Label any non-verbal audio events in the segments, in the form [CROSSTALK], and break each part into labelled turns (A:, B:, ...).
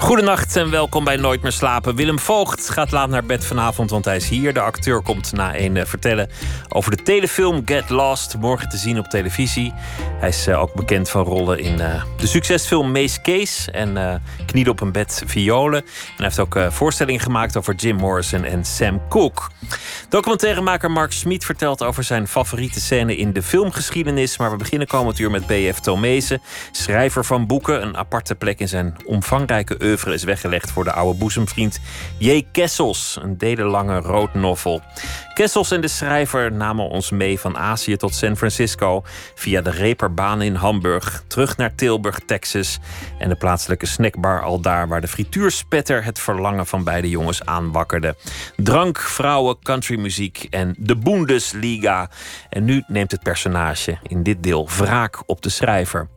A: Goedenacht en welkom bij Nooit meer slapen. Willem Voogd gaat laat naar bed vanavond, want hij is hier. De acteur komt na een uh, vertellen over de telefilm Get Lost, morgen te zien op televisie. Hij is uh, ook bekend van rollen in uh, de succesfilm Mace Case en Knieden op een bed violen. En hij heeft ook voorstellingen gemaakt over Jim Morrison en Sam Cooke. Documentairemaker Mark Smit vertelt over zijn favoriete scène in de filmgeschiedenis. Maar we beginnen komend uur met B.F. Tomezen, schrijver van boeken. Een aparte plek in zijn omvangrijke is weggelegd voor de oude boezemvriend J. Kessels. Een delenlange rood novel. Kessels en de schrijver namen ons mee van Azië tot San Francisco. Via de reperbaan in Hamburg. Terug naar Tilburg, Texas. En de plaatselijke snackbar al daar waar de frituurspetter het verlangen van beide jongens aanwakkerde. Drank, vrouwen, countrymuziek en de Bundesliga. En nu neemt het personage in dit deel wraak op de schrijver.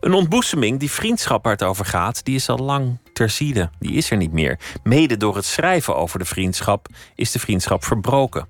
A: Een ontboezeming, die vriendschap het over gaat, die is al lang terzijde. Die is er niet meer. Mede door het schrijven over de vriendschap is de vriendschap verbroken.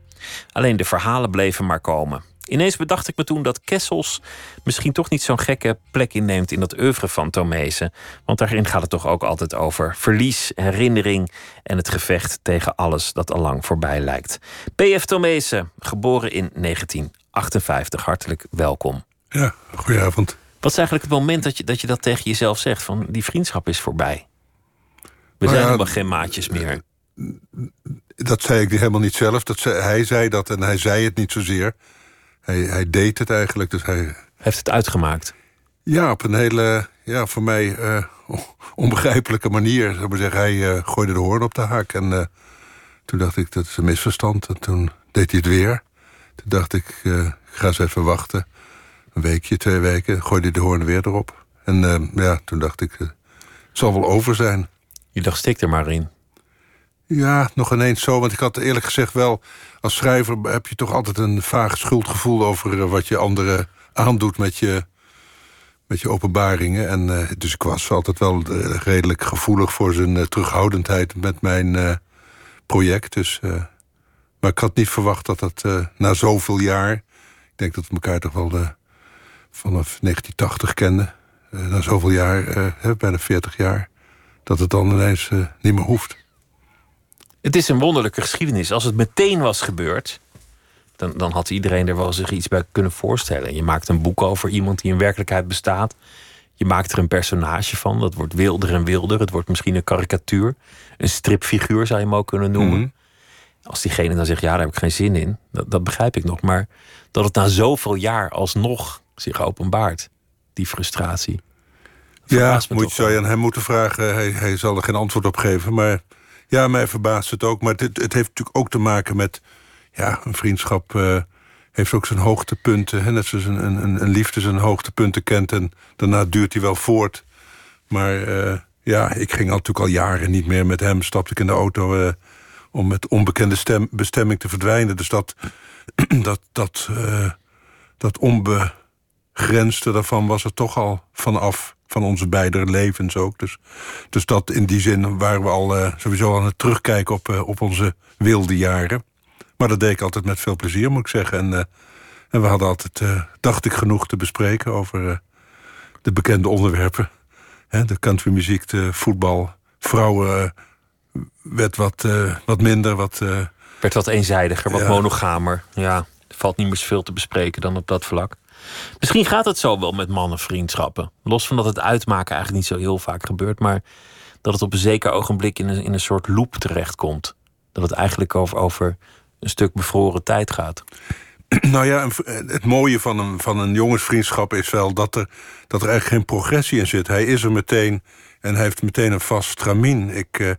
A: Alleen de verhalen bleven maar komen. Ineens bedacht ik me toen dat Kessels misschien toch niet zo'n gekke plek inneemt in dat oeuvre van Tomezen. Want daarin gaat het toch ook altijd over verlies, herinnering en het gevecht tegen alles dat al lang voorbij lijkt. P.F. Tomezen, geboren in 1958. Hartelijk welkom.
B: Ja, goedenavond.
A: Wat is eigenlijk het moment dat je dat, je dat tegen jezelf zegt? Van die vriendschap is voorbij. We zijn
B: ja,
A: helemaal geen maatjes meer.
B: Dat zei ik helemaal niet zelf. Dat zei, hij zei dat en hij zei het niet zozeer. Hij, hij deed het eigenlijk. Dus hij,
A: Heeft het uitgemaakt?
B: ja, op een hele, ja, voor mij eh, [LAUGHS] onbegrijpelijke manier. Zou maar zeggen. Hij eh, gooide de hoorn op de haak. En eh, toen dacht ik, dat is een misverstand. En toen deed hij het weer. Toen dacht ik, ik ga eens even wachten. Een weekje, twee weken. Gooide hij de hoorn weer erop. En ja, toen dacht ik, het zal wel over zijn.
A: Je dacht, stik er maar in.
B: Ja, nog ineens zo. Want ik had eerlijk gezegd wel... als schrijver heb je toch altijd een vaag schuldgevoel... over eh, wat je anderen aandoet met je, met je openbaringen. En, eh, dus ik was altijd wel eh, redelijk gevoelig... voor zijn terughoudendheid met mijn project. Dus, maar ik had niet verwacht dat dat na zoveel jaar... ik denk dat we elkaar toch wel vanaf 1980 kenden... na zoveel jaar, bijna 40 jaar... dat het dan ineens eh, niet meer hoeft.
A: Het is een wonderlijke geschiedenis. Als het meteen was gebeurd, dan, dan had iedereen er wel zich iets bij kunnen voorstellen. Je maakt een boek over iemand die in werkelijkheid bestaat. Je maakt er een personage van. Dat wordt wilder en wilder. Het wordt misschien een karikatuur. Een stripfiguur zou je hem ook kunnen noemen.
B: Mhm.
A: Als diegene dan zegt, ja, daar heb ik geen zin in. Dat, dat begrijp ik nog. Maar dat het na zoveel jaar alsnog zich openbaart. Die frustratie.
B: Ja, moet
A: toch
B: zou je aan hem moeten vragen. Hij, hij zal er geen antwoord op geven. Maar ja, mij verbaast het ook. Maar het, het heeft natuurlijk ook te maken met... Ja, een vriendschap eh, heeft ook zijn hoogtepunten. Hè? Net zoals een, een, een liefde zijn hoogtepunten kent. En daarna duurt hij wel voort. Maar eh, ja, ik ging natuurlijk al jaren niet meer met hem. Stapte ik in de auto eh, om met onbekende stem, bestemming te verdwijnen. Dus dat, [CLEARS THROAT] dat, dat, dat onbegrensde daarvan was er toch al vanaf. Van onze beide levens ook. Dus, dus dat in die zin waren we al eh, sowieso aan het terugkijken op, eh, op onze wilde jaren. Maar dat deed ik altijd met veel plezier, moet ik zeggen. En, eh, en we hadden altijd, dacht ik, genoeg te bespreken over de bekende onderwerpen. Hè, de countrymuziek, de voetbal, vrouwen werd wat, wat minder. Wat,
A: werd wat eenzijdiger, wat
B: Ja.
A: monogamer. Ja, er valt niet meer zoveel te bespreken dan op dat vlak. Misschien gaat het zo wel met mannenvriendschappen. Los van dat het uitmaken eigenlijk niet zo heel vaak gebeurt, maar dat het op een zeker ogenblik in een, in een soort loop terechtkomt. Dat het eigenlijk over, over een stuk bevroren tijd gaat. [CLEARS THROAT]
B: Nou ja, een- het mooie van een, van een jongensvriendschap is wel dat er, dat er eigenlijk geen progressie in zit. Hij is er meteen en hij heeft meteen een vast stramien. Ik, eh,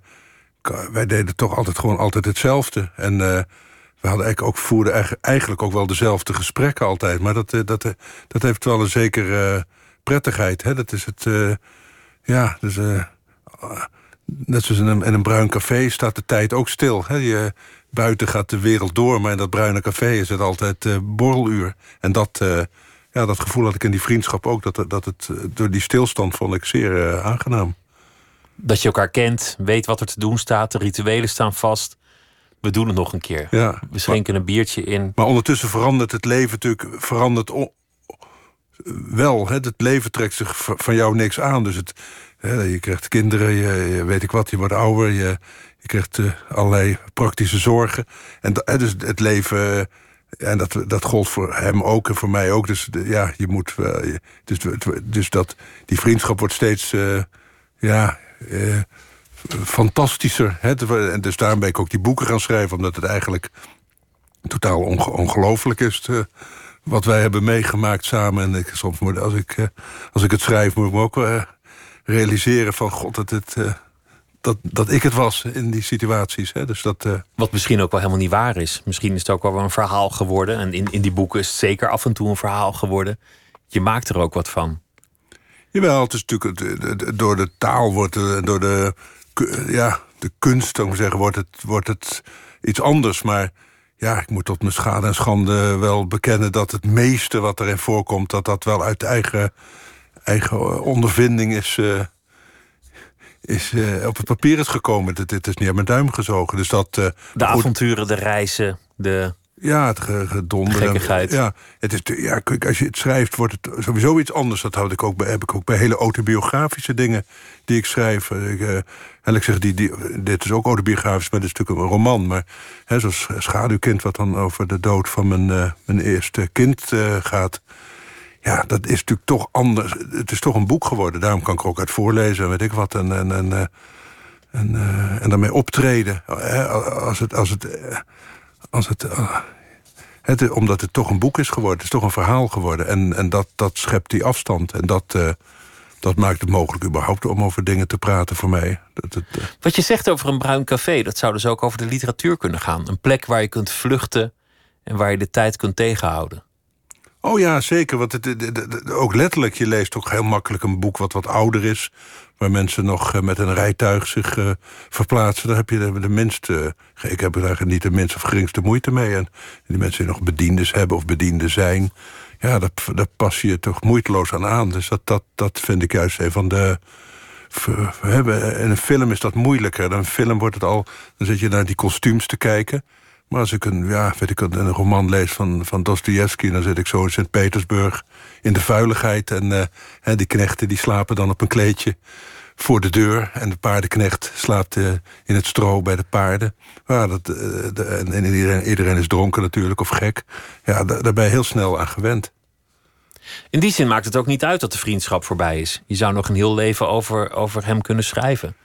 B: wij deden toch altijd gewoon altijd hetzelfde. En eh, we hadden ook, voerden eigen- eigenlijk ook wel dezelfde gesprekken altijd. Maar dat, eh, dat, eh, dat heeft wel een zekere eh, prettigheid. Hè? Dat is het, ja, dus, eh, net zoals in een, in een bruin café staat de tijd ook stil. Hè? Je, buiten gaat de wereld door, maar in dat bruine café is het altijd eh, borreluur. En dat, ja, dat gevoel had ik in die vriendschap ook. Dat, dat het, door die stilstand vond ik zeer aangenaam.
A: Dat je elkaar kent, weet wat er te doen staat, de rituelen staan vast. We doen het nog een keer.
B: Ja,
A: we schenken een biertje in.
B: Maar ondertussen verandert het leven natuurlijk verandert wel. Hè? Het leven trekt zich van jou niks aan. Dus het, hè, je krijgt kinderen, je, weet ik wat, je wordt ouder, je, je krijgt uh, allerlei praktische zorgen. En dus het leven. En dat, dat gold voor hem ook en voor mij ook. Dus ja, je moet. Uh, dus, dus dat, die vriendschap wordt steeds. Uh, ja. Fantastischer. Hè? En dus daarom ben ik ook die boeken gaan schrijven, omdat het eigenlijk totaal ongelooflijk is wat wij hebben meegemaakt samen. En ik, soms moet, als, ik, eh, als ik het schrijf, moet ik me ook uh, realiseren van god dat het. Uh, dat, dat ik het was in die situaties. Hè. Dus dat,
A: Wat misschien ook wel helemaal niet waar is. Misschien is het ook wel een verhaal geworden. En in, in die boeken is het zeker af en toe een verhaal geworden. Je maakt er ook wat van.
B: Jawel, het is natuurlijk door de taal wordt door de, ja, de kunst, om te zeggen, wordt het, wordt het iets anders. Maar ja, ik moet tot mijn schade en schande wel bekennen dat het meeste wat erin voorkomt, dat dat wel uit eigen, eigen ondervinding is, uh, is uh, op het papier is gekomen. Dit, is niet aan mijn duim gezogen. Dus dat, uh,
A: de avonturen, de reizen, de
B: ja, het gedonder. Ja, het is, ja, als je het schrijft, wordt het sowieso iets anders. Dat houd ik ook bij, heb ik ook bij hele autobiografische dingen die ik schrijf. Ik, uh, ik zeg, die, die, dit is ook autobiografisch, maar dit is natuurlijk een roman. Maar hè, zoals Schaduwkind, wat dan over de dood van mijn, uh, mijn eerste kind uh, gaat. Ja, dat is natuurlijk toch anders. Het is toch een boek geworden. Daarom kan ik er ook uit voorlezen en weet ik wat. En, en, en, en, en daarmee optreden. Als het, als het als het, het, omdat het toch een boek is geworden, het is toch een verhaal geworden. En, en dat, dat schept die afstand. En dat, dat maakt het mogelijk überhaupt om over dingen te praten voor mij. Dat, het, uh...
A: Wat je zegt over een bruin café, dat zou dus ook over de literatuur kunnen gaan. Een plek waar je kunt vluchten en waar je de tijd kunt tegenhouden.
B: Oh ja, zeker. Want het, het, ook letterlijk, je leest ook heel makkelijk een boek wat wat ouder is waar mensen nog eh, met een rijtuig zich uh, verplaatsen, daar heb je de, minste. Uh, ik heb eigenlijk niet de minste of geringste moeite mee. En die mensen die nog bediendes hebben of bedienden zijn, ja, daar, daar pas je toch moeiteloos aan aan. Dus dat, dat, dat vind ik juist een van de. In een film is dat moeilijker. In een film wordt het al. Dan zit je naar die kostuums te kijken. Maar als ik een, ja, weet ik, een roman lees van, van Dostoevsky... dan zit ik zo in Sint-Petersburg in de vuiligheid. En uh, die knechten die slapen dan op een kleedje voor de deur. En de paardenknecht slaapt uh, in het stro bij de paarden. Ja, dat, uh, de, en iedereen, iedereen, is dronken natuurlijk, of gek. Ja, daar ben je heel snel aan gewend.
A: In die zin maakt het ook niet uit dat de vriendschap voorbij is. Je zou nog een heel leven over, over hem kunnen schrijven.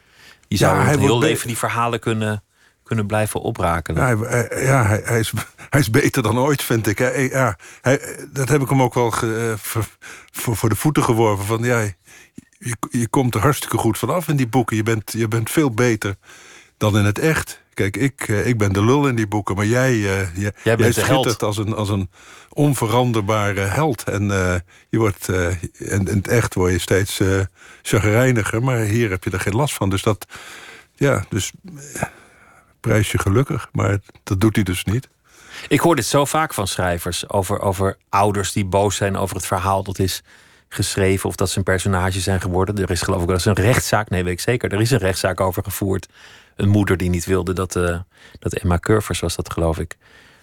A: Je zou ja, een heel leven die verhalen kunnen kunnen blijven oprakelen.
B: Ja, hij, ja, hij, hij, is, hij is beter dan ooit, vind ik. Ja, hij, dat heb ik hem ook wel ge, voor, voor de voeten geworpen. Van, ja, je, je komt er hartstikke goed vanaf in die boeken. Je bent, je bent veel beter dan in het echt. Kijk, ik, eh, ik ben de lul in die boeken, maar jij, uh, jij, jij, jij schittert als een, als een onveranderbare held. En, uh, je wordt, uh, in, in, het echt word je steeds uh, chagrijniger, maar hier heb je er geen last van. Dus dat, ja, dus prijs je gelukkig. Maar dat doet hij dus niet.
A: Ik hoor dit zo vaak van schrijvers over, over ouders die boos zijn over het verhaal dat is geschreven of dat ze een personage zijn geworden. Er is geloof ik wel eens een rechtszaak, nee weet ik zeker, er is een rechtszaak over gevoerd. Een moeder die niet wilde dat, uh, dat Emma Curvers was dat geloof ik,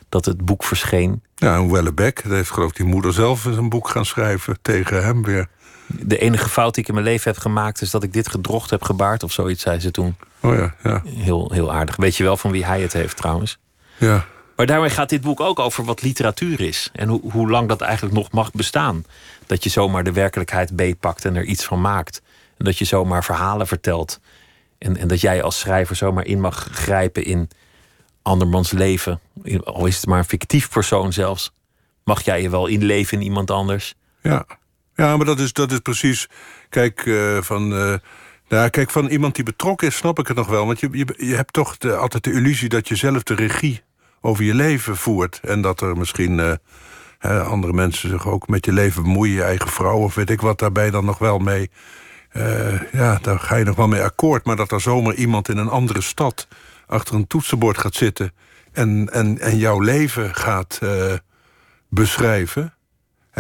A: dat het boek verscheen.
B: Ja, en Wellebeck, dat heeft geloof ik die moeder zelf een boek gaan schrijven tegen hem weer.
A: De enige fout die ik in mijn leven heb gemaakt is dat ik dit gedrocht heb gebaard of zoiets, zei ze toen.
B: Oh ja, ja.
A: Heel, heel aardig. Weet je wel van wie hij het heeft trouwens?
B: Ja.
A: Maar daarmee gaat dit boek ook over wat literatuur is. En hoe, hoe lang dat eigenlijk nog mag bestaan. Dat je zomaar de werkelijkheid beetpakt en er iets van maakt. En dat je zomaar verhalen vertelt. En, en dat jij als schrijver zomaar in mag grijpen in andermans leven. Al is het maar een fictief persoon zelfs. Mag jij je wel inleven in iemand anders?
B: Ja, ja maar dat is, dat is precies. Kijk, uh, van. Uh nou, kijk, van iemand die betrokken is, snap ik het nog wel. Want je, je, je hebt toch altijd de illusie dat je zelf de regie over je leven voert. En dat er misschien uh, andere mensen zich ook met je leven bemoeien. Je eigen vrouw of weet ik wat, daarbij dan nog wel mee. Ja, daar ga je nog wel mee akkoord. Maar dat er zomaar iemand in een andere stad achter een toetsenbord gaat zitten. en, en, en jouw leven gaat beschrijven.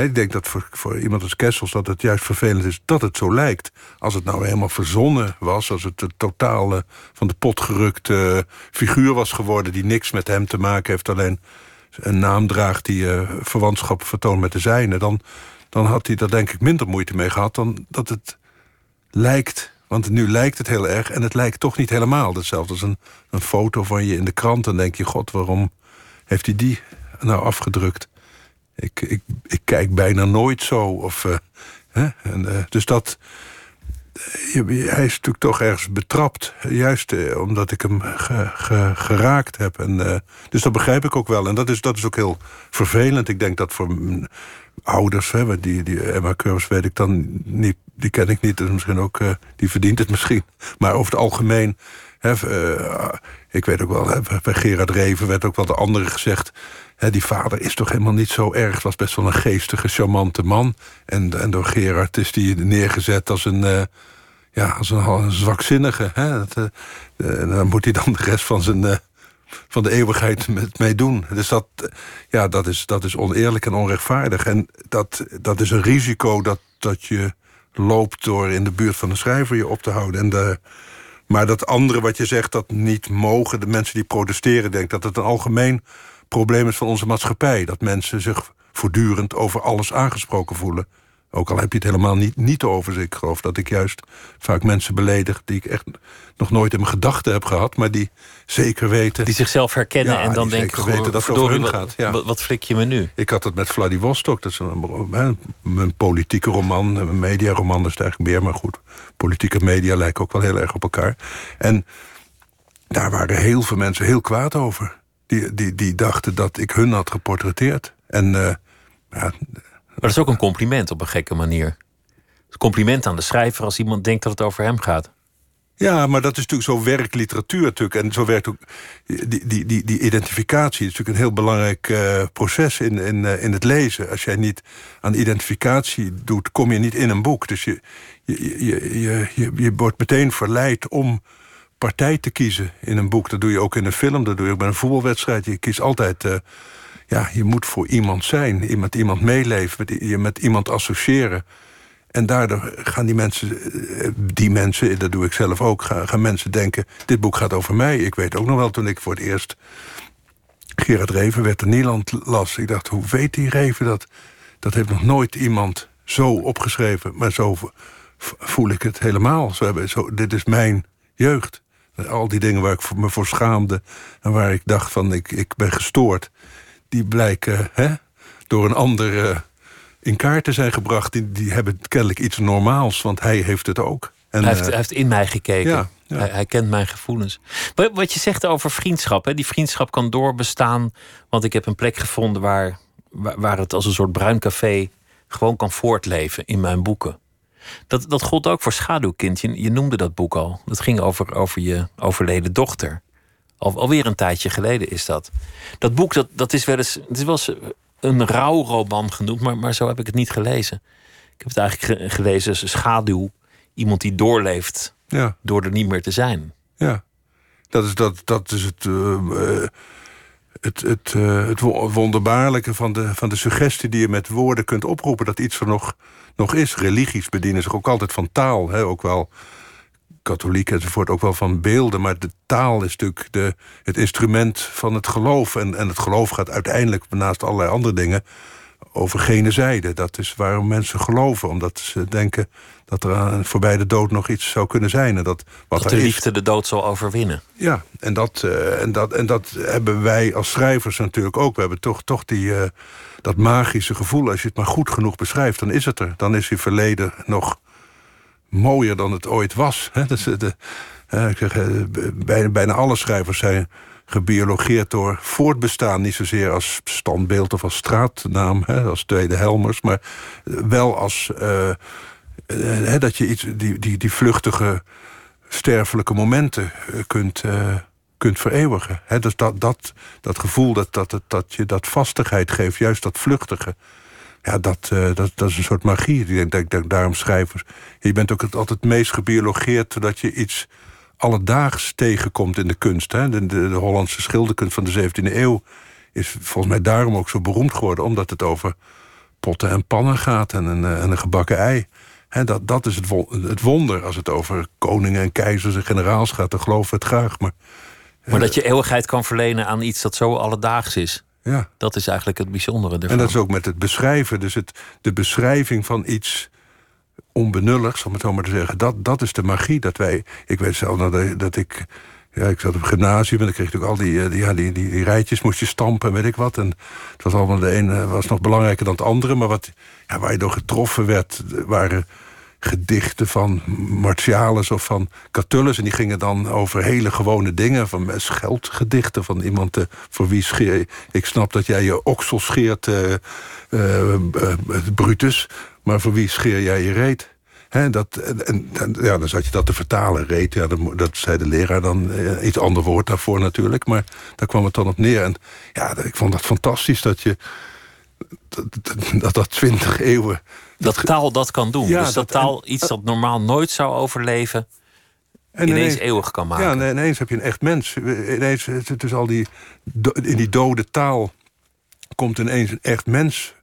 B: Ik denk dat voor, voor iemand als Kessels dat het juist vervelend is dat het zo lijkt. Als het nou helemaal verzonnen was, als het een totale van de pot gerukte figuur was geworden die niks met hem te maken heeft, alleen een naam draagt die uh, verwantschap vertoont met de zijne, dan, dan had hij daar denk ik minder moeite mee gehad dan dat het lijkt. Want nu lijkt het heel erg en het lijkt toch niet helemaal. Hetzelfde als een, een foto van je in de krant. Dan denk je, god, waarom heeft hij die nou afgedrukt? Ik, ik, ik kijk bijna nooit zo. Of, uh, hè? En, uh, dus dat. hij is natuurlijk toch ergens betrapt. Juist omdat ik hem ge, ge, geraakt heb. En, dus dat begrijp ik ook wel. En dat is, dat is ook heel vervelend. Ik denk dat voor ouders, hè, die, die Emma Curves weet ik dan niet, die ken ik niet, dus misschien ook, die verdient het misschien. Maar over het algemeen, hè, ik weet ook wel, bij Gerard Reven werd ook wel de anderen gezegd die vader is toch helemaal niet zo erg. Was best wel een geestige, charmante man. En, en door Gerard is die neergezet als een, uh, ja, als een, zwakzinnige. Dat, uh, daar moet hij dan de rest van, zijn, van de eeuwigheid met mee doen. Dus dat, ja, dat, is, dat is oneerlijk en onrechtvaardig. En dat, dat is een risico dat, dat je loopt door in de buurt van de schrijver je op te houden. En de, maar dat andere wat je zegt, dat niet mogen... de mensen die protesteren, denk dat het een algemeen probleem is van onze maatschappij. Dat mensen zich voortdurend over alles aangesproken voelen. Ook al heb je het helemaal niet, niet over. Ik geloof dat ik juist vaak mensen beledig... die ik echt nog nooit in mijn gedachten heb gehad... maar die zeker weten...
A: Die zichzelf herkennen en dan denken...
B: weten dat het over hun gaat.
A: Ja. Wat, flik je me nu?
B: Ik had het met Vladivostok. Dat is een, een politieke roman, een mediaroman is het eigenlijk meer. Maar goed, politieke media lijken ook wel heel erg op elkaar. En daar waren heel veel mensen heel kwaad over die, die, die dachten dat ik hun had geportretteerd. En, uh, ja,
A: maar dat is ook een compliment op een gekke manier. Compliment aan de schrijver als iemand denkt dat het over hem gaat.
B: Ja, maar dat is natuurlijk zo werkt literatuur natuurlijk. En zo werkt ook die, die, die, die identificatie. is natuurlijk een heel belangrijk uh, proces in, in, uh, in het lezen. Als jij niet aan identificatie doet, kom je niet in een boek. Dus je, je, je, je, je, je wordt meteen verleid om partij te kiezen in een boek. Dat doe je ook in een film, dat doe je ook bij een voetbalwedstrijd. Je kiest altijd, uh, ja, je moet voor iemand zijn, met iemand meeleven, met, je met iemand associëren. En daardoor gaan die mensen, eh, die mensen, dat doe ik zelf ook, gaan, mensen denken: dit boek gaat over mij. Ik weet ook nog wel toen ik voor het eerst Gerard Reven werd in Nederland las. Ik dacht, hoe weet die Reven dat? Dat heeft nog nooit iemand zo opgeschreven, maar zo voel ik het helemaal. Zo hebben, zo, dit is mijn jeugd. Al die dingen waar ik me voor schaamde en waar ik dacht van ik, ik ben gestoord, die blijken hè, door een ander uh, in kaart te zijn gebracht. Die, die hebben kennelijk iets normaals, want hij heeft het ook.
A: En, hij, heeft, hij heeft in mij gekeken. Ja, ja. Hij, hij, kent mijn gevoelens. Wat je zegt over vriendschap, hè, die vriendschap kan doorbestaan. Want ik heb een plek gevonden waar, waar, waar het als een soort bruin café gewoon kan voortleven in mijn boeken. Dat, dat gold ook voor Schaduwkind. Je, je noemde dat boek al. Dat ging over, over je overleden dochter. Al, alweer een tijdje geleden is dat. Dat boek, dat, dat is wel eens, het is wel eens een rouwroman genoemd, maar, maar zo heb ik het niet gelezen. Ik heb het eigenlijk gelezen als schaduw. Iemand die doorleeft ja. door er niet meer te zijn.
B: Ja, dat is, dat, dat is het, uh, het, het, uh, het wonderbaarlijke van de, van de suggestie die je met woorden kunt oproepen. Dat iets er nog nog is. Religies bedienen zich ook altijd van taal. Hè? Ook wel katholiek enzovoort, ook wel van beelden. Maar de taal is natuurlijk de, het instrument van het geloof. En, en het geloof gaat uiteindelijk, naast allerlei andere dingen, over gene zijde. Dat is waarom mensen geloven. Omdat ze denken dat er aan, voorbij de dood nog iets zou kunnen zijn. En dat, wat
A: dat de liefde de dood zal overwinnen.
B: Ja, en dat, uh, en, dat, en dat hebben wij als schrijvers natuurlijk ook. We hebben toch, toch die... Uh, dat magische gevoel, als je het maar goed genoeg beschrijft, dan is het er. Dan is je verleden nog mooier dan het ooit was. Dus de, ik zeg, bijna, bijna alle schrijvers zijn gebiologeerd door voortbestaan. Niet zozeer als standbeeld of als straatnaam, hè, als Tweede Helmers... maar wel als uh, uh, dat je iets, die, die, die vluchtige sterfelijke momenten kunt, kunt vereeuwigen. He, dus dat, dat, dat gevoel dat, dat, dat je dat vastigheid geeft, juist dat vluchtige. Ja, dat, uh, dat, dat is een soort magie. Ik denk dat daarom schrijvers. Je bent ook het, altijd het meest gebiologeerd dat je iets alledaags tegenkomt in de kunst. Hè? De, de, de, Hollandse schilderkunst van de 17e eeuw is volgens mij daarom ook zo beroemd geworden, omdat het over potten en pannen gaat en een, en een gebakken ei. He, dat, dat is het, het wonder. Als het over koningen en keizers en generaals gaat, dan geloven we het graag. Maar,
A: maar dat je eeuwigheid kan verlenen aan iets dat zo alledaags is.
B: Ja.
A: Dat is eigenlijk het bijzondere ervan.
B: En dat is ook met het beschrijven. Dus het, de beschrijving van iets onbenulligs, om het zo maar te zeggen. Dat, dat is de magie. Dat wij, ik weet zelf dat, dat ik ja, ik zat op het gymnasium en dan kreeg ik ook al die, eh, die, ja, die, die, die, rijtjes moest je stampen en weet ik wat. En het was allemaal de ene was nog belangrijker dan het andere. Maar wat, ja, waar je door getroffen werd, waren gedichten van Martialis of van Catullus. En die gingen dan over hele gewone dingen. Van scheldgedichten van iemand uh, voor wie scheer... Ik snap dat jij je oksel scheert, uh, Brutus. Maar voor wie scheer jij je reet? dat, en, ja, dan zat je dat te vertalen, reet. Ja, dat, zei de leraar dan eh, iets ander woord daarvoor natuurlijk. Maar daar kwam het dan op neer. En ja, ik vond dat fantastisch dat je... dat dat twintig eeuwen...
A: Dat, taal dat kan doen. Ja, dus dat, taal iets dat normaal nooit zou overleven... En ineens, ineens, eeuwig kan maken.
B: Ja, ineens heb je een echt mens. Ineens, het is al die, in die dode taal komt ineens een echt mens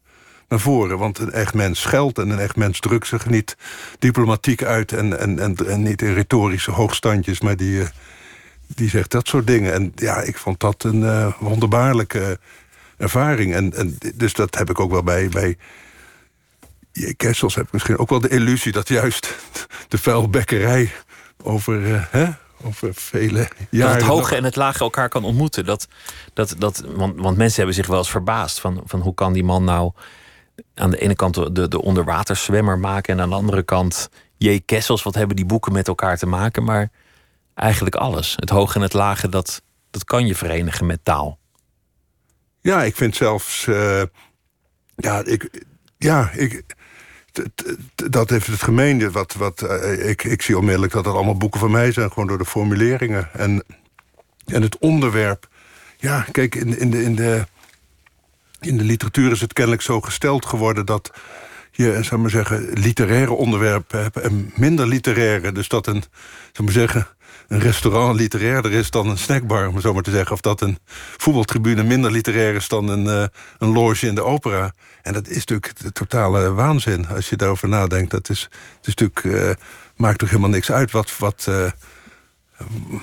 B: naar voren. Want een echt mens scheldt en een echt mens drukt zich niet diplomatiek uit... en, en, en, en niet in retorische hoogstandjes, maar die, eh, die zegt dat soort dingen. En ja, ik vond dat een uh, wonderbaarlijke ervaring. En, en, dus dat heb ik ook wel bij... bij J. Kessels heb ik misschien ook wel de illusie... dat juist [LAUGHS] de vuilbekkerij over... Uh, hè, over vele jaren.
A: Dat het hoge en het lage elkaar kan ontmoeten. Dat, dat, dat, want, want mensen hebben zich wel eens verbaasd van, van hoe kan die man nou aan de ene kant de, de onderwaterzwemmer maken en aan de andere kant J. Kessels. Wat hebben die boeken met elkaar te maken? Maar eigenlijk alles. Het hoge en het lage, dat, dat kan je verenigen met taal.
B: Ja, ik vind zelfs. Uh, ja, ik. Ja, ik. Dat heeft het gemeende. Wat, wat, uh, ik, ik zie onmiddellijk dat het allemaal boeken van mij zijn, gewoon door de formuleringen. En, en het onderwerp. Ja, kijk, in, in de. In de in de literatuur is het kennelijk zo gesteld geworden dat je, zou maar zeggen, literaire onderwerpen hebt en minder literaire. Dus dat een, zou maar zeggen, een restaurant literairder is dan een snackbar, om zo maar te zeggen. Of dat een voetbaltribune minder literair is dan een, uh, een loge in de opera. En dat is natuurlijk de totale waanzin als je daarover nadenkt. Dat is, het is natuurlijk, uh, maakt toch helemaal niks uit wat. wat uh,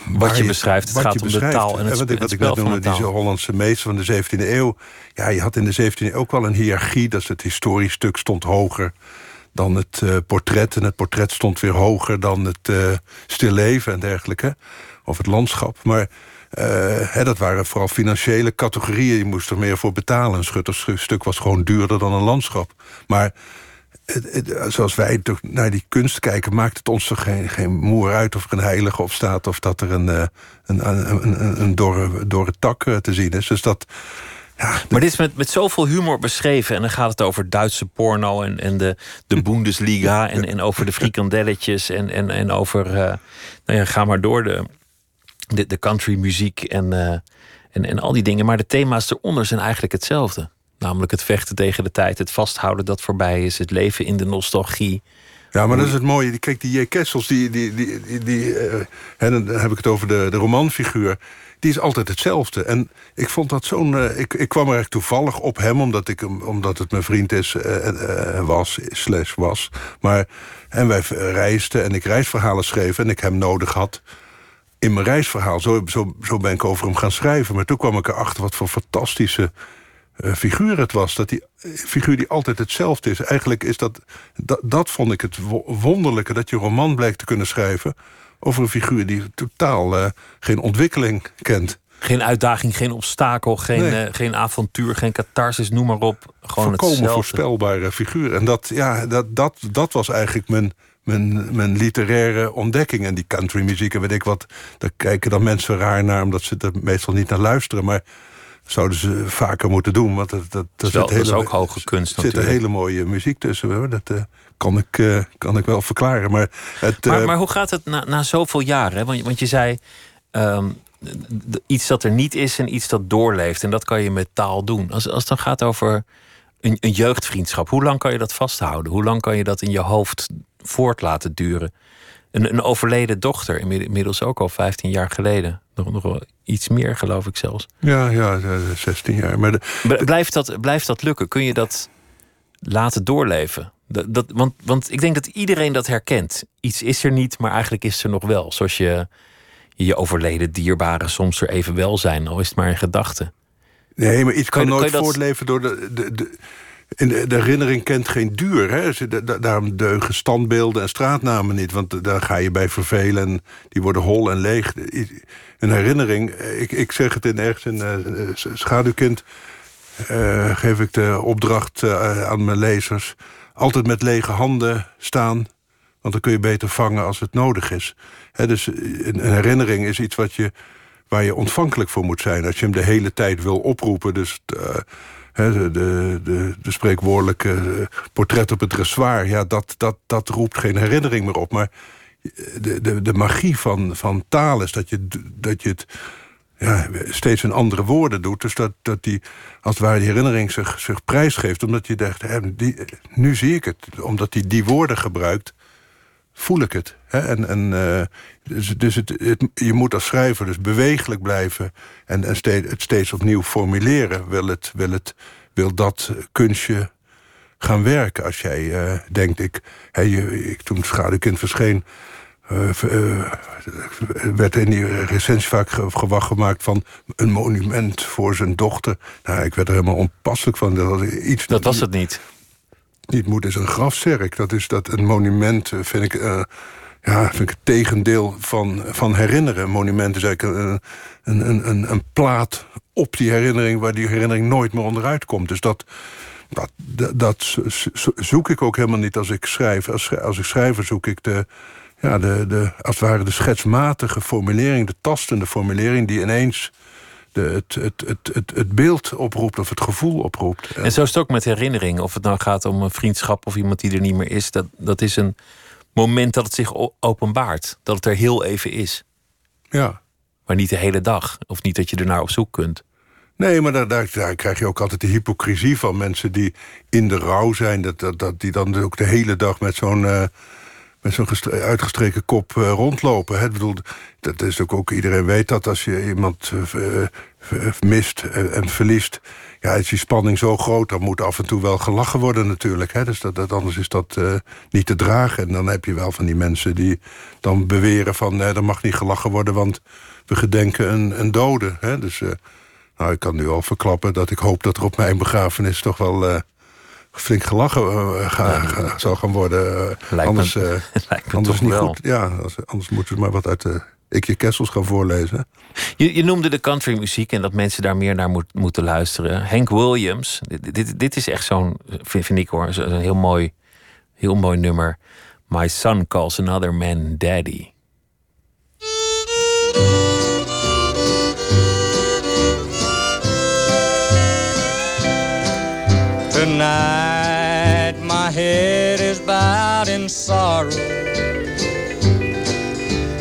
A: wat je, beschrijft, het gaat om de taal en het, wat, wat ik net noemde,
B: die Hollandse meester van de 17e eeuw. Ja, je had in de 17e eeuw ook wel een hiërarchie. Dat het historisch stuk stond hoger dan het uh, portret. En het portret stond weer hoger dan het uh, stilleven en dergelijke. Of het landschap. Maar uh, hè, dat waren vooral financiële categorieën. Je moest er meer voor betalen. Een schutterstuk was gewoon duurder dan een landschap. Maar zoals wij naar die kunst kijken, maakt het ons toch geen, moer uit of er een heilige op staat of dat er een, een, een, een, een dorre, dorre tak te zien is. Dus dat. Ja,
A: maar dit is met, met zoveel humor beschreven. En dan gaat het over Duitse porno en, en de, de [LAUGHS] Bundesliga. En, en over de frikandelletjes. En, en, en over. Uh, nou ja, ga maar door. De, de, de country muziek en, uh, en, en al die dingen. Maar de thema's eronder zijn eigenlijk hetzelfde. Namelijk het vechten tegen de tijd, het vasthouden dat voorbij is, het leven in de nostalgie.
B: Ja, maar dat is het mooie. Kijk, die J. Kessels, die, die, die, die, uh, dan heb ik het over de, de romanfiguur. Die is altijd hetzelfde. En ik vond dat zo'n. Uh, ik, ik kwam er echt toevallig op hem, omdat, ik, omdat het mijn vriend is, uh, was, slash was. Maar, en wij reisden en ik reisverhalen schreef en ik hem nodig had in mijn reisverhaal. Zo, zo, zo ben ik over hem gaan schrijven. Maar toen kwam ik erachter wat voor fantastische figuur het was. Dat die eh, figuur die altijd hetzelfde is. Eigenlijk is dat, dat, dat vond ik het wonderlijke... dat je een roman blijkt te kunnen schrijven... over een figuur die totaal uh, geen ontwikkeling kent.
A: Geen uitdaging, geen obstakel, geen, nee. uh, geen avontuur, geen catharsis, noem maar op. Gewoon
B: Volkomen
A: hetzelfde.
B: voorspelbare figuur. En dat, ja, dat, dat, dat was eigenlijk mijn, mijn, mijn literaire ontdekking. En die countrymuziek en weet ik wat... daar kijken dan mensen raar naar... omdat ze er meestal niet naar luisteren. Maar zouden ze vaker moeten doen. Want dat, dat,
A: dat, wel, hele, is ook hoge kunst
B: Er zit een hele mooie muziek tussen. Hoor. Dat uh, kan, ik, uh, kan ik wel verklaren. Maar, het,
A: maar, uh, maar, hoe gaat het na, na zoveel jaren? Want, want je zei... Um, iets dat er niet is en iets dat doorleeft. En dat kan je met taal doen. Als, als het dan gaat over een, een jeugdvriendschap... hoe lang kan je dat vasthouden? Hoe lang kan je dat in je hoofd voort laten duren? Een, een overleden dochter, inmiddels ook al 15 jaar geleden. Nog, nog wel iets meer, geloof ik zelfs.
B: Ja, ja 16 jaar. Maar de,
A: blijft, dat, blijft dat lukken? Kun je dat laten doorleven. Dat, dat, want, want ik denk dat iedereen dat herkent. Iets is er niet, maar eigenlijk is er nog wel. Zoals je je overleden dierbaren soms er even wel zijn, al is het maar een gedachte.
B: Nee, maar iets kan, nooit voortleven door de, de, de, de, herinnering kent geen duur. Hè? Daarom deugen standbeelden en straatnamen niet. Want daar ga je bij vervelen. En die worden hol en leeg. Een herinnering, ik, ik zeg het in ergens in uh, Schaduwkind... Uh, geef ik de opdracht aan mijn lezers... altijd met lege handen staan... want dan kun je beter vangen als het nodig is. Dus een, herinnering is iets wat je, waar je ontvankelijk voor moet zijn. Als je hem de hele tijd wil oproepen... dus de, de, de spreekwoordelijke eh, portret op het dressoir... ja, dat, dat, dat roept geen herinnering meer op. Maar de, de, de magie van, van taal is dat je, dat je het ja, steeds in andere woorden doet. Dus dat, dat die, als het ware, die herinnering zich, zich prijsgeeft. Omdat je denkt, die, nu zie ik het. Omdat hij die woorden gebruikt, voel ik het. Hè? En, en, uh, dus dus het, het, je moet als schrijver dus bewegelijk blijven... en, en steeds, het steeds opnieuw formuleren. Wil, het, wil, het, wil dat kunstje gaan werken? Als jij uh, denkt, ik, je, ik, toen Schaduwkind verscheen... Uh, werd in die recensie vaak gewacht gemaakt van een monument voor zijn dochter. Nou, ik werd er helemaal onpasselijk van.
A: Dat, iets dat was het niet.
B: Niet moet is een grafzerk. Dat is dat een monument, vind ik ja, vind ik het tegendeel van, van herinneren. Een monument is eigenlijk een, een, een, een plaat op die herinnering... waar die herinnering nooit meer onderuit komt. Dus dat, dat, dat, zoek ik ook helemaal niet als ik schrijf. Als, als ik schrijf, zoek ik de, ja, de, de, als het ware de schetsmatige formulering... de tastende formulering die ineens... De, het, het, het, het, het beeld oproept of het gevoel oproept.
A: En zo is het ook met herinnering. Of het nou gaat om een vriendschap of iemand die er niet meer is. Dat, dat is een moment dat het zich openbaart. Dat het er heel even is.
B: Ja.
A: Maar niet de hele dag. Of niet dat je er naar op zoek kunt.
B: Nee, maar daar, daar, krijg je ook altijd de hypocrisie van mensen die in de rouw zijn. Dat, dat, dat die dan ook de hele dag met zo'n uh, met zo'n uitgestreken kop uh, rondlopen. Bedoel, dat is ook, ook iedereen weet dat als je iemand uh, mist en verliest ja, is die spanning zo groot, dan moet af en toe wel gelachen worden natuurlijk. Hè? Dus dat, anders is dat niet te dragen. En dan heb je wel van die mensen die dan beweren van... nee, er mag niet gelachen worden, want we gedenken een, een dode. Hè? Dus nou, ik kan nu al verklappen dat ik hoop dat er op mijn begrafenis... toch wel flink gelachen ga, ga, zal gaan worden. anders
A: me,
B: anders [LAUGHS] niet
A: wel.
B: goed. Ja, anders moeten we maar wat uit de ik je Kessels gaan voorlezen.
A: Je, je noemde de countrymuziek en dat mensen daar meer naar moet, moeten luisteren. Hank Williams, dit, dit, dit is echt zo'n, vind, vind, ik hoor, een heel mooi, heel mooi nummer. My son calls another man daddy.
C: Tonight my head is bowed in sorrow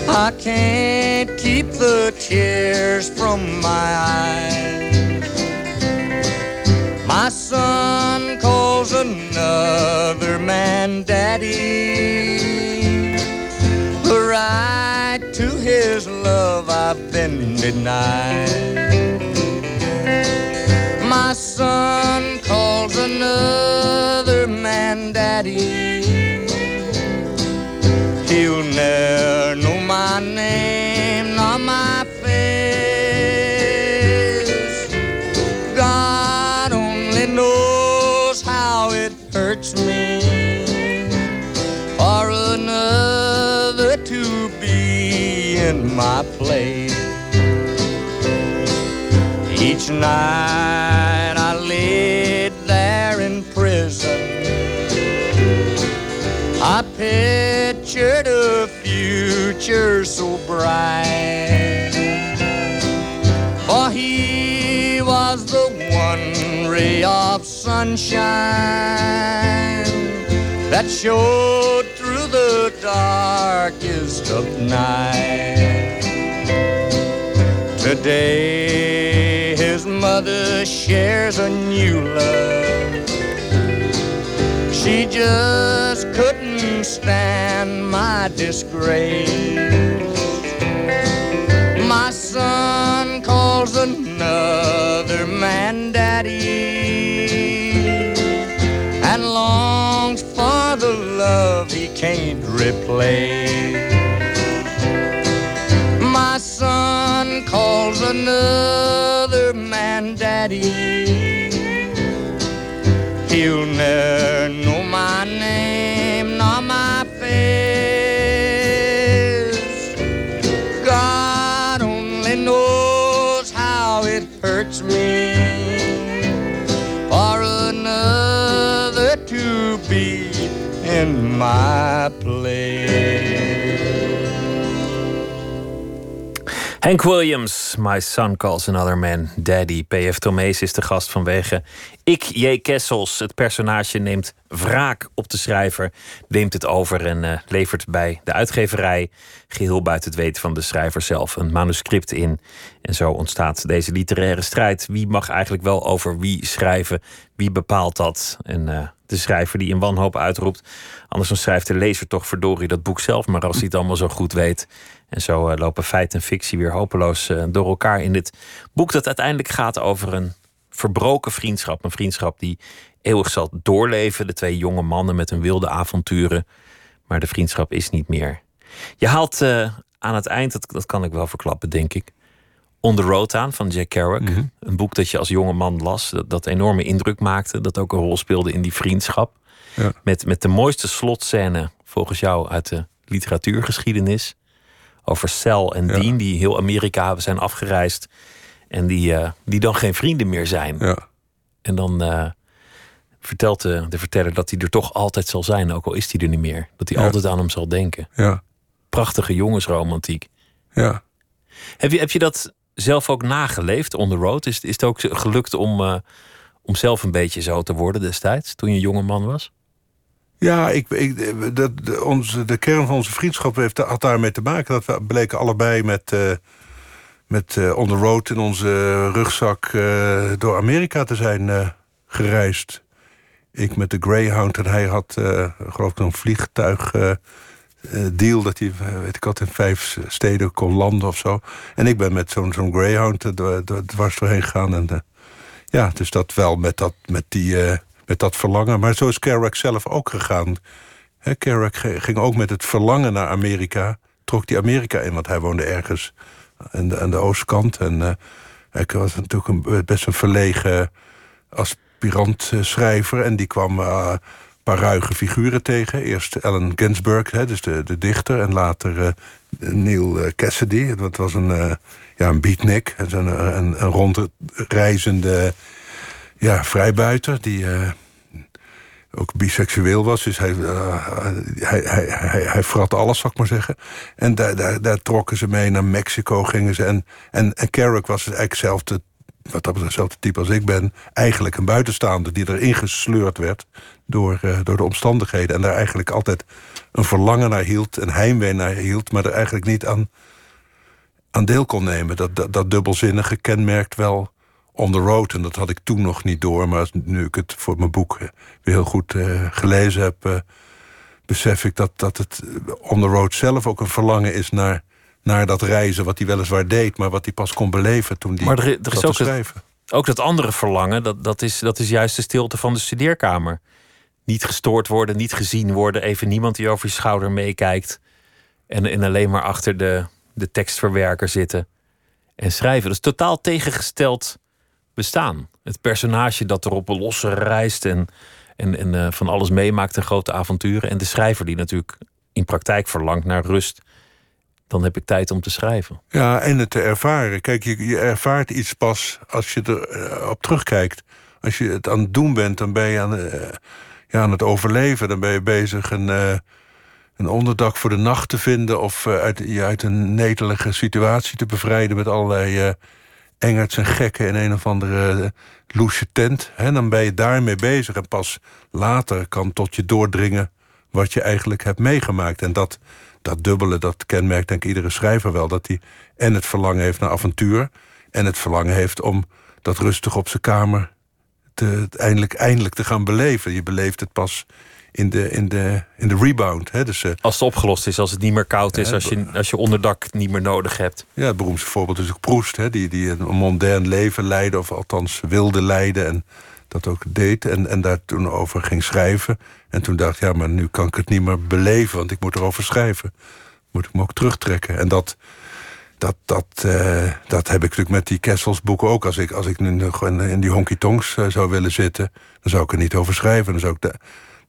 C: I can't keep the tears from my eyes. My son calls another man daddy. The right to his love I've been denied. My son calls another man daddy. He'll never know my name nor my face. God only knows how it hurts me for another to be in my place. Each night I pictured a future so bright. For he was the one ray of sunshine that showed through the darkest of night. Today his mother shares a new love. She just couldn't stand my disgrace. My son calls another man daddy, and longs for the love he can't replace. My son calls another man daddy. He'll never know my name nor my face. God only knows how it hurts me for another to be in my place.
A: Hank Williams, My Son Calls Another Man Daddy. P.F. Tomees is de gast vanwege Ik, J. Kessels. Het personage neemt wraak op de schrijver, neemt het over en eh, levert bij de uitgeverij, geheel buiten het weten van de schrijver zelf, een manuscript in. En zo ontstaat deze literaire strijd. Wie mag eigenlijk wel over wie schrijven? Wie bepaalt dat? En eh, de schrijver die in wanhoop uitroept. Anders dan schrijft de lezer toch verdorie dat boek zelf, maar als hij het allemaal zo goed weet. En zo eh, lopen feit en fictie weer hopeloos eh, door elkaar in dit boek dat uiteindelijk gaat over een verbroken vriendschap. Een vriendschap die eeuwig zal doorleven. De twee jonge mannen met hun wilde avonturen. Maar de vriendschap is niet meer. Je haalt eh, aan het eind, dat, dat kan ik wel verklappen, denk ik. On the Road aan van Jack Kerouac. Een boek dat je als jonge man las, dat, dat enorme indruk maakte. Dat ook een rol speelde in die vriendschap.
B: Ja.
A: Met, met de mooiste slotscène, volgens jou, uit de literatuurgeschiedenis. Over Sal en
B: Ja.
A: Dean, die heel Amerika zijn afgereisd. En die, eh, die dan geen vrienden meer zijn.
B: Ja.
A: En dan eh, vertelt de, de verteller dat hij er toch altijd zal zijn, ook al is hij er niet meer. Dat hij altijd aan hem zal denken.
B: Ja.
A: Prachtige jongensromantiek.
B: Ja.
A: Heb je, heb je dat zelf ook nageleefd on the road? Is, is het ook gelukt om, eh, om zelf een beetje zo te worden destijds, toen je jonge man was?
B: Ja, ik, ik, dat, de, onze, de kern van onze vriendschap heeft, had daarmee te maken. Dat we bleken allebei met, eh, met eh, on the road in onze rugzak door Amerika te zijn gereisd. Ik met de Greyhound en hij had, geloof ik, een vliegtuig deal dat hij, eh, weet ik wat, in vijf steden kon landen of zo. En ik ben met zo'n zo'n Greyhound er dwa- dwars doorheen gegaan. En, eh, ja, dus dat wel met dat, met die, eh, met dat verlangen. Maar zo is Kerouac zelf ook gegaan. Hè, Kerouac ging ook met het verlangen naar Amerika. Trok die Amerika in, want hij woonde ergens aan de, aan de oostkant. En eh, hij was natuurlijk een, best een verlegen aspirant eh, schrijver. En die kwam eh, paar ruige figuren tegen. Eerst Allen Ginsberg, hè, dus de, de dichter. En later eh, Neil eh, Cassidy. Dat was een, eh, ja, een beatnik. En zo'n, eh, een, een rondreizende ja, vrijbuiter. Die ook biseksueel was. Dus hij, hij, hij, hij, hij vrat alles, zal ik maar zeggen. En daar, daar, daar trokken ze mee naar Mexico. Gingen ze. En, en, en Kerouac was eigenlijk hetzelfde, wat dat betreft hetzelfde type als ik ben. Eigenlijk een buitenstaander die erin gesleurd werd door, eh, door de omstandigheden. En daar eigenlijk altijd een verlangen naar hield. Een heimwee naar hield. Maar er eigenlijk niet aan, aan deel kon nemen. Dat, dat, dubbelzinnige kenmerkt wel on the road. En dat had ik toen nog niet door. Maar nu ik het voor mijn boek eh, weer heel goed eh, gelezen heb... besef ik dat, dat het on the road zelf ook een verlangen is naar, naar dat reizen... wat hij weliswaar deed, maar wat hij pas kon beleven toen hij
A: Maar er, er is ook het,
B: schrijven.
A: ook dat andere verlangen, dat, dat, is, dat is juist de stilte van de studeerkamer. Niet gestoord worden, niet gezien worden, even niemand die over je schouder meekijkt. En, en alleen maar achter de, de tekstverwerker zitten en schrijven. Dat is totaal tegengesteld bestaan. Het personage dat erop losse reist en, en, en eh, van alles meemaakt en grote avonturen. En de schrijver die natuurlijk in praktijk verlangt naar rust. Dan heb ik tijd om te schrijven.
B: Ja, en het te ervaren. Kijk, je, je ervaart iets pas als je erop op terugkijkt. Als je het aan het doen bent, dan ben je aan, eh, ja, aan het overleven. Dan ben je bezig een, eh, een onderdak voor de nacht te vinden... of eh, uit, je uit een netelige situatie te bevrijden... met allerlei eh engerts en gekken in een of andere eh, loesje tent. Hè, dan ben je daarmee bezig. En pas later kan tot je doordringen wat je eigenlijk hebt meegemaakt. En dat, dat dubbele, dat kenmerkt denk ik iedere schrijver wel. Dat hij en het verlangen heeft naar avontuur... en het verlangen heeft om dat rustig op zijn kamer... Te, eindelijk, eindelijk te gaan beleven. Je beleeft het pas in de, in de, in de rebound. Hè? Dus, eh,
A: Als het opgelost is, als het niet meer koud is, als je, als je onderdak niet meer nodig hebt.
B: Ja, het beroemdste voorbeeld is ook Proest, hè, die, die een mondain leven leidde, of althans wilde leiden. En dat ook deed en, en daar toen over ging schrijven. En toen dacht ik, ja, maar nu kan ik het niet meer beleven, want ik moet erover schrijven. Moet ik me ook terugtrekken. En dat, dat, dat, eh, dat heb ik natuurlijk met die Kessels boeken ook. Als ik, als ik nu in, die honky tonks eh, zou willen zitten, dan zou ik er niet over schrijven. Dan zou ik, da- dan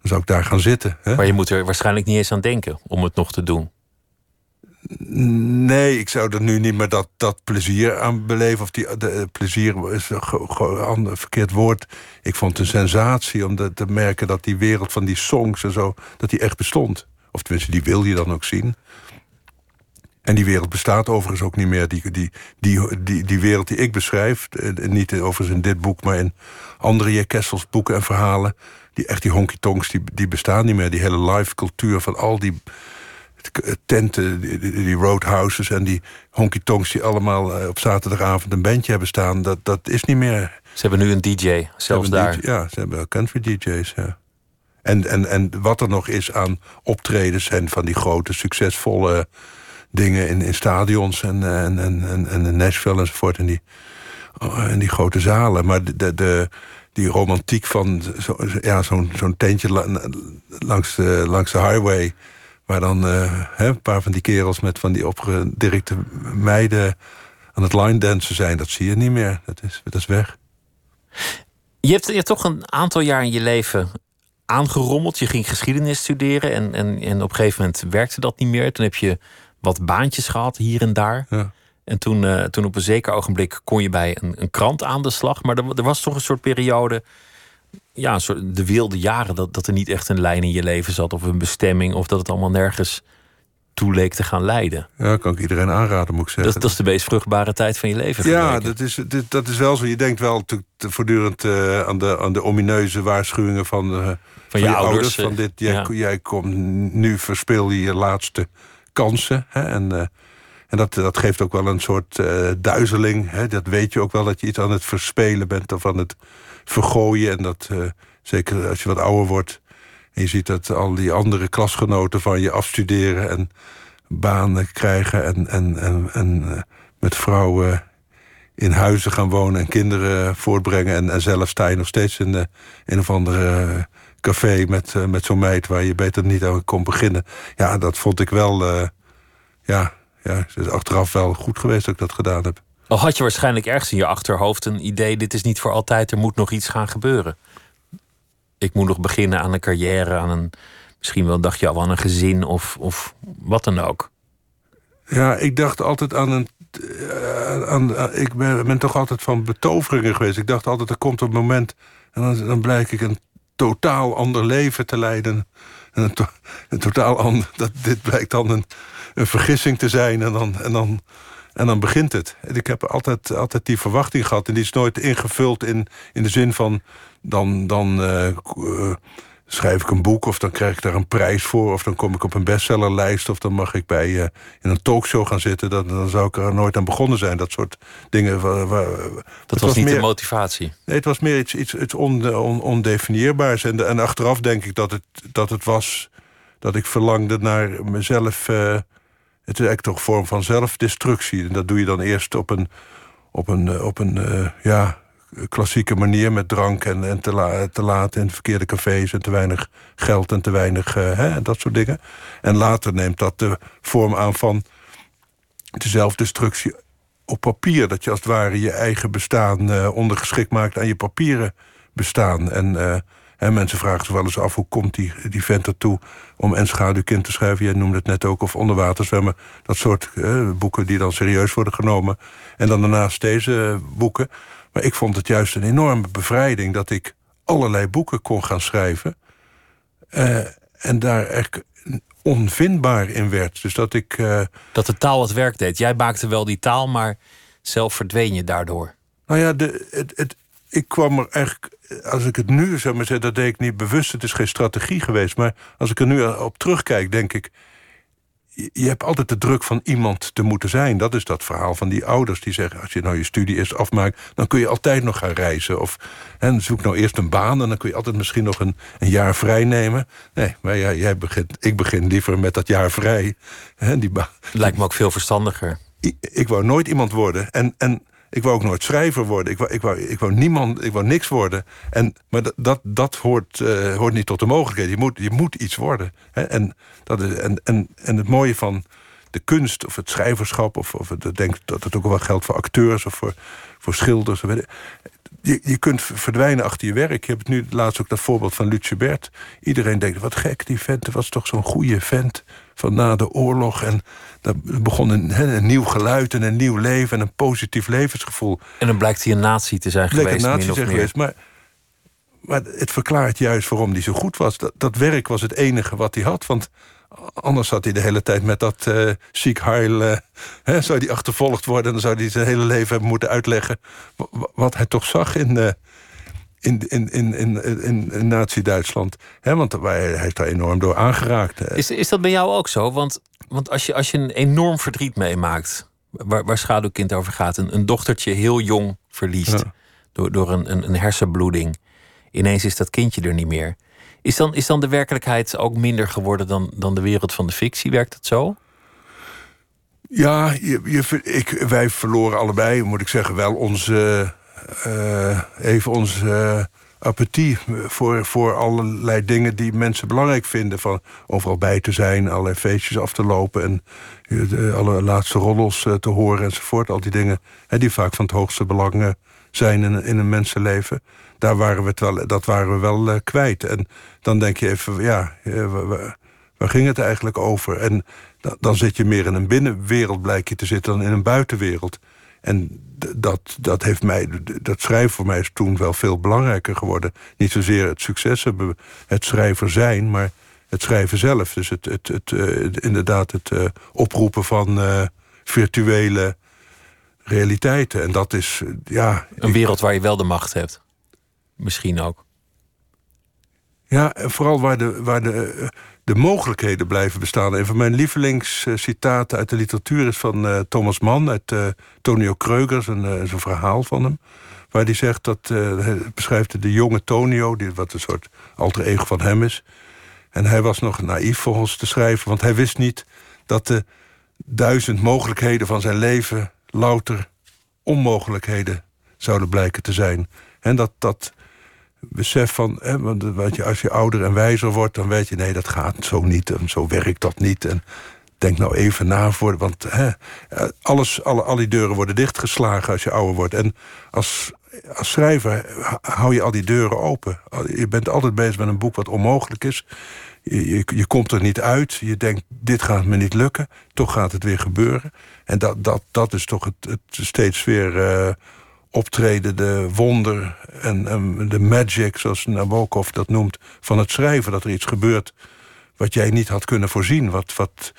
B: zou ik daar gaan zitten. Hè?
A: Maar je moet er waarschijnlijk niet eens aan denken om het nog te doen.
B: Nee, ik zou er nu niet meer dat, dat plezier aan beleven. Of die eh, plezier is een verkeerd woord. Ik vond het een sensatie om te merken dat die wereld van die songs en zo, dat die echt bestond. Of tenminste, die wil je dan ook zien. En die wereld bestaat overigens ook niet meer. Die, die, die, die, die wereld die ik beschrijf, eh, niet overigens in dit boek, maar in andere J. Kessels boeken en verhalen. Die echt die honky-tonks, die, die bestaan niet meer. Die hele live cultuur van al die tenten, die, roadhouses en die honky-tonks... die allemaal eh, op zaterdagavond een bandje hebben staan, dat, dat is niet meer.
A: Ze hebben nu een DJ,
B: Ze
A: zelfs daar.
B: DJ ja, ze hebben country DJ's, ja. En, en, en wat er nog is aan optredens en van die grote, succesvolle dingen in, in stadions en, en, en, en, in Nashville enzovoort. En die, oh, en die grote zalen. Maar de, de, de- die romantiek van zo, ja, zo'n zo'n tentje la- langs de, langs de highway. Waar dan eh, hè, een paar van die kerels met van die opgedirkte meiden aan het line dansen zijn. Dat zie je niet meer. Dat is, dat is weg.
A: Je hebt, je hebt toch een aantal jaar in je leven aangerommeld. Je ging geschiedenis studeren en, en, en op een gegeven moment werkte dat niet meer. Toen heb je wat baantjes gehad hier en daar.
B: Ja.
A: En toen, eh, toen op een zeker ogenblik kon je bij een, een krant aan de slag. Maar er, er was toch een soort periode, ja, de wilde jaren, dat, dat er niet echt een lijn in je leven zat of een bestemming. Of dat het allemaal nergens toe leek te gaan leiden.
B: Ja, kan ik iedereen aanraden, moet ik zeggen.
A: Dat, dat is de meest vruchtbare tijd van je leven.
B: Ja, dat is, dit, dat is wel zo. Je denkt wel voortdurend eh, aan, de, aan de omineuze waarschuwingen van, eh, van,
A: je ouders,
B: Van
A: eh,
B: dit, jij,
A: ja.
B: jij komt nu verspil je je laatste kansen. Hè, en en dat, dat geeft ook wel een soort duizeling. Hè, dat weet je ook wel dat je iets aan het verspelen bent of aan het vergooien. En dat, eh, zeker als je wat ouder wordt. En je ziet dat al die andere klasgenoten van je afstuderen en banen krijgen en, en, en, en eh, met vrouwen in huizen gaan wonen en kinderen voortbrengen. En, en zelf sta je nog steeds in de, een of andere eh, café met, eh, met zo'n meid waar je beter niet aan kon beginnen. Ja, dat vond ik wel. eh, ja, ja, het is achteraf wel goed geweest dat ik dat gedaan heb.
A: Al had je waarschijnlijk ergens in je achterhoofd een idee: dit is niet voor altijd, er moet nog iets gaan gebeuren. Ik moet nog beginnen aan een carrière, aan een, misschien wel dacht je al aan een gezin of, of wat dan ook.
B: Ja, ik dacht altijd aan een. eh, aan, aan- ik ben, toch altijd van betoveringen geweest. Ik dacht altijd, er komt een moment. En dan, dan blijk ik een totaal ander leven te leiden. En een, een totaal ander. Dat, dit blijkt dan een, een vergissing te zijn. En dan, en, dan, en dan begint het. Ik heb altijd, altijd die verwachting gehad. En die is nooit ingevuld in, in de zin van. Dan, dan eh, eh, schrijf ik een boek of dan krijg ik daar een prijs voor... of dan kom ik op een bestsellerlijst of dan mag ik bij eh, in een talkshow gaan zitten... Dan, dan zou ik er nooit aan begonnen zijn. Dat soort dingen. Waar, waar-
A: Dat was, niet
B: meer,
A: de motivatie.
B: Nee, het was meer iets, iets, iets on, on- ondefinieerbaars. En, en achteraf denk ik dat het, dat het was... dat ik verlangde naar mezelf... het is eigenlijk toch een vorm van zelfdestructie. En dat doe je dan eerst op een, op een, eh, op een eh, ja, klassieke manier... met drank en, en te, la, te laat in verkeerde cafés... en te weinig geld en te weinig eh, hè, dat soort dingen. En later neemt dat de vorm aan van de zelfdestructie op papier. Dat je als het ware je eigen bestaan ondergeschikt maakt aan je papieren bestaan. En hè, mensen vragen zich wel eens af hoe komt die, die vent ertoe om En schaduwkind te schrijven. Jij noemde het net ook, of Onderwaterzwemmen. Dat soort eh, boeken die dan serieus worden genomen. En dan daarnaast deze eh, boeken. Maar ik vond het juist een enorme bevrijding dat ik allerlei boeken kon gaan schrijven. Eh, en daar echt onvindbaar in werd. Dus dat ik. eh,
A: Dat de taal het werk deed. Jij maakte wel die taal, maar zelf verdween je daardoor.
B: Nou ja, de, het, het, ik kwam er eigenlijk, als ik het nu zou maar zeggen, dat deed ik niet bewust. Het is geen strategie geweest. Maar als ik er nu op terugkijk, denk ik. Je hebt altijd de druk van iemand te moeten zijn. Dat is dat verhaal van die ouders die zeggen: als je nou je studie eerst afmaakt, dan kun je altijd nog gaan reizen. Of hè, zoek nou eerst een baan en dan kun je altijd misschien nog een, een jaar vrij nemen. Nee, maar ja, jij begint, ik begin liever met dat jaar vrij. Hè, die
A: Lijkt me ook veel verstandiger.
B: ik, ik wou nooit iemand worden. En, en Ik wou ook nooit schrijver worden. Ik wou, ik wou, ik wou niemand, ik wou niks worden. En, maar dat, dat, dat hoort, uh, hoort niet tot de mogelijkheid. Je moet, je moet iets worden. Hè? En, dat is, en, en, en het mooie van de kunst of het schrijverschap... of, of ik denk dat het ook wel geldt voor acteurs of voor, voor schilders je, je kunt verdwijnen achter je werk. Je hebt nu laatst ook dat voorbeeld van Lutje Bert. Iedereen denkt, wat gek, die vent was toch zo'n goede vent van na de oorlog. En daar begon een, een, nieuw geluid en een nieuw leven en een positief levensgevoel.
A: En dan blijkt hij een natie te zijn geweest.
B: Een nazi zijn geweest, maar, maar het verklaart juist waarom hij zo goed was. Dat, dat werk was het enige wat hij had, want Anders zat hij de hele tijd met dat uh, ziek heil. Uh, zou hij achtervolgd worden en dan zou hij zijn hele leven hebben moeten uitleggen. wat hij toch zag in, uh, in, in, in, in, in, in Nazi-Duitsland. Want hij heeft daar enorm door aangeraakt.
A: Is, is dat bij jou ook zo? Want, want als, je, als je een enorm verdriet meemaakt. Waar, waar schaduwkind over gaat. Een, een dochtertje heel jong verliest. Door, door een, een, een hersenbloeding. Ineens is dat kindje er niet meer. Is dan, is dan de werkelijkheid ook minder geworden dan, dan de wereld van de fictie? Werkt dat zo?
B: Ja, je, je, ik, wij verloren allebei, moet ik zeggen, wel onze, even onze uh, apathie voor, voor allerlei dingen die mensen belangrijk vinden. Van overal bij te zijn, allerlei feestjes af te lopen en de, alle laatste roddels te horen enzovoort. Al die dingen die vaak van het hoogste belang zijn in, in een mensenleven daar waren we wel, dat waren we wel kwijt. En dan denk je even, ja, waar, waar ging het eigenlijk over? En dan, dan zit je meer in een binnenwereld, blijk je te zitten, dan in een buitenwereld. En dat, dat heeft mij, dat schrijven voor mij is toen wel veel belangrijker geworden. Niet zozeer het succes hebben, het schrijver zijn, maar het schrijven zelf. Dus het, het, het, uh, inderdaad het uh, oproepen van uh, virtuele realiteiten. En dat is, ja...
A: Een wereld waar je wel de macht hebt misschien ook.
B: Ja, vooral waar de, waar de, de mogelijkheden blijven bestaan. Een van mijn lievelingscitaten uit de literatuur is van uh, Thomas Mann... uit uh, Tonio Kreugers, een, uh, een verhaal van hem. Waar hij zegt dat, hij beschrijft de jonge Tonio... Die, wat een soort alter ego van hem is. En hij was nog naïef volgens te schrijven... want hij wist niet dat de duizend mogelijkheden van zijn leven... louter onmogelijkheden zouden blijken te zijn. En dat, dat besef van, hè, want wat je, als je ouder en wijzer wordt, dan weet je, nee, dat gaat zo niet en zo werkt dat niet. En denk nou even na voor, want hè, alles, alle, al die deuren worden dichtgeslagen als je ouder wordt. En als, als schrijver hou je al die deuren open. Je bent altijd bezig met een boek wat onmogelijk is. Je, je, je, komt er niet uit. Je denkt, dit gaat me niet lukken. Toch gaat het weer gebeuren. En dat, dat, dat is toch het, het steeds weer uh, optreden, de wonder en, en, de magic, zoals Nabokov dat noemt, van het schrijven. Dat er iets gebeurt wat jij niet had kunnen voorzien. Wat, wat,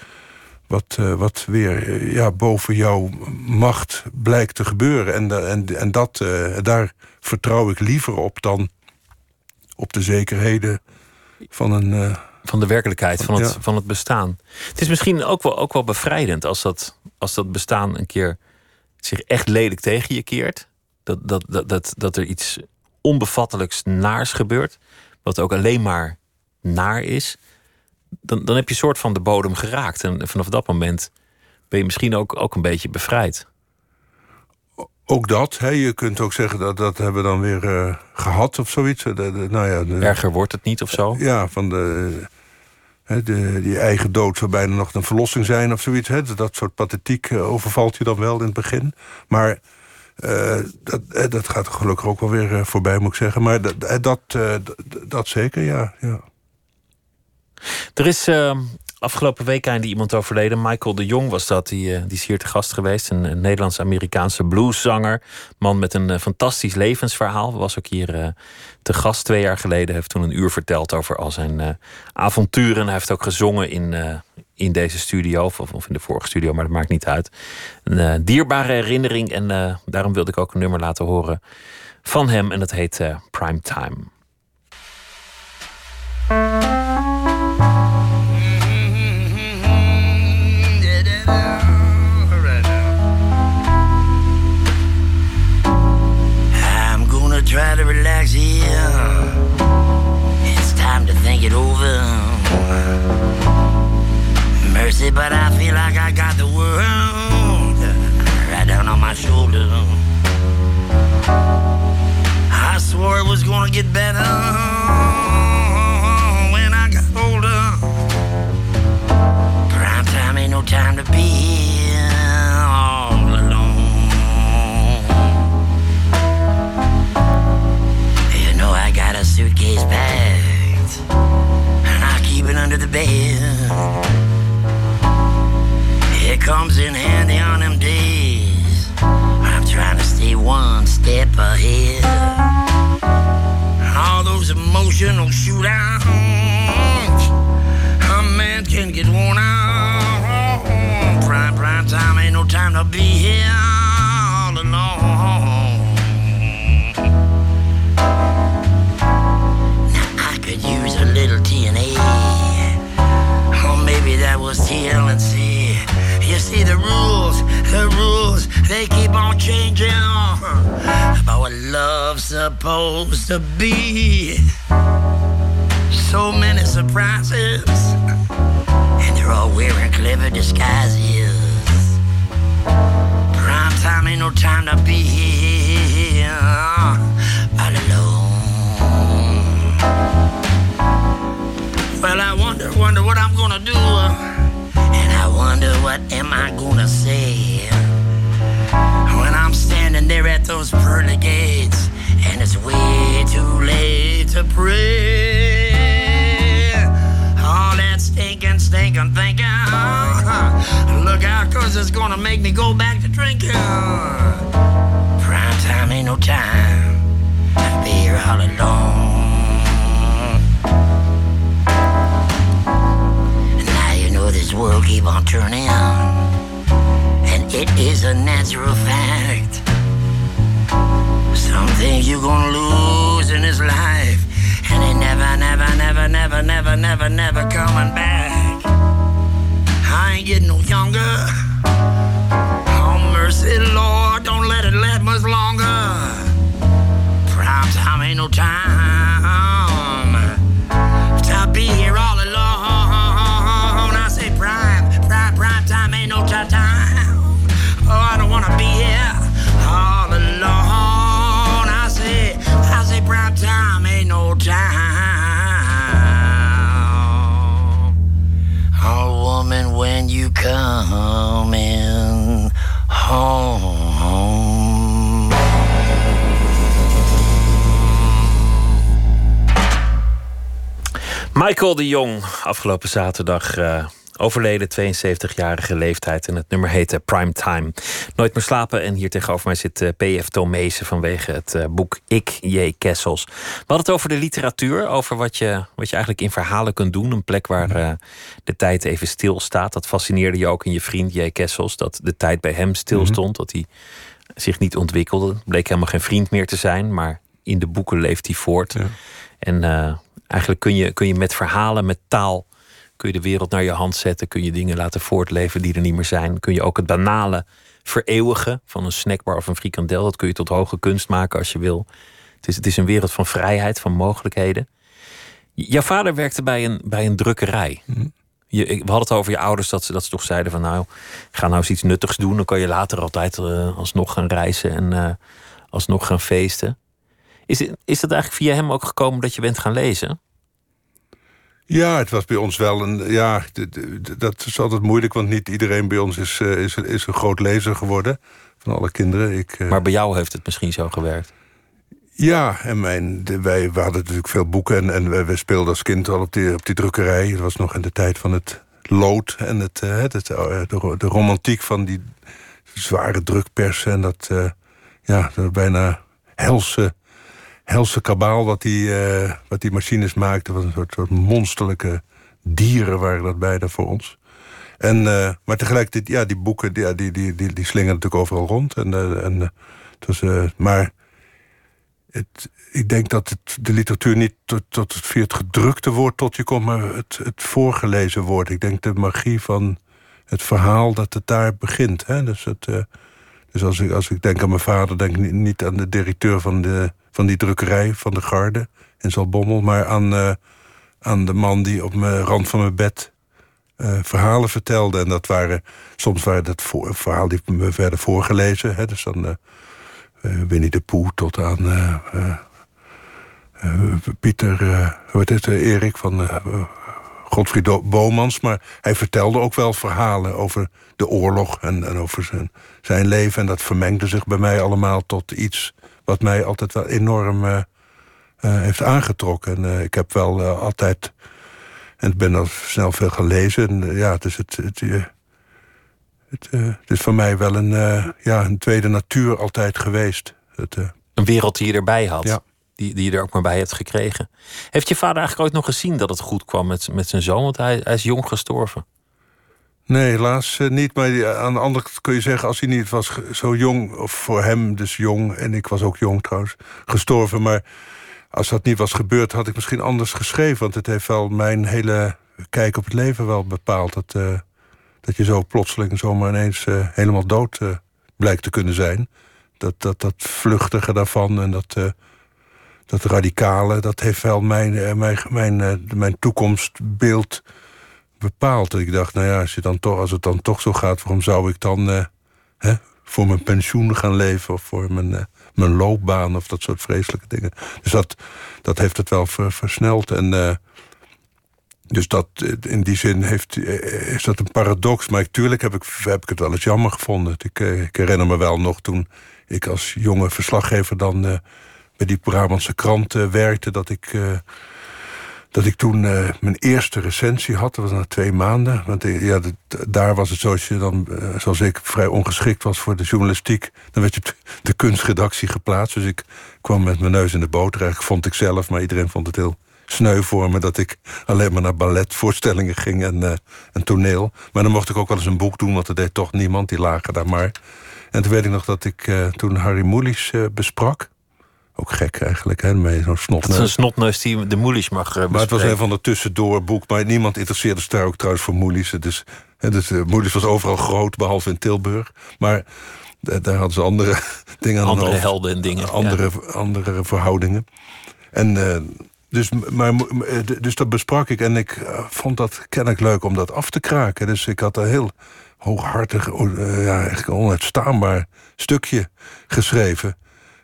B: wat, uh, wat weer uh, ja, boven jouw macht blijkt te gebeuren. En, en, en dat, uh, daar vertrouw ik liever op dan op de zekerheden van een.
A: van de werkelijkheid, van het, ja. van het bestaan. Het is misschien ook wel, ook wel bevrijdend als dat, als dat bestaan een keer zich echt lelijk tegen je keert dat, dat, dat, dat, dat er iets onbevattelijks naars gebeurt, wat ook alleen maar naar is, dan, dan heb je soort van de bodem geraakt. En vanaf dat moment ben je misschien ook, ook een beetje bevrijd.
B: Ook dat, hè? je kunt ook zeggen dat dat hebben we dan weer uh, gehad of zoiets. De, de, nou ja, de,
A: Erger wordt het niet of zo?
B: Ja, van de, hè, die eigen dood zou bijna nog een verlossing zijn of zoiets. Hè? Dat soort pathetiek uh, overvalt je dan wel in het begin. Maar uh, dat, eh, dat gaat gelukkig ook wel weer uh, voorbij, moet ik zeggen. Maar dat, dat, dat zeker, ja. ja.
A: Er is afgelopen week einde iemand overleden. Michael de Jong was dat. Die, die is hier te gast geweest. Een, een Nederlands-Amerikaanse blueszanger. Man met een fantastisch levensverhaal. Was ook hier te gast twee jaar geleden. Heeft toen een uur verteld over al zijn avonturen. Hij heeft ook gezongen in in deze studio, of, of in de vorige studio, maar dat maakt niet uit. Een uh, dierbare herinnering en uh, daarom wilde ik ook een nummer laten horen van hem en dat heet uh, Prime Time.
D: But I feel like I got the world right down on my shoulder. I swore it was gonna get better when I got older. Prime time ain't no time to be all alone. You know I got a suitcase packed, and I keep it under the bed. It comes in handy on them days. I'm trying to stay one step ahead. All those emotional shootouts, a man can get worn out. Prime, prime time ain't no time to be here they keep on changing about what love's supposed to be. So many surprises, and they're all wearing clever disguises. Prime time ain't no time to be here all alone. Well, I wonder, wonder what I'm gonna do. And I wonder what am I gonna say I'm standing there at those pearly gates and it's way too late to pray. All that stinking, stinking thinking. Look out, cause it's gonna make me go back to drinking. Prime time ain't no time to be here all alone. Now you know this world keep on turning, it is a natural fact. Something you're gonna lose in this life, and it never, never, never, never, never, never, never coming back. I ain't getting no younger. Oh mercy, Lord, don't let it last much longer. Prime time ain't no time to be here all
A: Michael de Jong, afgelopen zaterdag eh, overleden, 72-jarige leeftijd. En het nummer heette Primetime. Nooit meer slapen. En hier tegenover mij zit eh, P.F. Tomezen vanwege het eh, boek Ik, J. Kessels. We hadden het over de literatuur, over wat je, wat je eigenlijk in verhalen kunt doen. Een plek waar eh, de tijd even stilstaat. Dat fascineerde je ook in je vriend J. Kessels, dat de tijd bij hem stilstond. Dat hij zich niet ontwikkelde. Bleek helemaal geen vriend meer te zijn, maar in de boeken leeft hij voort. En eigenlijk kun je, kun je met verhalen, met taal, kun je de wereld naar je hand zetten. Kun je dingen laten voortleven die er niet meer zijn. Kun je ook het banale vereeuwigen van een snackbar of een frikandel. Dat kun je tot hoge kunst maken als je wil. Het is, het is een wereld van vrijheid, van mogelijkheden. Jouw vader werkte bij een, bij een drukkerij. Je, ik- we hadden het over je ouders dat ze, dat ze toch zeiden van nou, ga nou eens iets nuttigs doen. Dan kan je later altijd eh, alsnog gaan reizen en eh, alsnog gaan feesten. Is, is dat eigenlijk via hem ook gekomen dat je bent gaan lezen?
B: Ja, het was bij ons wel een. Ja, dat is altijd moeilijk, want niet iedereen bij ons is, eh, is, is een groot lezer geworden. Van alle kinderen. Ik, eh,
A: Maar bij jou heeft het misschien zo gewerkt.
B: Ja, en mijn, de- wij we hadden natuurlijk veel boeken. En, en wij, wij speelden als kind al op die, op die drukkerij. Het was nog in de tijd van het lood en het, eh, het, het, de, de romantiek van die zware drukpersen. En dat, ja, dat bijna helse, helse kabaal wat die, eh, wat die machines maakten. was een soort, soort monsterlijke dieren waren dat bijna voor ons. En, eh, maar tegelijkertijd, ja, die boeken die, die, die, die, die slingen natuurlijk overal rond. En, eh, en, maar het, ik denk dat het, de literatuur niet tot, tot het, via het gedrukte woord tot je komt, maar het, het voorgelezen woord. Ik denk de magie van het verhaal dat het daar begint. Hè? Dus, het, dus als, ik, als ik denk aan mijn vader, denk ik niet aan de directeur van, de, van die drukkerij van de Garde in Zalbommel, maar aan, eh, aan de man die op mijn rand van mijn bed eh, verhalen vertelde. En dat waren soms waren dat voor, verhalen die me werden voorgelezen. Hè? Dus dan. eh, Winnie de Poe tot aan Pieter, wat is het, Erik van Godfried Bomans. Maar hij vertelde ook wel verhalen over de oorlog en, en over zijn, zijn leven. En dat vermengde zich bij mij allemaal tot iets wat mij altijd wel enorm heeft aangetrokken. En ik heb wel altijd, en ik ben al snel veel gelezen. En, ja, dus het, het, het, het, is voor mij wel een, ja, een tweede natuur altijd geweest. Het,
A: een wereld die je erbij had.
B: Ja.
A: Die, die je er ook maar bij hebt gekregen. Heeft je vader eigenlijk ooit nog gezien dat het goed kwam met, met zijn zoon? Want hij, hij is jong gestorven.
B: Nee, helaas niet. Maar aan de andere kant kun je zeggen... als hij niet was zo jong, of voor hem dus jong... en ik was ook jong trouwens, gestorven. Maar als dat niet was gebeurd, had ik misschien anders geschreven. Want het heeft wel mijn hele kijk op het leven wel bepaald. Dat, uh, dat je zo plotseling zomaar ineens helemaal dood blijkt te kunnen zijn. Dat, dat, dat vluchtige daarvan en dat dat radicale, dat heeft wel mijn, eh, mijn, mijn, eh, mijn toekomstbeeld bepaald. Ik dacht, nou ja, als, je dan toch, als het dan toch zo gaat, waarom zou ik dan uh, hè, voor mijn pensioen gaan leven of voor mijn, uh, mijn loopbaan of dat soort vreselijke dingen. Dus dat, dat heeft het wel versneld. En uh, dus dat, in die zin heeft, is dat een paradox. Maar natuurlijk heb ik, heb ik het wel eens jammer gevonden. Ik, ik herinner me wel nog toen ik als jonge verslaggever dan bij die Brabantse krant werkte... dat ik, dat ik toen uh, mijn eerste recensie had. Dat was na twee maanden. Want ja, daar was het zoals je dan, zoals ik, vrij ongeschikt was voor de journalistiek. Dan werd je op de kunstredactie geplaatst. Dus ik kwam met mijn neus in de boter. Eigenlijk vond ik zelf, maar iedereen vond het heel sneu voor me... dat ik alleen maar naar balletvoorstellingen ging en, en toneel. Maar dan mocht ik ook wel eens een boek doen, want dat deed toch niemand. Die lagen daar maar. En toen weet ik nog dat ik toen Harry Mulisch besprak. Ook gek eigenlijk, hè? Met zo'n snotneus.
A: Een snotneus die de Moelies mag uh,
B: Maar het was een van de tussendoorboek. Maar niemand interesseerde zich daar ook trouwens voor Moelies. Dus, hè, dus uh, Moelies was overal groot, behalve in Tilburg. Maar daar hadden ze andere [LAUGHS] dingen aan
A: Andere helden en dingen.
B: Andere, ja. andere verhoudingen. En... Uh, dus, maar, dus dat besprak ik en ik vond dat kennelijk leuk om dat af te kraken. Dus ik had een heel hooghartig, ja, echt onuitstaanbaar stukje geschreven.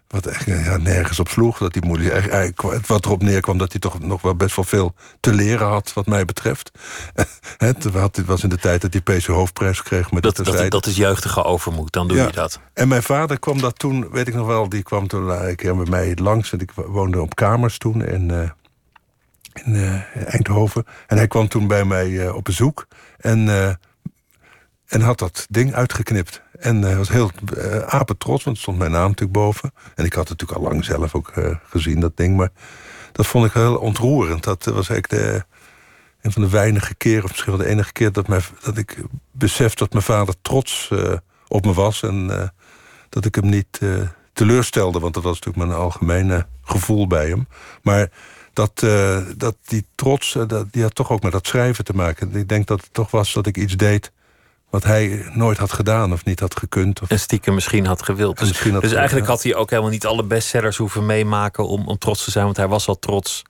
B: Wat echt ja, nergens op sloeg. Dat die moeder, wat erop neerkwam dat hij toch nog wel best wel veel te leren had, wat mij betreft. [LAUGHS] Het was in de tijd dat hij PC Hoofdprijs kreeg. Met
A: dat, dat, dat, is jeugdige overmoed, dan doe
B: ja.
A: je dat.
B: En mijn vader kwam dat toen, weet ik nog wel, die kwam toen een keer met mij langs. En ik woonde op kamers toen in, uh, in uh, Eindhoven. En hij kwam toen bij mij uh, op bezoek. En, en had dat ding uitgeknipt. En hij was heel uh, apetrots, want er stond mijn naam natuurlijk boven. En ik had het natuurlijk al lang zelf ook uh, gezien, dat ding. Maar dat vond ik heel ontroerend. Dat was eigenlijk de, een van de weinige keren, of misschien wel de enige keer... dat, dat ik besefte dat mijn vader trots uh, op me was. En dat ik hem niet teleurstelde. Want dat was natuurlijk mijn algemene gevoel bij hem. Maar dat, dat die trots, dat, die had toch ook met dat schrijven te maken. Ik denk dat het toch was dat ik iets deed wat hij nooit had gedaan of niet had gekund. Of...
A: En stiekem misschien had gewild. Dus,
B: misschien had
A: dus eigenlijk had hij ook helemaal niet alle bestsellers hoeven meemaken om, om trots te zijn. Want hij was al trots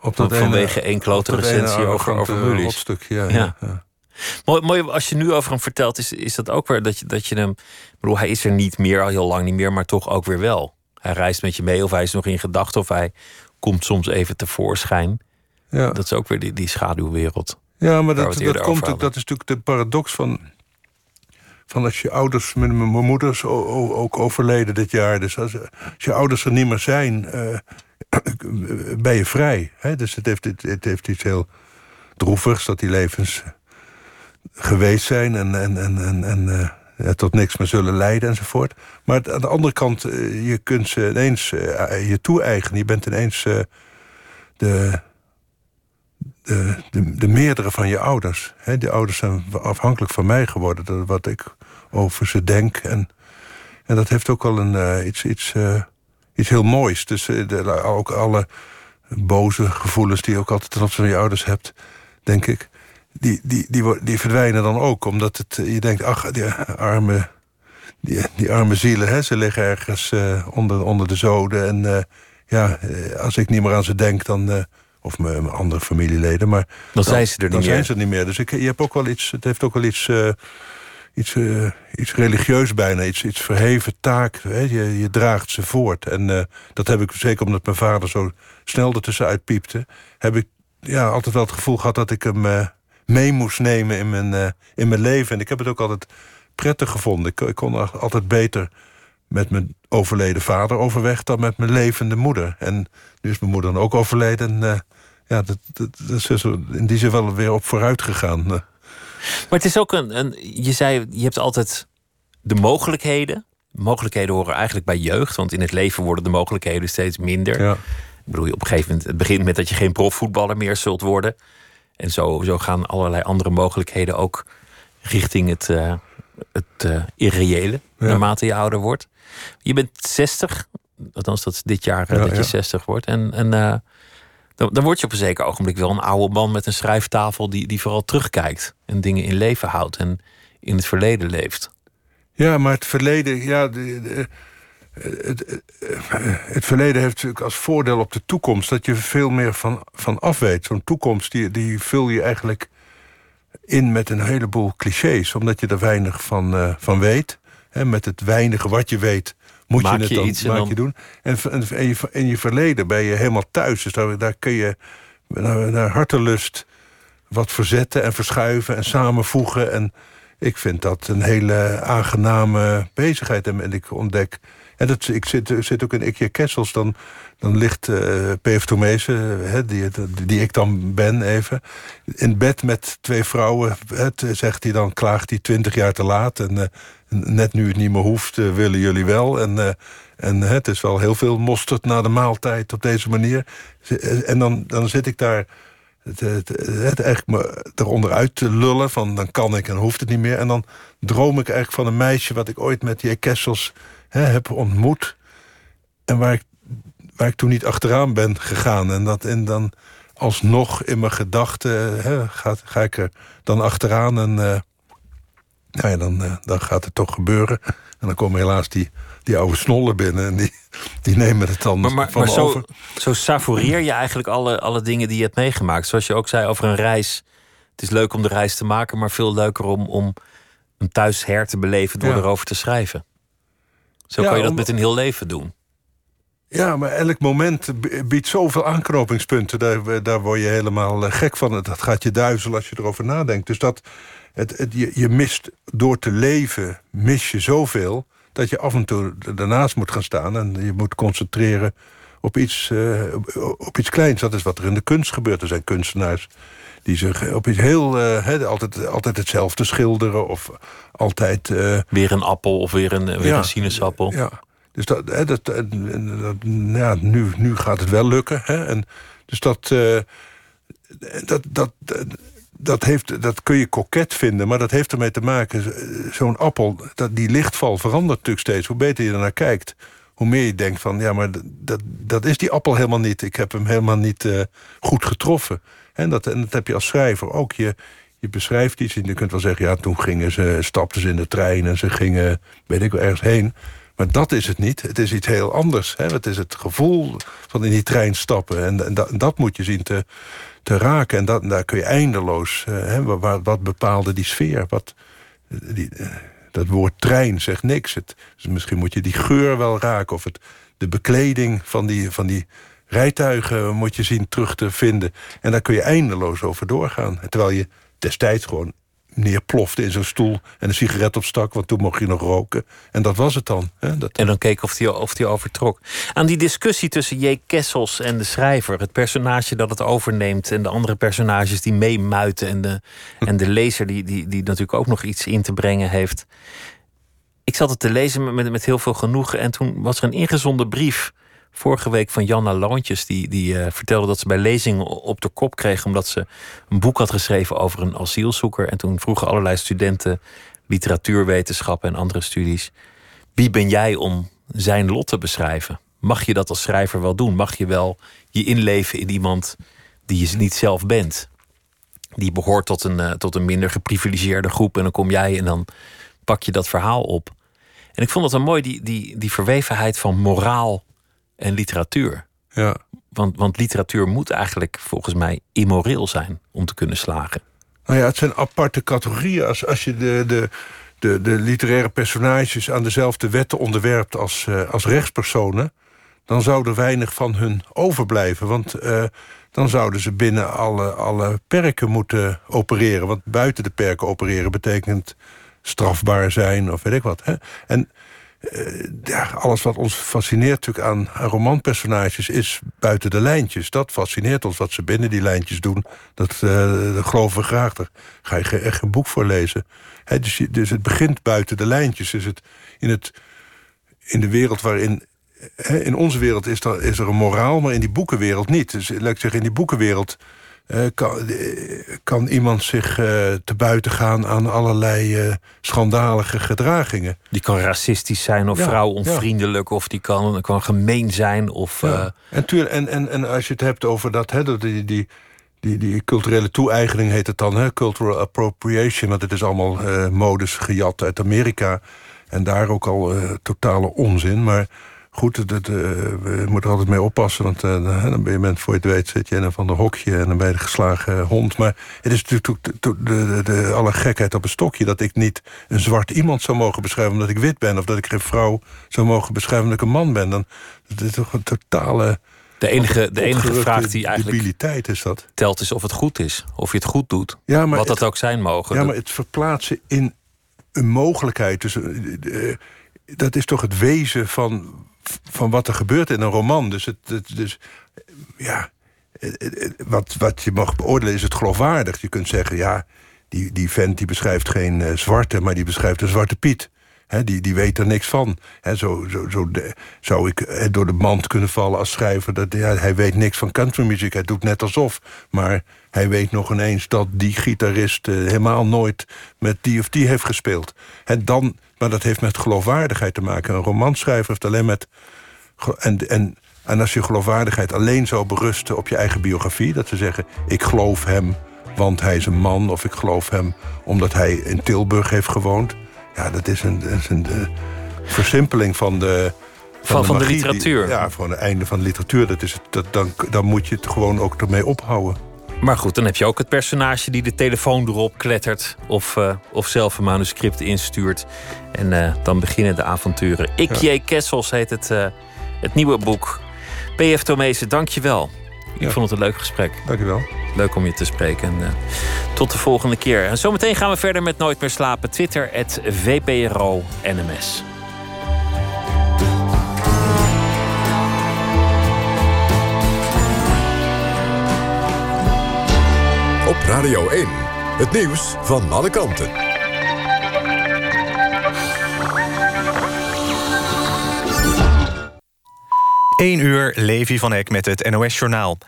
B: op dat
A: vanwege één klote recensie over, over.
B: Ja, ja. ja.
A: Mooi, mooi, als je nu over hem vertelt, is, is dat ook weer dat je, dat je hem. Ik bedoel, hij is er niet meer, al heel lang niet meer, maar toch ook weer wel. Hij reist met je mee, of hij is nog in gedachten, of hij komt soms even tevoorschijn. Ja. Dat is ook weer die, die schaduwwereld.
B: Ja, maar dat, dat, komt, dat is natuurlijk de paradox van van als je ouders, mijn, mijn moeder ook overleden dit jaar. Dus als, je ouders er niet meer zijn, uh, [CLEARS THROAT] ben je vrij. Hè? Dus het heeft, het, heeft iets heel droevigs dat die levens geweest zijn en, en, en, en, en uh, tot niks meer zullen leiden enzovoort. Maar aan de andere kant, uh, je kunt ze ineens je toe-eigenen. Je bent ineens de, de, de, de, meerdere van je ouders. Die ouders zijn afhankelijk van mij geworden. Dat wat ik over ze denk. En, en dat heeft ook al een, uh, iets, iets, uh, iets heel moois. Dus de, ook alle boze gevoelens die je ook altijd ten opzichte van je ouders hebt, denk ik. Die, die, die, die verdwijnen dan ook. Omdat het, je denkt, ach, die arme, die, die arme zielen, hè, ze liggen ergens onder, onder de zoden. En ja, als ik niet meer aan ze denk, dan of mijn, andere familieleden. Maar
A: dan, zijn ze er niet
B: dan
A: meer.
B: zijn ze er niet meer. Dus ik, je hebt ook wel iets, het heeft ook wel iets iets, eh, iets religieus bijna, iets, iets verheven taak. Je, je draagt ze voort. En eh, dat heb ik, zeker omdat mijn vader zo snel ertussenuit piepte... heb ik ja, altijd wel het gevoel gehad dat ik hem eh, mee moest nemen in mijn, in mijn leven. En ik heb het ook altijd prettig gevonden. Ik, kon altijd beter met mijn overleden vader overweg... dan met mijn levende moeder. En nu is mijn moeder dan ook overleden. En, ja, dat, dat, dat, in die zin wel weer op vooruit gegaan.
A: Maar het is ook een, een. Je zei, je hebt altijd de mogelijkheden. Mogelijkheden horen eigenlijk bij jeugd, want in het leven worden de mogelijkheden steeds minder. Ja. Ik bedoel, op een gegeven moment, het begint met dat je geen profvoetballer meer zult worden. En zo, zo gaan allerlei andere mogelijkheden ook richting het, uh, het uh, irreële, naarmate je ouder wordt. Je bent 60, althans dat is dit jaar uh, dat je 60 wordt. En, en dan, word je op een zeker ogenblik wel een oude man met een schrijftafel die, die vooral terugkijkt en dingen in leven houdt en in het verleden leeft.
B: Ja, maar het verleden, ja, de, het, het, verleden heeft natuurlijk als voordeel op de toekomst dat je veel meer van, van af weet. Zo'n toekomst die, die vul je eigenlijk in met een heleboel clichés, omdat je er weinig van, van weet. Met het weinige wat je weet, moet
A: maak
B: je het
A: je
B: dan,
A: iets
B: maak
A: dan...
B: je doen. En in je, in je verleden ben je helemaal thuis. Dus daar, daar kun je naar, naar hartelust wat verzetten en verschuiven en samenvoegen. En ik vind dat een hele aangename bezigheid. En ik ontdek... En dat, ik zit, zit ook in Ikea Kessels, dan, dan ligt uh, P.F. Tomezen, die, die ik dan ben even... in bed met twee vrouwen, het, zegt hij dan, klaagt hij twintig jaar te laat... en uh, net nu het niet meer hoeft, willen jullie wel. En, en het is wel heel veel mosterd na de maaltijd op deze manier. En dan, dan zit ik daar het, het, eigenlijk me eronder uit te lullen. Van dan kan ik en hoeft het niet meer. En dan droom ik eigenlijk van een meisje... wat ik ooit met die Kessels hè, heb ontmoet. En waar ik, waar ik toen niet achteraan ben gegaan. En, dat, en dan alsnog in mijn gedachten ga, ga ik er dan achteraan... en uh, nou ja, dan, uh, dan gaat het toch gebeuren. En dan komen helaas die, die oude snollen binnen en die, die nemen het dan
A: maar, maar,
B: van
A: maar zo,
B: over.
A: Zo savoureer je eigenlijk alle, alle dingen die je hebt meegemaakt. Zoals je ook zei over een reis. Het is leuk om de reis te maken, maar veel leuker om, om hem thuis her te beleven door
B: Ja.
A: erover te schrijven. Zo
B: Ja,
A: kan je dat
B: om-
A: met een heel leven doen.
B: Ja, maar elk moment biedt zoveel aanknopingspunten. Daar, daar word je helemaal eh, gek van. Dat gaat je duizelen als je erover nadenkt. Dus dat, het, het, je, je mist door te leven, mis je zoveel... dat je af en toe daarnaast moet gaan staan... en je moet concentreren op iets, eh, op, iets kleins. Dat is wat er in de kunst gebeurt. Er zijn kunstenaars die zich op iets heel... eh, altijd, altijd hetzelfde schilderen of altijd...
A: Weer een appel of weer een, weer
B: Ja.
A: een sinaasappel.
B: ja, dus dat, dat, dat, ja, nu, gaat het wel lukken. Hè? En dus dat, eh, dat, dat, dat, dat, heeft, dat kun je koket vinden, maar dat heeft ermee te maken. eh, Zo'n appel, dat, die lichtval verandert natuurlijk steeds. Hoe beter je ernaar kijkt, hoe meer je denkt van... ja, maar dat, dat is die appel helemaal niet. Ik heb hem helemaal niet eh, goed getroffen. En dat, en dat heb je als schrijver ook. Je, je beschrijft iets en je kunt wel zeggen... ja, toen gingen ze, stapten ze in de trein en ze gingen, weet ik wel, ergens heen... Maar dat is het niet. Het is iets heel anders. Hè? Het is het gevoel van in die trein stappen. En, en dat, dat moet je zien te, te raken. En dat, daar kun je eindeloos... eh, hè, wat- bepaalde die sfeer? Wat, die, eh, dat woord trein zegt niks. Het, dus misschien moet je die geur wel raken. Of het, de bekleding van die, van die rijtuigen moet je zien terug te vinden. En daar kun je eindeloos over doorgaan. Terwijl je destijds gewoon neerplofte in zo'n stoel... en een sigaret opstak, want toen mocht je nog roken. En dat was het dan. Hè? Dat,
A: En dan keek of hij of overtrok. Aan die discussie tussen J. Kessels en de schrijver, het personage dat het overneemt en de andere personages die meemuiten en de, en de lezer die, die, die natuurlijk ook nog iets in te brengen heeft. Ik zat het te lezen met, met heel veel genoegen en toen was er een ingezonden brief vorige week van Janna Loontjes. Die, die eh, vertelde dat ze bij lezingen op de kop kreeg omdat ze een boek had geschreven over een asielzoeker. En toen vroegen allerlei studenten literatuurwetenschappen en andere studies. Wie ben jij om zijn lot te beschrijven? Mag je dat als schrijver wel doen? Mag je wel je inleven in iemand die je niet zelf bent? Die behoort tot een, eh, tot een minder geprivilegeerde groep. En dan kom jij en dan pak je dat verhaal op. En ik vond het dan mooi, die, die, die verwevenheid van moraal en literatuur.
B: ja.
A: Want, want literatuur moet eigenlijk volgens mij immoreel zijn om te kunnen slagen.
B: Nou ja, het zijn aparte categorieën. Als, als je de, de, de, de literaire personages aan dezelfde wetten onderwerpt als, uh, als rechtspersonen, dan zou er weinig van hun overblijven. Want uh, dan zouden ze binnen alle, alle perken moeten opereren. Want buiten de perken opereren betekent strafbaar zijn of weet ik wat. Hè? En uh, ja, alles wat ons fascineert natuurlijk aan, romanpersonages... is buiten de lijntjes. Dat fascineert ons, wat ze binnen die lijntjes doen. Dat, uh, dat geloven we graag. Daar ga je echt een boek voor lezen. He, dus, dus, het begint buiten de lijntjes. Dus het, in, het, in de wereld waarin... In onze wereld is er, is er een moraal, maar in die boekenwereld niet. Dus laat ik zeggen, in die boekenwereld... Uh, kan, kan, iemand zich uh, te buiten gaan aan allerlei schandalige gedragingen.
A: Die kan racistisch zijn of ja, vrouwonvriendelijk... Ja. of die kan, kan gemeen zijn. Of,
B: ja. en, tuur, en, en, en als je het hebt over dat... Hè, die, die, die, die culturele toe-eigening heet het dan, hè, cultural appropriation... want het is allemaal modus gejat uit Amerika... en daar ook al totale onzin, maar goed, dat, uh, we moeten er altijd mee oppassen. Want uh, dan ben je bent, voor je het weet, zit je in een van de hokje... en dan ben je de geslagen hond. Maar het is natuurlijk de, de, de, alle gekheid op een stokje... dat ik niet een zwart iemand zou mogen beschrijven omdat ik wit ben... of dat ik geen vrouw zou mogen beschrijven omdat ik een man ben. Dan dat is toch een totale...
A: De enige, de enige vraag die
B: eigenlijk is dat.
A: telt is of het goed is. Of je het goed doet. Ja, maar wat het, dat ook zijn mogen.
B: Ja, maar het verplaatsen in een mogelijkheid... Dus, uh, dat is toch het wezen van van wat er gebeurt in een roman. Dus, het, het dus ja, wat, wat je mag beoordelen is het geloofwaardig. Je kunt zeggen, ja, die, die vent die beschrijft geen uh, zwarte... maar die beschrijft een zwarte Piet. He, die, die weet er niks van. He, zo zo, zo zou ik uh, door de mand kunnen vallen als schrijver. Dat, ja, hij weet niks van countrymuziek. Hij doet net alsof. Maar hij weet nog ineens dat die gitarist... Uh, helemaal nooit met die of die heeft gespeeld. En dan maar dat heeft met geloofwaardigheid te maken. Een romanschrijver heeft alleen met... En, en, en als je geloofwaardigheid alleen zou berusten op je eigen biografie... dat ze zeggen, ik geloof hem want hij is een man... of ik geloof hem omdat hij in Tilburg heeft gewoond... ja, dat is een, dat is een de versimpeling van de...
A: Van, van, de, van de literatuur.
B: Die, ja, van het einde van de literatuur. Dat is, dat, dan, dan moet je het gewoon ook ermee ophouden.
A: Maar goed, dan heb je ook het personage die de telefoon erop klettert. Of, uh, of zelf een manuscript instuurt. En uh, dan beginnen de avonturen. Ik, ja. Kessels heet het, uh, het nieuwe boek. P.F. Tomezen, dank je wel. Ik ja. vond het een leuk gesprek.
B: Dank je wel.
A: Leuk om je te spreken. En, tot de volgende keer. En zometeen gaan we verder met Nooit meer slapen. Twitter, het
E: Radio 1, het nieuws van alle kanten.
F: 1 uur, Levi van Eck met het NOS-journaal.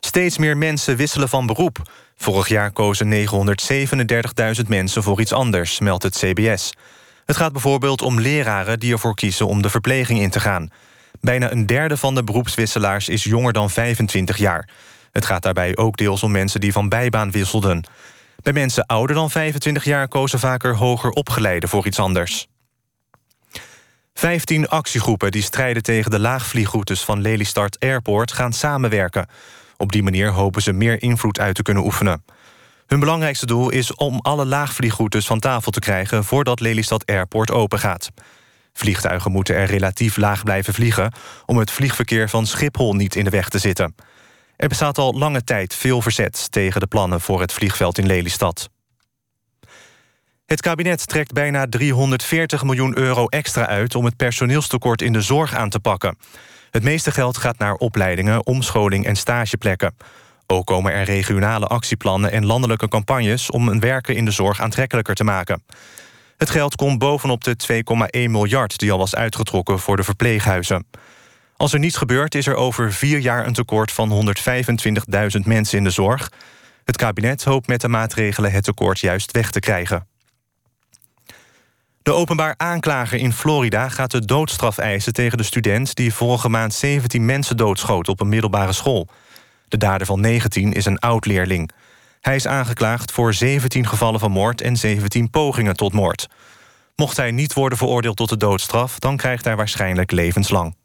F: Steeds meer mensen wisselen van beroep. Vorig jaar kozen 937.000 mensen voor iets anders, meldt het CBS. Het gaat bijvoorbeeld om leraren die ervoor kiezen om de verpleging in te gaan. Bijna een derde van de beroepswisselaars is jonger dan 25 jaar. Het gaat daarbij ook deels om mensen die van bijbaan wisselden. Bij mensen ouder dan 25 jaar kozen vaker hoger opgeleiden voor iets anders. 15 actiegroepen die strijden tegen de laagvliegroutes van Lelystad Airport gaan samenwerken. Op die manier hopen ze meer invloed uit te kunnen oefenen. Hun belangrijkste doel is om alle laagvliegroutes van tafel te krijgen voordat Lelystad Airport opengaat. Vliegtuigen moeten er relatief laag blijven vliegen om het vliegverkeer van Schiphol niet in de weg te zitten. Er bestaat al lange tijd veel verzet tegen de plannen voor het vliegveld in Lelystad. Het kabinet trekt bijna 340 miljoen euro extra uit... om het personeelstekort in de zorg aan te pakken. Het meeste geld gaat naar opleidingen, omscholing en stageplekken. Ook komen er regionale actieplannen en landelijke campagnes... om werken in de zorg aantrekkelijker te maken. Het geld komt bovenop de 2,1 miljard die al was uitgetrokken voor de verpleeghuizen. Als er niets gebeurt is er over vier jaar een tekort van 125.000 mensen in de zorg. Het kabinet hoopt met de maatregelen het tekort juist weg te krijgen. De openbaar aanklager in Florida gaat de doodstraf eisen tegen de student... die vorige maand 17 mensen doodschoot op een middelbare school. De dader van 19 is een oud-leerling. Hij is aangeklaagd voor 17 gevallen van moord en 17 pogingen tot moord. Mocht hij niet worden veroordeeld tot de doodstraf... dan krijgt hij waarschijnlijk levenslang.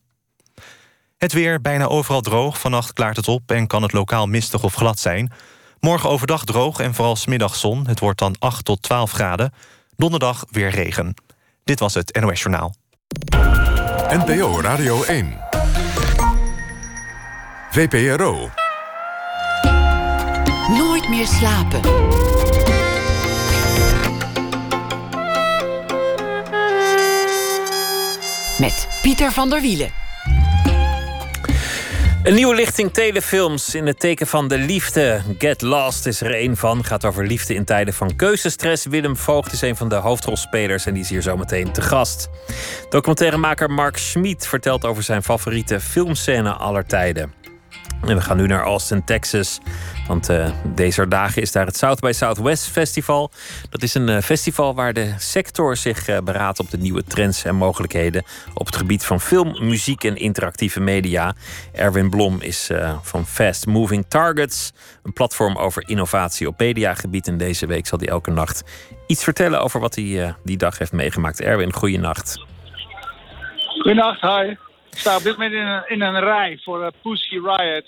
F: Het weer bijna overal droog. Vannacht klaart het op en kan het lokaal mistig of glad zijn. Morgen overdag droog en vooral smiddag zon. Het wordt dan 8 tot 12 graden. Donderdag weer regen. Dit was het NOS Journaal.
E: NPO Radio 1. VPRO.
G: Nooit meer slapen. Met Pieter van der Wielen.
A: Een nieuwe lichting telefilms in het teken van de liefde. Get Lost is er een van. Gaat over liefde in tijden van keuzestress. Willem Voogd is een van de hoofdrolspelers en die is hier zometeen te gast. Documentairemaker Mark Schmid vertelt over zijn favoriete filmscène aller tijden. En we gaan nu naar Austin, Texas. Want uh, deze dagen is daar het South by Southwest Festival. Dat is een uh, festival waar de sector zich uh, beraadt op de nieuwe trends en mogelijkheden op het gebied van film, muziek en interactieve media. Erwin Blom is van Fast Moving Targets, een platform over innovatie op mediagebied. En deze week zal hij elke nacht iets vertellen over wat hij die dag heeft meegemaakt. Erwin, goeienacht.
H: Goeienacht, hi. Ik sta op dit moment in een, rij voor Pussy Riot,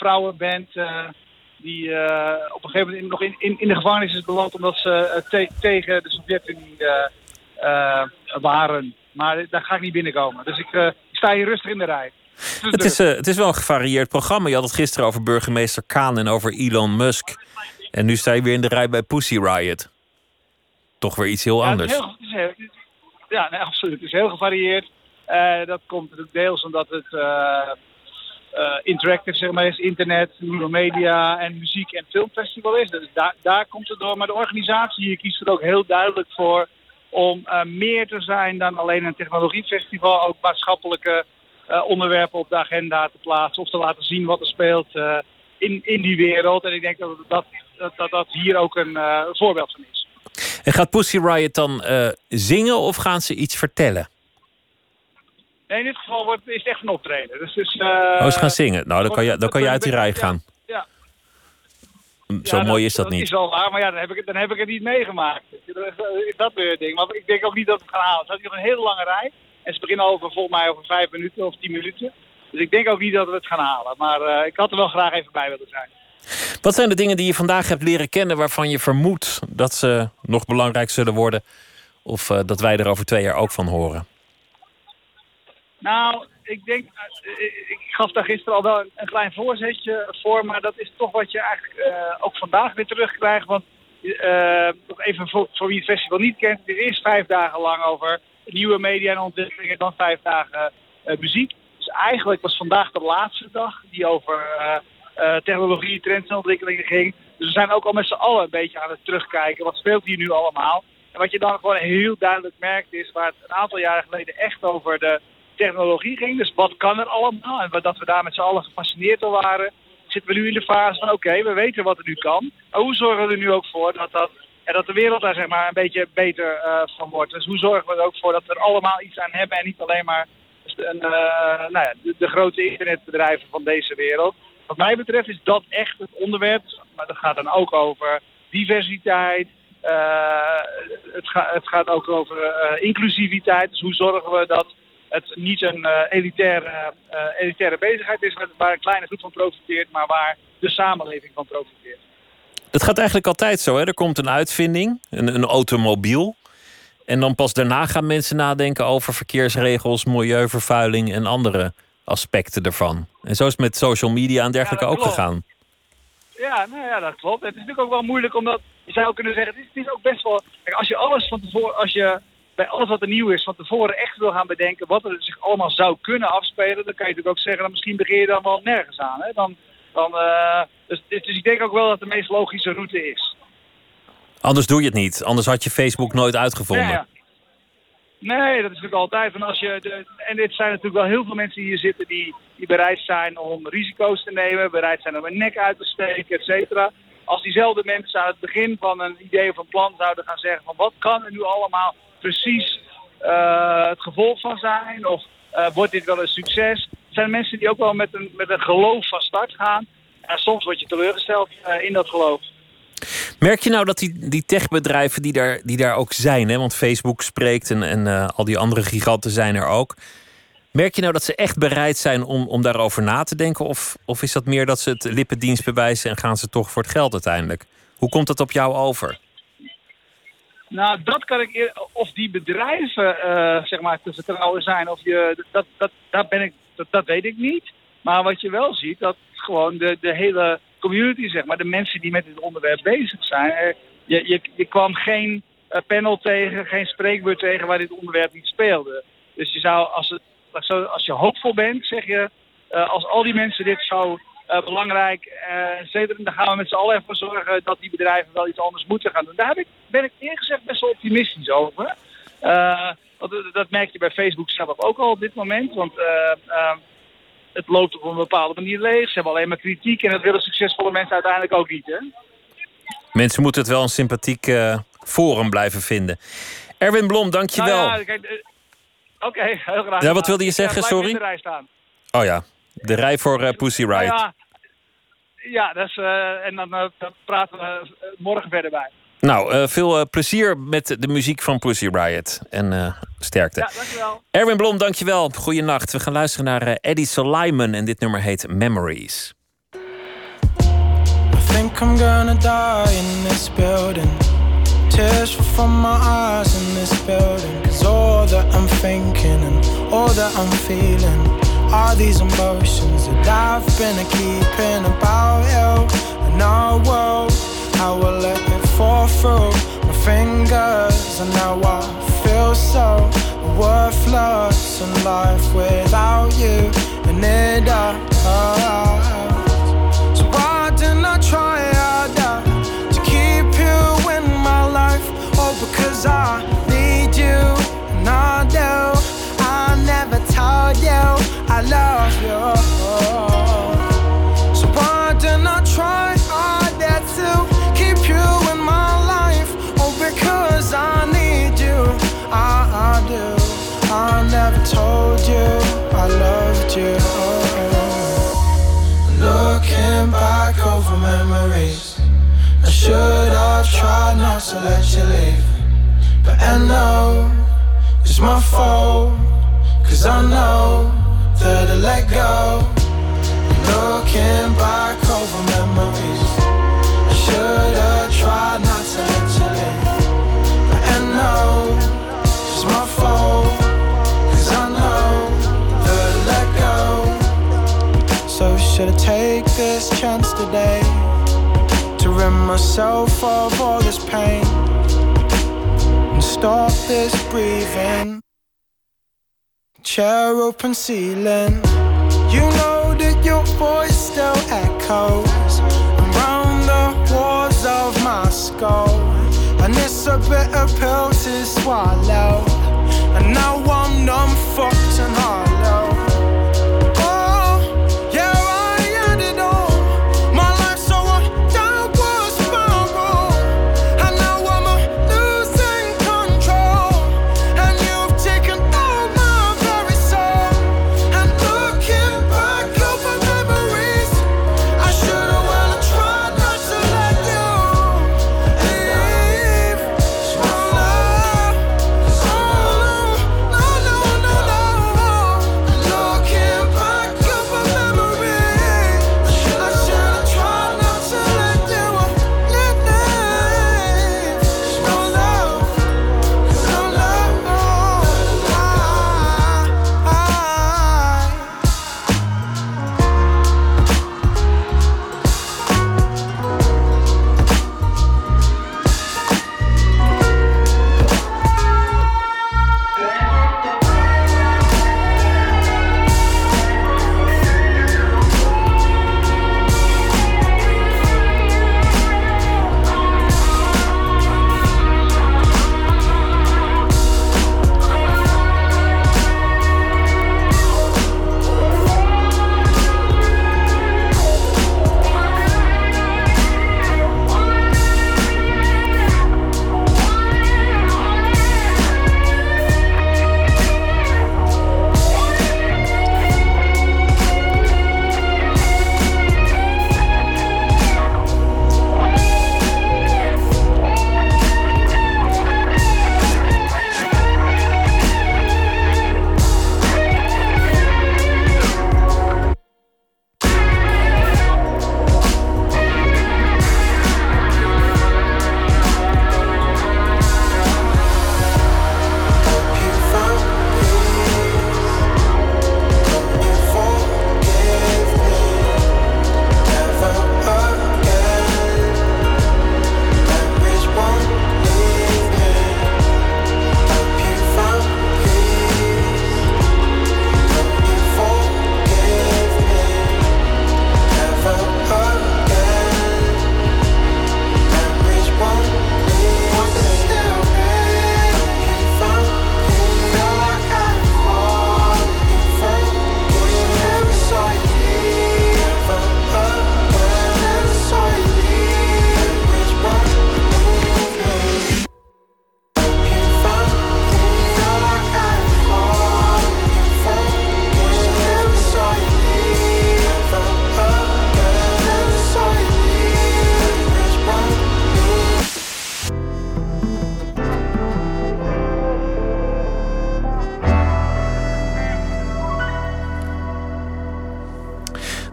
H: vrouwenband uh, die uh, op een gegeven moment nog in, in, in de gevangenis is beland omdat ze uh, te, tegen de Sovjet-Unie waren. Maar daar ga ik niet binnenkomen. Dus ik, ik sta hier rustig in de rij.
A: Het is, het is wel een gevarieerd programma. Je had het gisteren over burgemeester Kaan en over Elon Musk. En nu sta je weer in de rij bij Pussy Riot. Toch weer iets heel
H: ja,
A: anders.
H: Het is heel, het is heel, ja, nee, absoluut. Het is heel gevarieerd. dat komt deels omdat het interactive, zeg maar, is internet, media en muziek- en filmfestival is. Dus daar, daar komt het door. Maar de organisatie hier kiest er ook heel duidelijk voor om uh, meer te zijn dan alleen een technologiefestival. Ook maatschappelijke uh, onderwerpen op de agenda te plaatsen of te laten zien wat er speelt in, in die wereld. En ik denk dat, dat, dat, dat hier ook een voorbeeld van is.
A: En gaat Pussy Riot dan zingen of gaan ze iets vertellen?
H: Nee, in dit geval wordt, is het echt een optreden. Dus, dus, uh,
A: oh, ze gaan zingen. Nou, dan kan je, dan kan je uit die rij gaan.
H: Ja.
A: Zo
H: ja,
A: mooi
H: dat,
A: is dat,
H: dat
A: niet.
H: is wel waar, maar ja, dan heb ik, dan heb ik het niet meegemaakt. Dat weer ding. Maar ik denk ook niet dat we het gaan halen. Het staat hier een hele lange rij. En ze beginnen over, volgens mij over vijf minuten of tien minuten. Dus ik denk ook niet dat we het gaan halen. Maar uh, ik had er wel graag even bij willen zijn.
A: Wat zijn de dingen die je vandaag hebt leren kennen waarvan je vermoedt dat ze nog belangrijk zullen worden? Of uh, dat wij er over twee jaar ook van horen?
H: Nou, ik denk, ik gaf daar gisteren al wel een klein voorzetje voor, maar dat is toch wat je eigenlijk uh, ook vandaag weer terugkrijgt. Want nog even voor, voor, wie het festival niet kent, er is vijf dagen lang over nieuwe media en ontwikkelingen, dan vijf dagen muziek. Dus eigenlijk was vandaag de laatste dag die over technologie, trends en ontwikkelingen ging. Dus we zijn ook al met z'n allen een beetje aan het terugkijken. Wat speelt hier nu allemaal? En wat je dan gewoon heel duidelijk merkt is waar het een aantal jaren geleden echt over de technologie ging. Dus wat kan er allemaal? En dat we daar met z'n allen gefascineerd door waren. Zitten we nu in de fase van oké, we weten wat er nu kan. Maar hoe zorgen we er nu ook voor dat, dat, en dat de wereld daar zeg maar, een beetje beter uh, van wordt? Dus hoe zorgen we er ook voor dat we er allemaal iets aan hebben en niet alleen maar een, uh, nou ja, de, grote internetbedrijven van deze wereld. Wat mij betreft is dat echt het onderwerp. Maar dat gaat dan ook over diversiteit. Uh, het, het, gaat ook over inclusiviteit. Dus hoe zorgen we dat het niet een uh, elitaire, uh, elitaire bezigheid is waar een kleine groep van profiteert, maar waar de samenleving van profiteert.
A: Dat gaat eigenlijk altijd zo. Hè? Er komt een uitvinding, een, een automobiel. En dan pas daarna gaan mensen nadenken over verkeersregels, milieuvervuiling en andere aspecten ervan. En zo is het met social media en dergelijke ja, ook gegaan.
H: Ja, nou ja, dat klopt. Het is natuurlijk ook wel moeilijk omdat je zou kunnen zeggen, het is, het is ook best wel. Kijk, als je alles van tevoren, als je bij alles wat er nieuw is van tevoren echt wil gaan bedenken wat er zich allemaal zou kunnen afspelen, dan kan je natuurlijk ook zeggen, dan misschien begin je dan wel nergens aan. Hè? Dan, dan, uh, dus, dus ik denk ook wel dat de meest logische route is.
A: Anders doe je het niet. Anders had je Facebook nooit uitgevonden.
H: Ja, ja. Nee, dat is natuurlijk altijd. En, als je de, en dit zijn natuurlijk wel heel veel mensen die hier zitten die, die bereid zijn om risico's te nemen, bereid zijn om een nek uit te steken, et cetera. Als diezelfde mensen aan het begin van een idee of een plan zouden gaan zeggen van wat kan er nu allemaal precies uh, het gevolg van zijn? Of uh, wordt dit wel een succes? Er zijn mensen die ook wel met een, met een geloof van start gaan. En soms word je teleurgesteld uh, in dat geloof.
A: Merk je nou dat die, die techbedrijven die daar, die daar ook zijn, hè? want Facebook spreekt en, en al die andere giganten zijn er ook. Merk je nou dat ze echt bereid zijn om, om daarover na te denken? Of, of is dat meer dat ze het lippendienst bewijzen en gaan ze toch voor het geld uiteindelijk? Hoe komt dat op jou over?
H: Nou, dat kan ik of die bedrijven eh, zeg maar te vertrouwen zijn of je dat dat dat ben ik dat, dat weet ik niet. Maar wat je wel ziet dat gewoon de, de hele community zeg maar de mensen die met dit onderwerp bezig zijn, eh, je, je, je kwam geen eh, panel tegen, geen spreekbeurt tegen waar dit onderwerp niet speelde. Dus je zou als het als je hoopvol bent, zeg je als al die mensen dit zo eh, belangrijk eh zetten, dan gaan we met z'n allen ervoor zorgen dat die bedrijven wel iets anders moeten gaan doen. Daar heb ik, ben ik eerlijk gezegd best wel optimistisch over. Eh, dat, dat merk je bij Facebook zelf ook al op dit moment. Want eh, eh, het loopt op een bepaalde manier leeg. Ze hebben alleen maar kritiek en dat willen succesvolle mensen uiteindelijk ook niet. Hè?
A: Mensen moeten het wel een sympathiek eh, forum blijven vinden. Erwin Blom, dankjewel.
H: Nou ja, eh, Oké, heel graag.
A: Ja, wat wilde je zeggen? Sorry? Oh ja, de rij voor eh, Pussy Riot.
H: Ja, ja dat is, eh, en dan eh, daar praten we morgen verder bij.
A: Nou, eh, veel plezier met de muziek van Pussy Riot. En eh, sterkte.
H: Ja, dankjewel.
A: Erwin Blom, dankjewel. Goeienacht. We gaan luisteren naar Eddie Soliman. En dit nummer heet Memories.
I: I think I'm gonna die in this building. Tears fall from my eyes in this building. Cause all that I'm thinking and all that I'm feeling are these emotions that I've been keeping about you and world. How I let it fall through my fingers, and now I feel so worthless in life without you. And it hurts. I love you. So why didn't I try harder to keep you in my life? Oh, because I need you, I, I do. I never told you I loved you. Looking back over memories, I should have tried not to let you leave. But I know it's my fault, cause I know that I let go. Looking back over memories, I should have tried not to let you leave. I know it's my fault, cause I know that I let go. So should I take this chance today to rid myself of all this pain and stop this breathing? Chair open ceiling. You know that your voice still echoes around the walls of my skull. And it's a bitter pill to swallow. And now I'm numb, fucked, and hollow.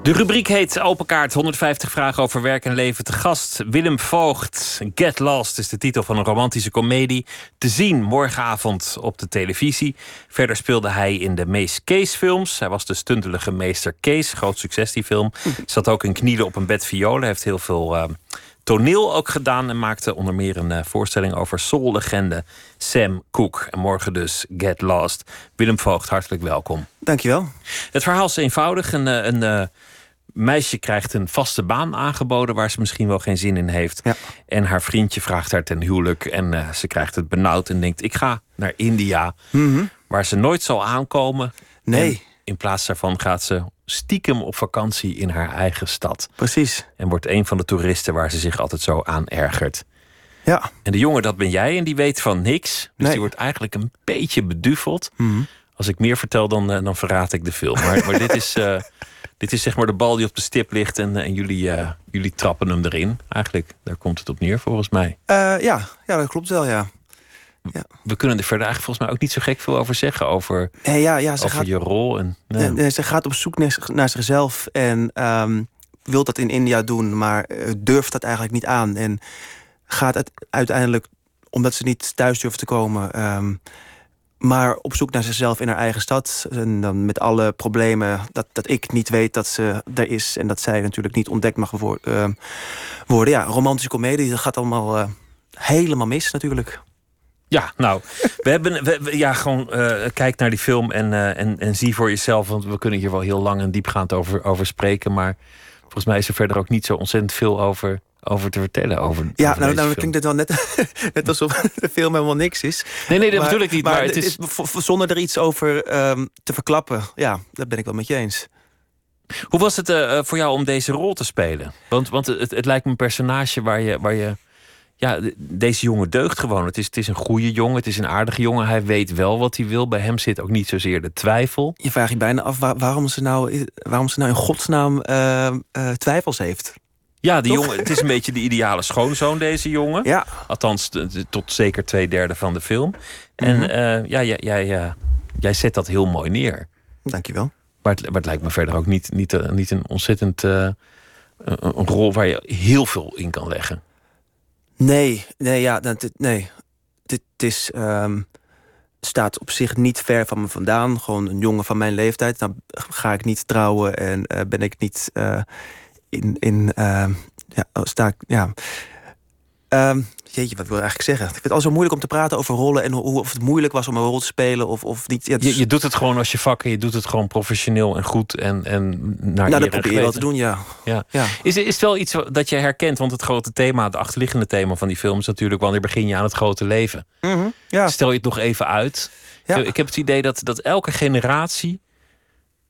A: De rubriek heet Open Kaart. 150 vragen over werk en leven. Te gast Willem Voogd. Get Lost is de titel van een romantische komedie. Te zien morgenavond op de televisie. Verder speelde hij in de Mees Kees films. Hij was de stuntelige meester Kees. Groot succes die film. Zat ook in knielen op een bed violen. Heeft heel veel uh, toneel ook gedaan. En maakte onder meer een uh, voorstelling over soul-legende Sam Cooke. En morgen dus Get Lost. Willem Voogd, hartelijk welkom.
J: Dankjewel.
A: Het verhaal is eenvoudig. Een, een, een meisje krijgt een vaste baan aangeboden waar ze misschien wel geen zin in heeft.
J: Ja.
A: En haar vriendje vraagt haar ten huwelijk. En uh, ze krijgt het benauwd en denkt: ik ga naar India,
J: mm -hmm.
A: waar ze nooit zal aankomen.
J: Nee.
A: En in plaats daarvan gaat ze stiekem op vakantie in haar eigen stad.
J: Precies.
A: En wordt een van de toeristen waar ze zich altijd zo aan ergert.
J: Ja.
A: En de jongen, dat ben jij, en die weet van niks. Dus
J: nee.
A: die wordt eigenlijk een beetje beduveld.
J: Mm -hmm.
A: Als ik meer vertel, dan, uh, dan verraad ik de film. Maar, maar dit is. Uh, dit is zeg maar de bal die op de stip ligt en, en jullie, uh, jullie trappen hem erin. Eigenlijk, daar komt het op neer volgens mij.
J: Uh, ja, ja, dat klopt wel, ja.
A: ja. We kunnen er verder eigenlijk volgens mij ook niet zo gek veel over zeggen. Over,
J: nee, ja, ja, ze
A: over
J: gaat,
A: je rol. En,
J: nee. Nee, ze gaat op zoek naar, naar zichzelf en um, wil dat in India doen, maar durft dat eigenlijk niet aan. En gaat het uiteindelijk, omdat ze niet thuis durft te komen... Um, maar op zoek naar zichzelf in haar eigen stad. En dan met alle problemen dat, dat ik niet weet dat ze er is. En dat zij natuurlijk niet ontdekt mag uh, worden. Ja, romantische komedie, dat gaat allemaal uh, helemaal mis natuurlijk.
A: Ja, nou, [LAUGHS] we hebben we, we, ja, gewoon uh, kijk naar die film en, uh, en, en zie voor jezelf. Want we kunnen hier wel heel lang en diepgaand over, over spreken. Maar volgens mij is er verder ook niet zo ontzettend veel over over te vertellen. Over,
J: ja,
A: over
J: nou, nou klinkt het wel net, [LAUGHS] net alsof de film helemaal niks is.
A: Nee, nee, dat maar, bedoel ik niet. Maar, maar het is...
J: zonder er iets over um, te verklappen, ja, dat ben ik wel met je eens.
A: Hoe was het uh, voor jou om deze rol te spelen? Want, want het, het lijkt me een personage waar je, waar je. Ja, deze jongen deugt gewoon. Het is, het is een goede jongen, het is een aardige jongen. Hij weet wel wat hij wil. Bij hem zit ook niet zozeer de twijfel.
J: Je vraagt je bijna af waar, waarom, ze nou, waarom ze nou in godsnaam uh, uh, twijfels heeft.
A: Ja, die jongen, het is een beetje de ideale schoonzoon, deze jongen.
J: Ja.
A: Althans, tot zeker twee derde van de film. En mm -hmm. uh, ja, jij, jij, jij zet dat heel mooi neer.
J: Dankjewel.
A: Maar het, maar het lijkt me verder ook niet, niet, niet een ontzettend uh, een, een rol waar je heel veel in kan leggen.
J: Nee, nee, ja, dat, nee. Dit is, um, staat op zich niet ver van me vandaan. Gewoon een jongen van mijn leeftijd. Dan ga ik niet trouwen en uh, ben ik niet in. in uh, ja, sta ik. Ja. Um, jeetje, wat wil ik eigenlijk zeggen? Ik vind het al zo moeilijk om te praten over rollen en hoe, of het moeilijk was om een rol te spelen of, of niet. Ja,
A: dus... je, je, doet het gewoon als je vak en je doet het gewoon professioneel en goed en, en naar
J: nou, dat probeer je wel te doen, ja.
A: ja. ja. Is, is het wel iets dat je herkent? Want het grote thema, het achterliggende thema van die film is natuurlijk wanneer begin je aan het grote leven?
J: Mm -hmm, ja.
A: Stel je het nog even uit.
J: Ja.
A: Ik heb het idee dat, dat elke generatie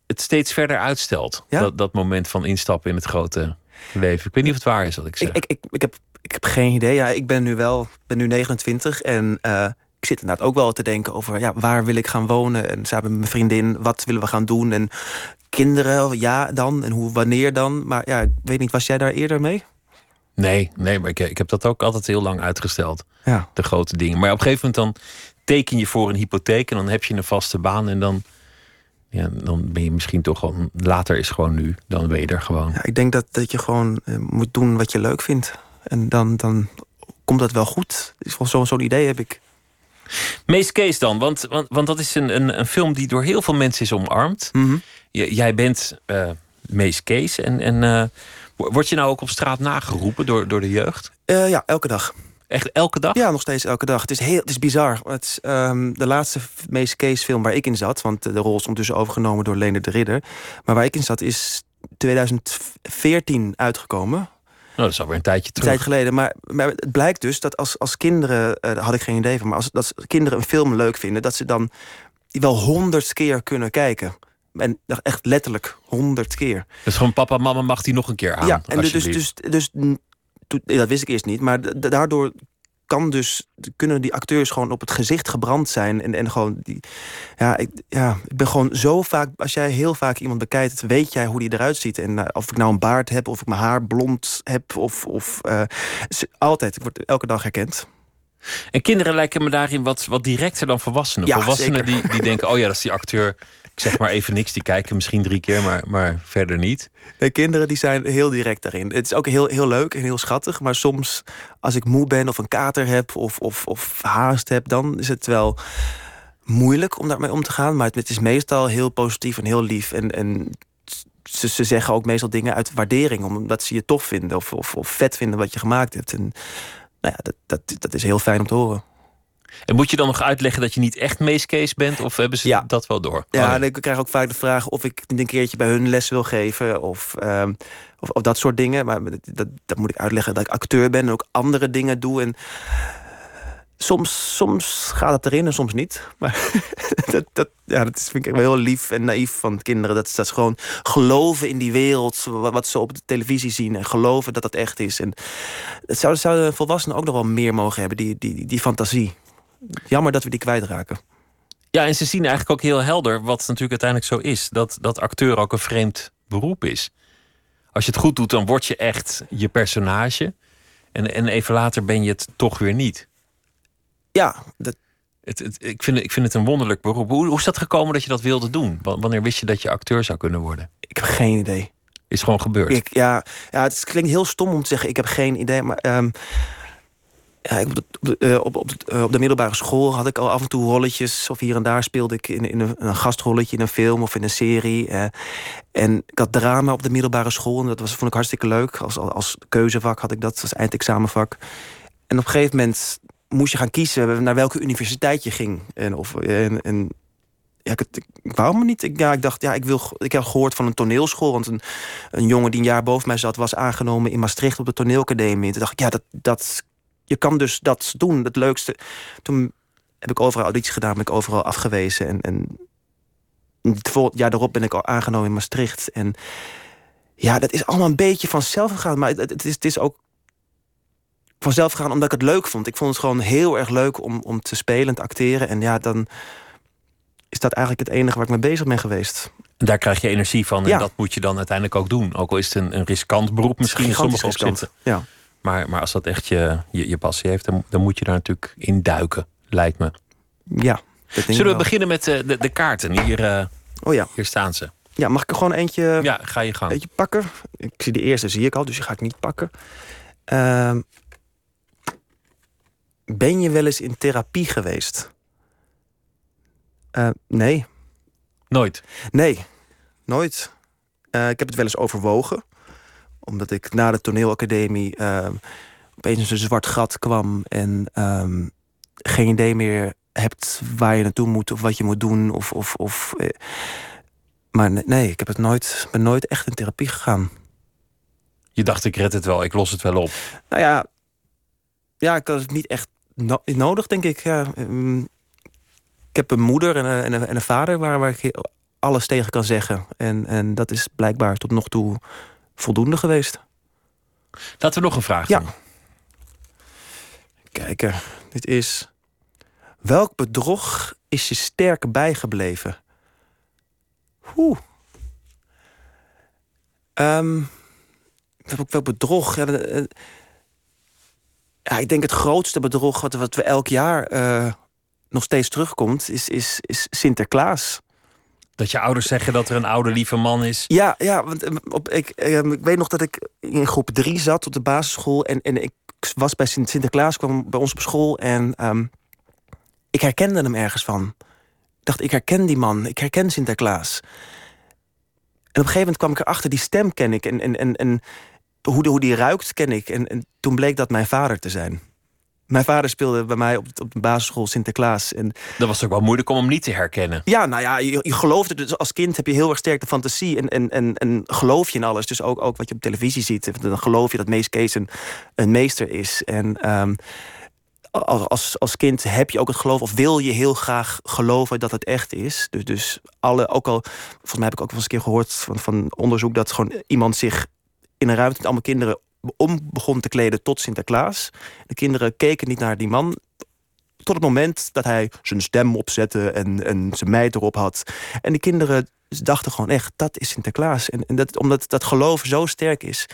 A: het steeds verder uitstelt.
J: Ja?
A: Dat, dat moment van instappen in het grote leven. Ik weet niet of het waar is wat ik zeg.
J: Ik, ik, ik, ik heb ik heb geen idee. Ja, ik ben nu wel ben nu 29 en uh, ik zit inderdaad ook wel te denken over ja, waar wil ik gaan wonen en samen met mijn vriendin wat willen we gaan doen en kinderen ja dan en hoe wanneer dan. Maar ja, ik weet niet, was jij daar eerder mee?
A: Nee, nee, maar ik, ik heb dat ook altijd heel lang uitgesteld.
J: Ja.
A: De grote dingen. Maar op een gegeven moment dan teken je voor een hypotheek en dan heb je een vaste baan en dan. Ja, dan ben je misschien toch gewoon. Later is gewoon nu. Dan ben je er gewoon.
J: Ja, ik denk dat, dat je gewoon uh, moet doen wat je leuk vindt. En dan, dan komt dat wel goed. Zo'n zo idee heb ik.
A: Meest Kees dan, want, want, want dat is een, een, een film die door heel veel mensen is omarmd.
J: Mm -hmm.
A: jij bent uh, Mees Kees. En, en uh, word je nou ook op straat nageroepen door, door de jeugd?
J: Uh, ja, elke dag.
A: Echt elke dag?
J: Ja, nog steeds elke dag. Het is, heel, het is bizar. Het is, um, de laatste Mees Kees film waar ik in zat... want de rol is ondertussen overgenomen door Lene de Ridder... maar waar ik in zat is 2014 uitgekomen...
A: Oh, dat is alweer een tijdje terug.
J: Een tijd geleden. Maar, maar het blijkt dus dat als, als kinderen... Uh, daar had ik geen idee van... maar als, als kinderen een film leuk vinden... dat ze dan wel honderd keer kunnen kijken. En echt letterlijk honderd keer.
A: Dus gewoon papa, mama mag die nog een keer aan.
J: Ja, en dus, dus, dus, dus dat wist ik eerst niet. Maar daardoor kan dus, kunnen die acteurs gewoon op het gezicht gebrand zijn. En, en gewoon die. Ja ik, ja, ik ben gewoon zo vaak. Als jij heel vaak iemand bekijkt, weet jij hoe die eruit ziet. En uh, of ik nou een baard heb, of ik mijn haar blond heb, of. of uh, altijd. Ik word elke dag herkend.
A: En kinderen lijken me daarin wat, wat directer dan volwassenen.
J: Ja,
A: volwassenen
J: zeker.
A: die, die denken, oh ja, dat is die acteur. Ik zeg maar even niks, die kijken misschien drie keer, maar, maar verder niet.
J: Nee, kinderen die zijn heel direct daarin. Het is ook heel, heel leuk en heel schattig. Maar soms, als ik moe ben of een kater heb of, of, of haast heb, dan is het wel moeilijk om daarmee om te gaan. Maar het, is meestal heel positief en heel lief. En, en ze, ze zeggen ook meestal dingen uit waardering, omdat ze je tof vinden of, of, of vet vinden wat je gemaakt hebt. En nou ja, dat, dat, dat is heel fijn om te horen.
A: En moet je dan nog uitleggen dat je niet echt Mees Kees bent? Of hebben ze
J: Ja.
A: dat wel door?
J: Ja,
A: Oh,
J: en ik krijg ook vaak de vraag of ik een keertje bij hun les wil geven. Of, ehm, of, of dat soort dingen. Maar dat, dat, moet ik uitleggen dat ik acteur ben en ook andere dingen doe. En soms, soms gaat het erin en soms niet. [LAUGHS] Maar dat, dat, ja, dat vind ik wel heel lief en naïef van kinderen. Dat, ze- dat ze gewoon geloven in die wereld, wat, wat ze op de televisie zien. En geloven dat dat echt is. En dat zouden, zouden volwassenen ook nog wel meer mogen hebben, die, die, die fantasie. Jammer dat we die kwijtraken.
A: Ja, en ze zien eigenlijk ook heel helder wat natuurlijk uiteindelijk zo is. Dat, dat acteur ook een vreemd beroep is. Als je het goed doet, dan word je echt je personage. En, en even later ben je het toch weer niet.
J: Ja, dat,
A: Het, het, ik, vind, het- ik vind het een wonderlijk beroep. Hoe, hoe is dat gekomen dat je dat wilde doen? Wa- Wanneer wist je dat je acteur zou kunnen worden?
J: ik heb geen idee.
A: Is gewoon gebeurd.
J: Ik, ja, ja, het klinkt heel stom om te zeggen, ik heb geen idee. Maar ehm, ja, op, de, eh, op, op, de, eh, op de middelbare school had ik al af en toe rolletjes. Of hier en daar speelde ik in, in een, gastrolletje in een film of in een serie. eh. en ik had drama op de middelbare school. En dat was, vond ik hartstikke leuk. Als, als keuzevak had ik dat, als eindexamenvak. En op een gegeven moment moest je gaan kiezen naar welke universiteit je ging. En, of, en, en ja, ik, ik wou me niet. Ik, ja, ik dacht, ja, ik, wil, ik heb gehoord van een toneelschool. Want een, een jongen die een jaar boven mij zat, was aangenomen in Maastricht op de toneelacademie. En toen dacht ik, ja, dat, dat, je kan dus dat doen. Het leukste. Toen heb ik overal audities gedaan, ben ik overal afgewezen. En, en het jaar daarop ben ik al aangenomen in Maastricht. En ja, dat is allemaal een beetje vanzelf gegaan. Maar het, het, is, het is ook vanzelf gegaan omdat ik het leuk vond. Ik vond het gewoon heel erg leuk om, om te spelen en te acteren. En ja, dan is dat eigenlijk het enige waar ik mee bezig ben geweest.
A: Daar krijg je energie van. En
J: Ja.
A: dat moet je dan uiteindelijk ook doen. Ook al is het een, een riskant beroep misschien in sommige opzichten.
J: Ja.
A: Maar, maar als dat echt je, je, je passie heeft, dan, dan moet je daar natuurlijk in duiken, lijkt me.
J: Ja, dat denk ik
A: Zullen we
J: wel.
A: beginnen met eh, de, de kaarten? Hier, eh,
J: Oh ja.
A: hier staan ze.
J: ja, mag ik er gewoon eentje,
A: Ja, ga je gang.
J: eentje pakken? Ik zie de eerste, zie ik al, dus die ga ik niet pakken. Ehm, ben je wel eens in therapie geweest? Eh, nee.
A: Nooit.
J: Nee, nooit. Eh, ik heb het wel eens overwogen. Omdat ik na de toneelacademie ehm, opeens een zwart gat kwam en ehm, geen idee meer hebt waar je naartoe moet of wat je moet doen. Of, of, of, eh, maar nee, ik heb het nooit, ben nooit echt in therapie gegaan.
A: Je dacht, ik red het wel, ik los het wel op.
J: Nou ja, ja ik had het niet echt no- nodig, denk ik. Ja, ehm, ik heb een moeder en een, en een, en een vader waar, waar ik alles tegen kan zeggen. En, en dat is blijkbaar tot nog toe voldoende geweest.
A: Laten we nog een vraag
J: Ja.
A: doen.
J: Kijken, dit is... Welk bedrog is je sterk bijgebleven? Oeh. Ehm, welk, bedrog? Ja, de- eh, ja, ik denk het grootste bedrog wat, wat we elk jaar eh, nog steeds terugkomt... is, is, is Sinterklaas.
A: Dat je ouders zeggen dat er een oude lieve man is.
J: Ja, ja want eh, op, ik, eh, ik weet nog dat ik in groep drie zat op de basisschool. En, en ik was bij Sint Sinterklaas, kwam bij ons op school. En ehm, ik herkende hem ergens van. Ik dacht, ik herken die man. Ik herken Sinterklaas. En op een gegeven moment kwam ik erachter, die stem ken ik. En, en, en, en hoe, de, hoe die ruikt, ken ik. En, en toen bleek dat mijn vader te zijn. Mijn vader speelde bij mij op, op de basisschool Sinterklaas. En
A: Dat was ook wel moeilijk om hem niet te herkennen.
J: ja, nou ja, je, je gelooft het. Dus als kind heb je heel erg sterk de fantasie. En, en, en, en geloof je in alles. Dus ook, ook wat je op televisie ziet. Dan geloof je dat Mees Kees een, een meester is. En als, als, als kind heb je ook het geloof. Of wil je heel graag geloven dat het echt is. Dus, dus alle, ook al. Volgens mij heb ik ook wel eens een keer gehoord van, van onderzoek. dat gewoon iemand zich in een ruimte met allemaal kinderen. Om begon te kleden tot Sinterklaas. De kinderen keken niet naar die man tot het moment dat hij zijn stem opzette en, en zijn meid erop had. En die kinderen dachten gewoon echt, dat is Sinterklaas. En, en dat, omdat dat geloof zo sterk is.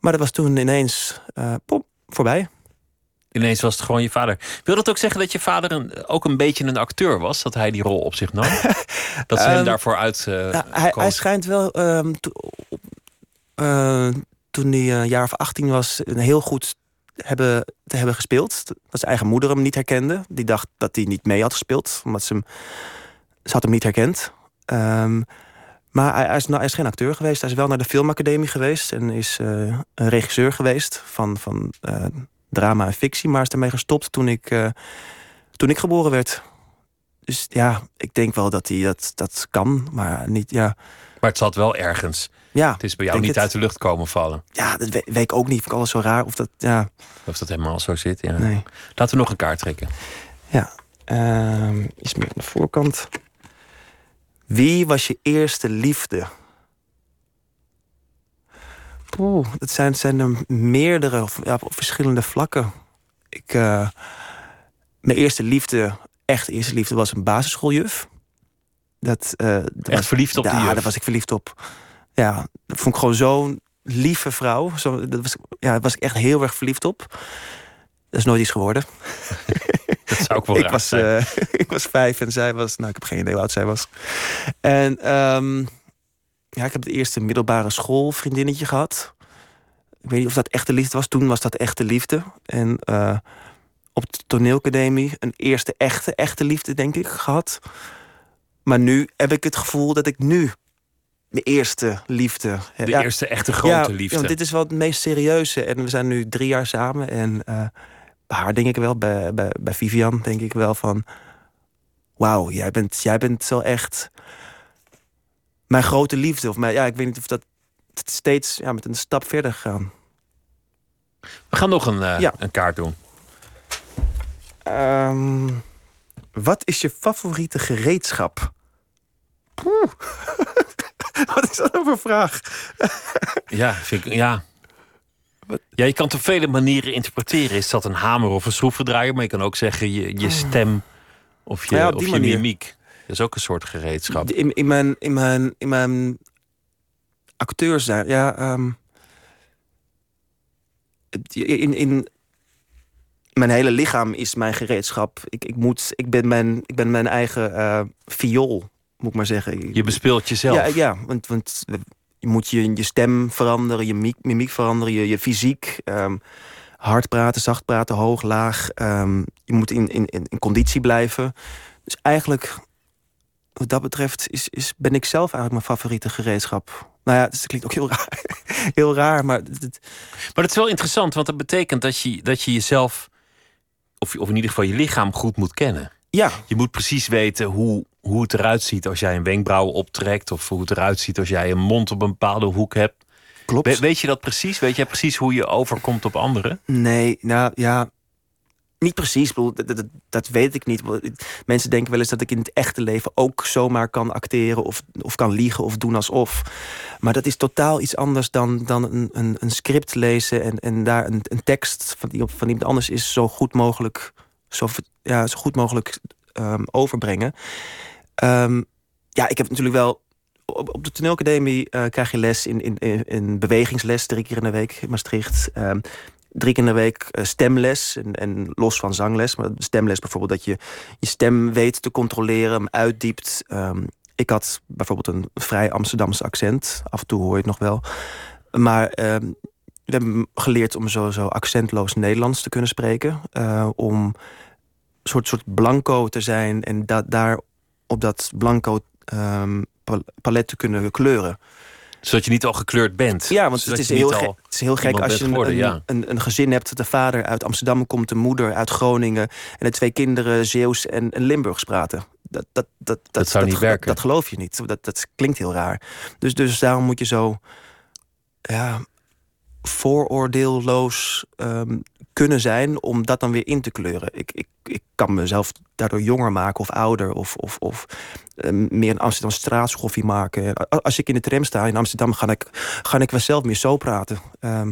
J: Maar dat was toen ineens, eh pom, voorbij.
A: Ineens was het gewoon je vader. Wil dat ook zeggen dat je vader een, ook een beetje een acteur was? Dat hij die rol op zich nam? [LAUGHS] dat ze hem
J: Ehm,
A: daarvoor uit. eh,
J: Nou, hij, hij schijnt wel ehm, to- eh, toen hij een jaar of 18 was, een heel goed hebben, te hebben gespeeld. Dat zijn eigen moeder hem niet herkende. Die dacht dat hij niet mee had gespeeld, omdat ze hem, ze had hem niet herkend. Ehm, maar hij, is, nou, hij is geen acteur geweest. Hij is wel naar de filmacademie geweest en is eh, een regisseur geweest van, van eh, drama en fictie, maar is daarmee gestopt toen ik, eh, toen ik geboren werd. Dus ja, ik denk wel dat hij dat, dat kan, maar niet, ja.
A: Maar het zat wel ergens.
J: Ja,
A: Het is bij jou niet
J: het.
A: uit de lucht komen vallen.
J: Ja, dat we- weet ik ook niet. Vind ik alles zo raar. Of dat, ja,
A: Of dat helemaal zo zit. Ja.
J: nee.
A: Laten we nog een kaart trekken.
J: Ja, ehm, iets meer aan de voorkant. Wie was je eerste liefde? Oeh, dat zijn, zijn er meerdere, of, ja, op verschillende vlakken. Ik, eh, mijn eerste liefde, echt eerste liefde, was een basisschooljuf. Dat, eh, dat
A: Echt
J: was-
A: verliefd op die
J: Ja,
A: juf?
J: daar was ik verliefd op. Ja, dat vond ik gewoon zo'n lieve vrouw. Zo, dat was, ja, daar was ik echt heel erg verliefd op. Dat is nooit iets geworden. [LAUGHS]
A: Dat zou ook wel [LAUGHS]
J: ik, was, eh, [LAUGHS] ik was vijf en zij was... Nou, ik heb geen idee hoe oud zij was. En ehm, ja, ik heb het eerste middelbare schoolvriendinnetje gehad. Ik weet niet of dat echte liefde was. Toen was dat echte liefde. En eh, op de toneelacademie een eerste echte, echte liefde, denk ik, gehad. Maar nu heb ik het gevoel dat ik nu mijn eerste liefde...
A: De eerste echte grote
J: ja,
A: liefde.
J: Ja, want dit is wel het meest serieuze. En we zijn nu drie jaar samen. En eh, bij haar denk ik wel, bij, bij, bij Vivian denk ik wel van... Wauw, jij bent, jij bent wel echt mijn grote liefde. Of mijn, ja, ik weet niet of dat steeds ja, met een stap verder gaan.
A: We gaan nog een, eh,
J: Ja.
A: een kaart doen.
J: Ehm, wat is je favoriete gereedschap? Poeh. [LAUGHS] wat is dat nou voor vraag?
A: Ja, vind ik, ja. ja, je kan het op vele manieren interpreteren. Is dat een hamer of een schroevendraaier? Maar je kan ook zeggen je, je stem of je.
J: Ja,
A: of je mimiek. Dat is ook een soort gereedschap.
J: In, in, mijn, in, mijn, in mijn acteurs zijn, ja. ehm, in, in mijn hele lichaam is mijn gereedschap. Ik, ik, moet, ik, ben, mijn, ik ben mijn eigen eh viool, moet ik maar zeggen.
A: Je bespeelt jezelf.
J: Ja, ja want, want je moet je, je stem veranderen, je mimiek, mimiek veranderen, je, je fysiek. ehm, hard praten, zacht praten, hoog, laag. ehm, je moet in, in, in conditie blijven. Dus eigenlijk, wat dat betreft, is, is, ben ik zelf eigenlijk mijn favoriete gereedschap. Nou ja, dus dat klinkt ook heel raar. [LAUGHS] heel raar, maar
A: Maar het is wel interessant, want dat betekent dat je, dat je jezelf, of, of in ieder geval je lichaam, goed moet kennen.
J: ja,
A: Je moet precies weten hoe, hoe het eruit ziet als jij een wenkbrauw optrekt. Of hoe het eruit ziet als jij een mond op een bepaalde hoek hebt.
J: klopt.
A: We- weet je dat precies? Weet jij precies hoe je overkomt op anderen?
J: Nee, nou ja. Niet precies, bedoel, dat, dat, weet ik niet. Mensen denken wel eens dat ik in het echte leven ook zomaar kan acteren of, of kan liegen of doen alsof. Maar dat is totaal iets anders dan, dan een, een, een script lezen en, en daar een, een tekst van, die van iemand anders is zo goed mogelijk, zo, ja, zo goed mogelijk ehm, overbrengen. Ehm, ja, ik heb natuurlijk wel. Op, de toneelacademie eh, krijg je les in, in, in, in bewegingsles drie keer in de week in Maastricht. Ehm, drie keer in de week eh, stemles. En, en los van zangles. Maar stemles bijvoorbeeld dat je je stem weet te controleren, hem uitdiept. Ehm, ik had bijvoorbeeld een vrij Amsterdamse accent. Af en toe hoor je het nog wel. Maar ehm, we hebben geleerd om zo accentloos Nederlands te kunnen spreken. eh, om een soort, soort blanco te zijn en da daar op dat blanco ehm, pal- palet te kunnen kleuren.
A: Zodat je niet al gekleurd bent.
J: Ja, want het is, heel het is heel gek als je een, een,
A: ja.
J: een, een gezin hebt... dat de vader uit Amsterdam komt, de moeder uit Groningen... en de twee kinderen Zeeuws en, en Limburgs praten. Dat, dat, dat, dat,
A: zou niet werken.
J: Dat, geloof je niet. Dat, dat klinkt heel raar. Dus, dus daarom moet je zo ja, vooroordeelloos ehm, kunnen zijn... om dat dan weer in te kleuren. Ik, ik, ik kan mezelf daardoor jonger maken of ouder... of, of, of eh, meer een Amsterdam straatschoffie maken. Als ik in de tram sta in Amsterdam, ga ik, ga ik wel zelf meer zo praten. Ehm,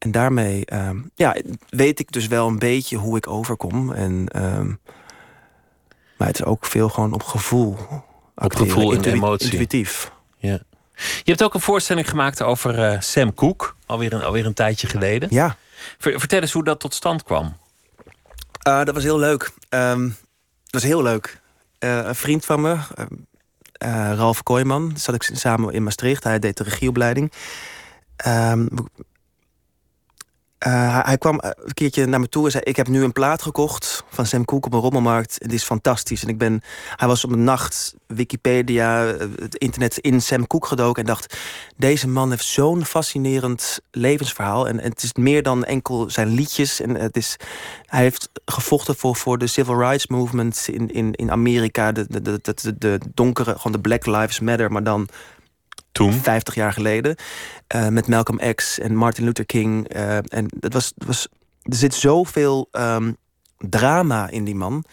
J: en daarmee ehm, ja, weet ik dus wel een beetje hoe ik overkom. En, ehm, maar het is ook veel gewoon op gevoel. acteren,
A: gevoel en emotie.
J: Intuïtief.
A: Ja. Je hebt ook een voorstelling gemaakt over eh, Sam Cooke. Alweer een, alweer een tijdje geleden.
J: Ja,
A: vertel eens hoe dat tot stand kwam.
J: Uh, dat was heel leuk. Um, dat was heel leuk. Uh, een vriend van me, uh, Ralf Kooijman, zat ik samen in Maastricht. Hij deed de regieopleiding. Um, uh, hij kwam een keertje naar me toe en zei... ik heb nu een plaat gekocht van Sam Cooke op een rommelmarkt. Het is fantastisch. En ik ben, hij was op een nacht Wikipedia, het internet in Sam Cooke gedoken... en dacht, deze man heeft zo'n fascinerend levensverhaal. En, en, het is meer dan enkel zijn liedjes. En het is, hij heeft gevochten voor, voor de civil rights movement in, in, in Amerika. De, de, de, de, de donkere, gewoon de Black Lives Matter... maar dan
A: toen?
J: 50 jaar geleden. Uh, met Malcolm X en Martin Luther King. Uh, en dat was, was, er zit zoveel um, drama in die man.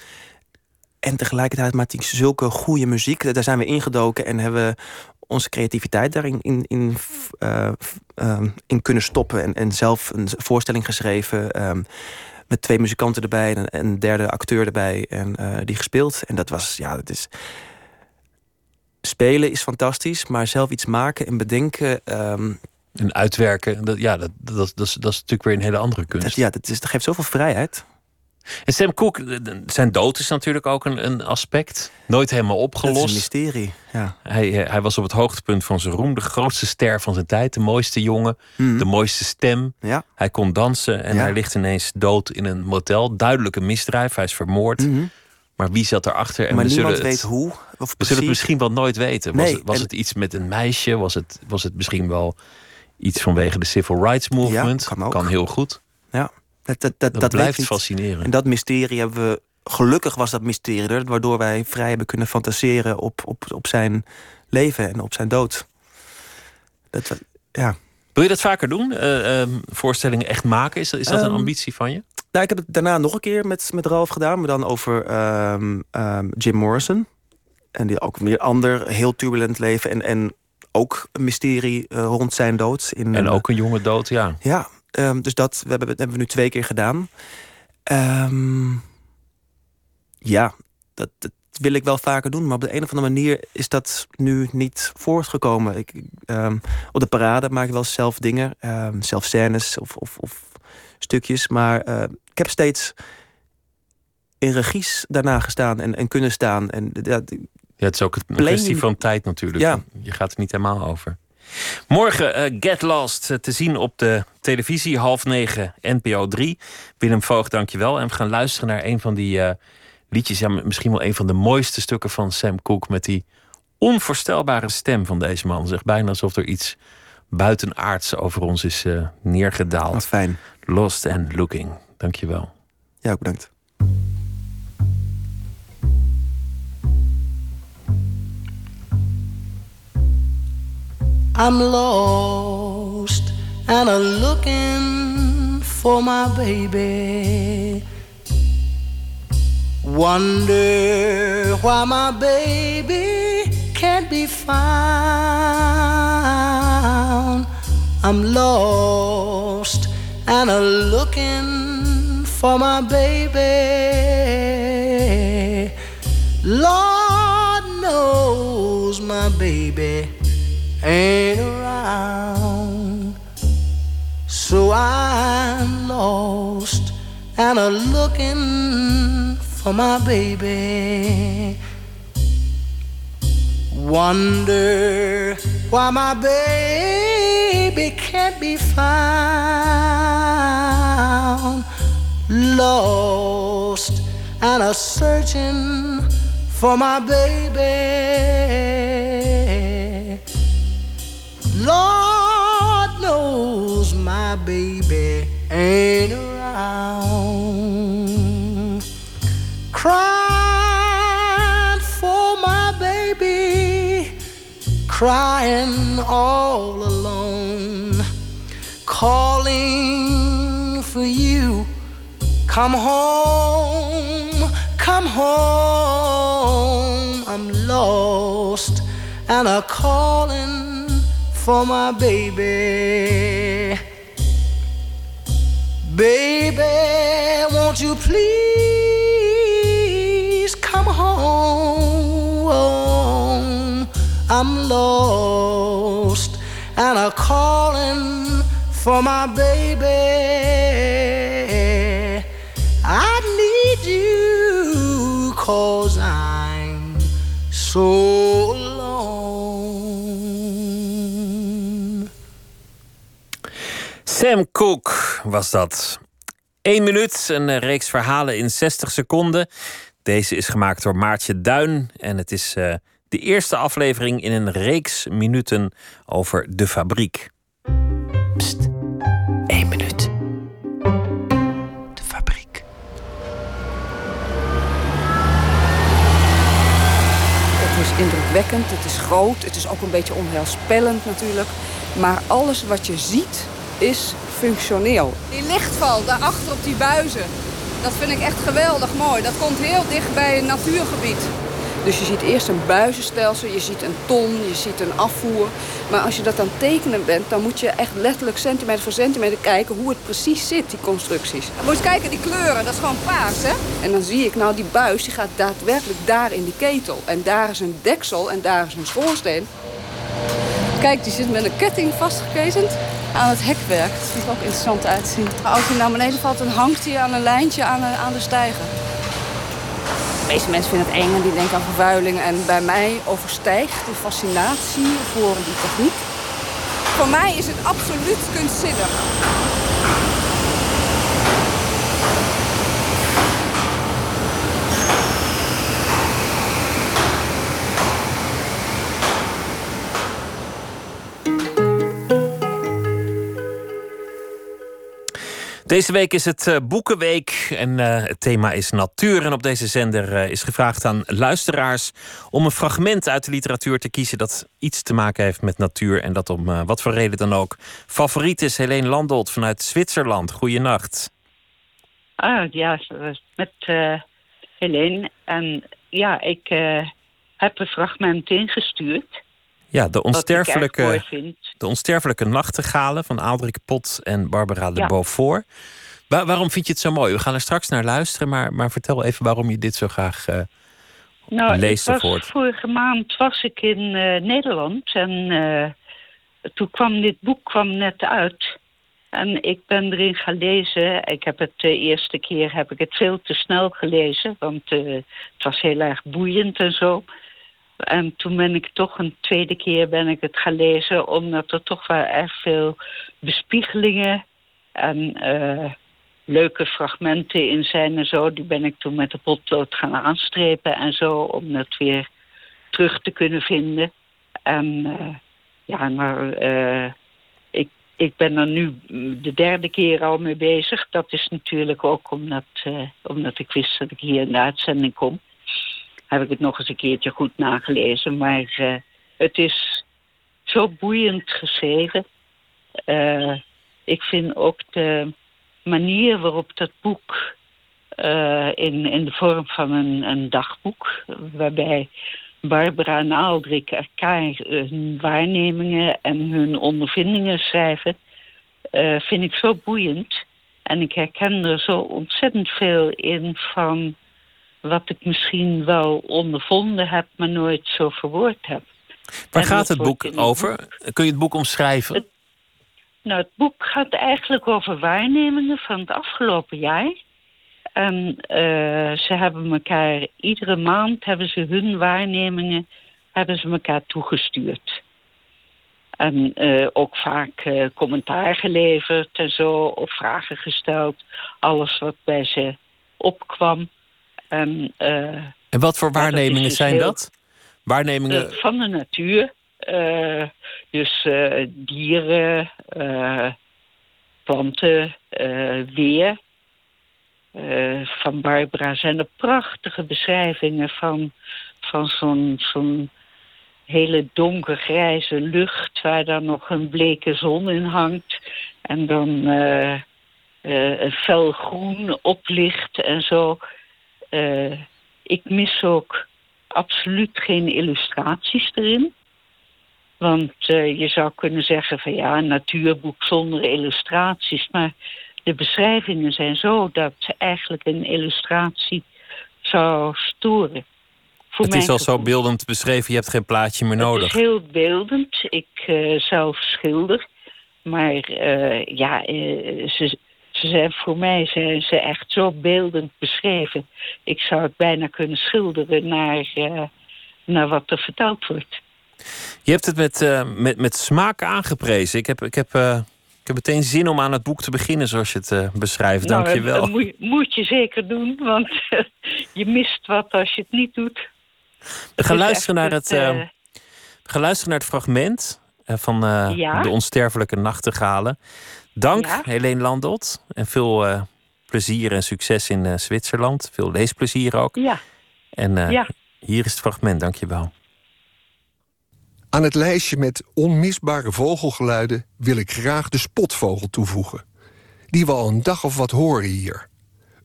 J: En tegelijkertijd maakt hij zulke goede muziek. Daar zijn we ingedoken en hebben onze creativiteit daarin in, in, uh, in kunnen stoppen. En, en zelf een voorstelling geschreven. Um, met twee muzikanten erbij en een derde acteur erbij. En die gespeeld. En dat was, ja, dat is spelen is fantastisch, maar zelf iets maken en bedenken. Um,
A: en uitwerken, dat, ja, dat, dat, dat, is, dat is natuurlijk weer een hele andere kunst.
J: Dat, ja, dat, is, dat geeft zoveel vrijheid.
A: En Sam Cooke, zijn dood is natuurlijk ook een, een aspect. Nooit helemaal opgelost. Dat is
J: een mysterie, ja.
A: Hij, hij was op het hoogtepunt van zijn roem. De grootste ster van zijn tijd. De mooiste jongen. Mm. De mooiste stem.
J: Ja.
A: Hij kon dansen en ja. hij ligt ineens dood in een motel. Duidelijke misdrijf. Hij is vermoord.
J: Mm -hmm.
A: Maar wie zat erachter?
J: En maar
A: we
J: niemand
A: zullen
J: weet
A: het,
J: hoe. Of
A: we zullen het misschien wel nooit weten. Was,
J: Nee,
A: het, was het iets met een meisje? Was het, was het misschien wel iets vanwege de civil rights movement?
J: Ja, kan ook.
A: heel goed.
J: Ja, dat, dat, dat,
A: blijft fascinerend.
J: En dat mysterie hebben we. Gelukkig was dat mysterie er, waardoor wij vrij hebben kunnen fantaseren op, op, op zijn leven en op zijn dood. Dat, ja.
A: Wil je dat vaker doen? Eh, ehm, voorstellingen echt maken? Is dat, is dat een
J: Ehm,
A: ambitie van je?
J: Nou, ik heb het daarna nog een keer met, met Ralf gedaan, maar dan over ehm, ehm, Jim Morrison. En die ook weer ander, heel turbulent leven. En, en ook een mysterie eh, rond zijn dood. In,
A: En
J: een-
A: ook een jonge dood, ja.
J: Ja, ehm, dus dat we hebben, dat hebben we nu twee keer gedaan. Ja, dat, dat wil ik wel vaker doen. Maar op de een of andere manier is dat nu niet voortgekomen. Ik, op de parade maak ik wel zelf dingen. ehm, zelf scènes of, of, of stukjes. Maar eh, ik heb steeds in regies daarna gestaan en, en kunnen staan. En ja,
A: Ja, het is ook een
J: Playing-
A: kwestie van tijd natuurlijk.
J: Ja.
A: Je gaat er niet helemaal over. Morgen eh, Get Lost eh, te zien op de televisie, half negen, NPO 3. Willem Voogd, dankjewel. En we gaan luisteren naar een van die liedjes. Ja, misschien wel een van de mooiste stukken van Sam Cooke... met die onvoorstelbare stem van deze man. Zeg bijna alsof er iets buitenaards over ons is neergedaald.
J: wat fijn.
A: Lost and Looking. Dankjewel.
J: Ja, ook bedankt.
K: I'm lost and a looking for my baby. Wonder why my baby can't be found. I'm lost and a looking for my baby. Lord knows my baby ain't around. So I'm lost and a looking for my baby. Wonder why my baby can't be found. Lost and a searching for my baby. Lord knows my baby ain't around. Crying crying all alone, calling for you. Come home, come home. I'm lost and I'm calling for my baby. Baby, won't you please come home? I'm lost and I'm calling for my baby.
D: I need you cause I'm so alone.
A: Sam Cook was dat. 1 minuut, een eh, reeks verhalen in 60 seconden. Deze is gemaakt door Maartje Duin en het is. Uh, de eerste aflevering in een reeks minuten over de fabriek.
G: Pst, één minuut. De fabriek.
L: Het is indrukwekkend, het is groot, het is ook een beetje onheilspellend natuurlijk. Maar alles wat je ziet is functioneel. Die lichtval daarachter op die buizen, dat vind ik echt geweldig mooi. Dat komt heel dicht bij een natuurgebied. Dus je ziet eerst een buizenstelsel, je ziet een ton, je ziet een afvoer. Maar als je dat aan het tekenen bent, dan moet je echt letterlijk centimeter voor centimeter kijken hoe het precies zit, die constructies. Je moet kijken, die kleuren, dat is gewoon paars, hè? En dan zie ik, nou, die buis die gaat daadwerkelijk daar in die ketel. En daar is een deksel en daar is een schoorsteen. Kijk, die zit met een ketting vastgeketend aan het hekwerk. Dat ziet er ook interessant uitzien. Als hij naar beneden valt, dan hangt hij aan een lijntje aan de, aan de stijger. De meeste mensen vinden het eng en die denken aan vervuiling. En bij mij overstijgt de fascinatie voor die techniek. Voor mij is het absoluut kunstzinnig.
A: Deze week is het uh, Boekenweek en uh, het thema is natuur. En op deze zender uh, is gevraagd aan luisteraars om een fragment uit de literatuur te kiezen dat iets te maken heeft met natuur. En dat om wat voor reden dan ook. Favoriet is Helene Landolt vanuit Zwitserland. Goeienacht.
M: Ah ja, met Helene. En ja, ik heb een fragment ingestuurd.
A: Ja, de onsterfelijke, de onsterfelijke nachtegalen van Aldrik Pot en Barbara de ja. Beaufort. Waar, waarom vind je het zo mooi? We gaan er straks naar luisteren, maar, maar vertel even waarom je dit zo graag uh,
M: nou,
A: leest
M: was,
A: voort.
M: Vorige maand was ik in uh, Nederland en uh, toen kwam dit boek kwam net uit. En ik ben erin gaan lezen. Ik heb het de eerste keer heb ik het veel te snel gelezen, want het was heel erg boeiend en zo. En toen ben ik toch een tweede keer ben ik het gaan lezen, omdat er toch wel erg veel bespiegelingen en uh, leuke fragmenten in zijn en zo. Die ben ik toen met de potlood gaan aanstrepen en zo, om dat weer terug te kunnen vinden. En uh, ja, maar uh, ik, ik ben er nu de derde keer al mee bezig. Dat is natuurlijk ook omdat, omdat ik wist dat ik hier in de uitzending kom heb ik het nog eens een keertje goed nagelezen. Maar uh, het is zo boeiend geschreven. Uh, ik vind ook de manier waarop dat boek uh, in, in de vorm van een, een dagboek, waarbij Barbara en Aldrik elkaar hun waarnemingen en hun ondervindingen schrijven, vind ik zo boeiend. En ik herken er zo ontzettend veel in van wat ik misschien wel ondervonden heb, maar nooit zo verwoord heb.
A: Waar gaat het boek over? Kun je het boek omschrijven?
M: Het, nou, het boek gaat eigenlijk over waarnemingen van het afgelopen jaar. En uh, ze hebben elkaar, iedere maand hebben ze hun waarnemingen, hebben ze elkaar toegestuurd. En uh, ook vaak uh, commentaar geleverd en zo, of vragen gesteld. Alles wat bij ze opkwam. En, uh,
A: en wat voor waarnemingen dus zijn dat? Waarnemingen
M: uh, van de natuur. Uh, dus dieren, planten, weer. van Barbara zijn er prachtige beschrijvingen van, van zo'n zo'n hele donkergrijze lucht... waar dan nog een bleke zon in hangt. En dan een fel groen oplicht en zo... Uh, ik mis ook absoluut geen illustraties erin. Want uh, je zou kunnen zeggen van ja, een natuurboek zonder illustraties. Maar de beschrijvingen zijn zo dat eigenlijk een illustratie zou storen.
A: Voor het is al zo beeldend beschreven, je hebt geen plaatje meer nodig.
M: Het is heel beeldend. Ik uh, zelf schilder. Maar ja, ze, Ze zijn voor mij zijn ze echt zo beeldend beschreven. Ik zou het bijna kunnen schilderen naar, uh, naar wat er verteld wordt.
A: Je hebt het met, uh, met, met smaak aangeprezen. Ik heb, ik, heb, uh, ik heb meteen zin om aan het boek te beginnen zoals je het beschrijft.
M: Nou,
A: Dank je wel.
M: Dat moet, moet, je zeker doen, want [LAUGHS] je mist wat als je het niet doet.
A: We gaan, luisteren naar, het, we gaan luisteren naar het fragment van
M: ja?
A: De Onsterfelijke Nachtegalen. Dank, ja? Helene Landot. En veel uh, plezier en succes in uh, Zwitserland. Veel leesplezier ook.
M: Ja.
A: En uh,
M: ja.
A: hier is het fragment, dankjewel.
N: Aan het lijstje met onmisbare vogelgeluiden wil ik graag de spotvogel toevoegen. Die we al een dag of wat horen hier.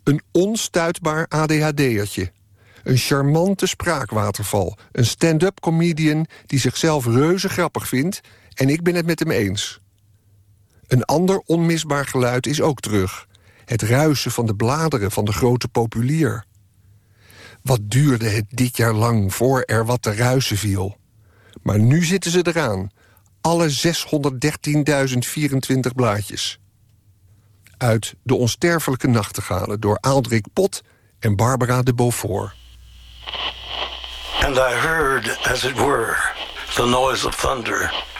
N: Een onstuitbaar ADHD'ertje. Een charmante spraakwaterval. Een stand-up comedian die zichzelf reuze grappig vindt... en ik ben het met hem eens. Een ander onmisbaar geluid is ook terug. Het ruisen van de bladeren van de grote populier. Wat duurde het dit jaar lang voor er wat te ruisen viel. Maar nu zitten ze eraan. Alle 613.024 blaadjes. Uit De Onsterfelijke Nachtegalen door Aaldrik Pot en Barbara de Beaufort.
O: And I heard, as it were, the noise of thunder.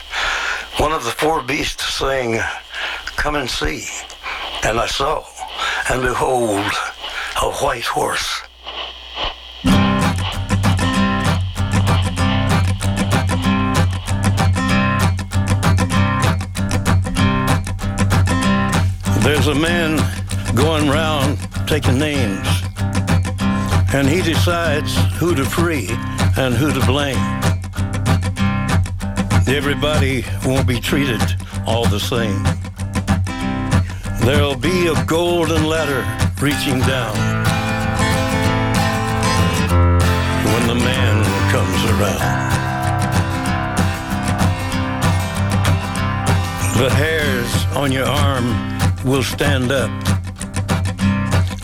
O: One of the four beasts saying, Come and see. And I saw, and behold, a white horse. There's a man going round taking names, and he decides who to free and who to blame. Everybody won't be treated all the same. There'll be a golden ladder reaching down when the man comes around. The hairs on your arm will stand up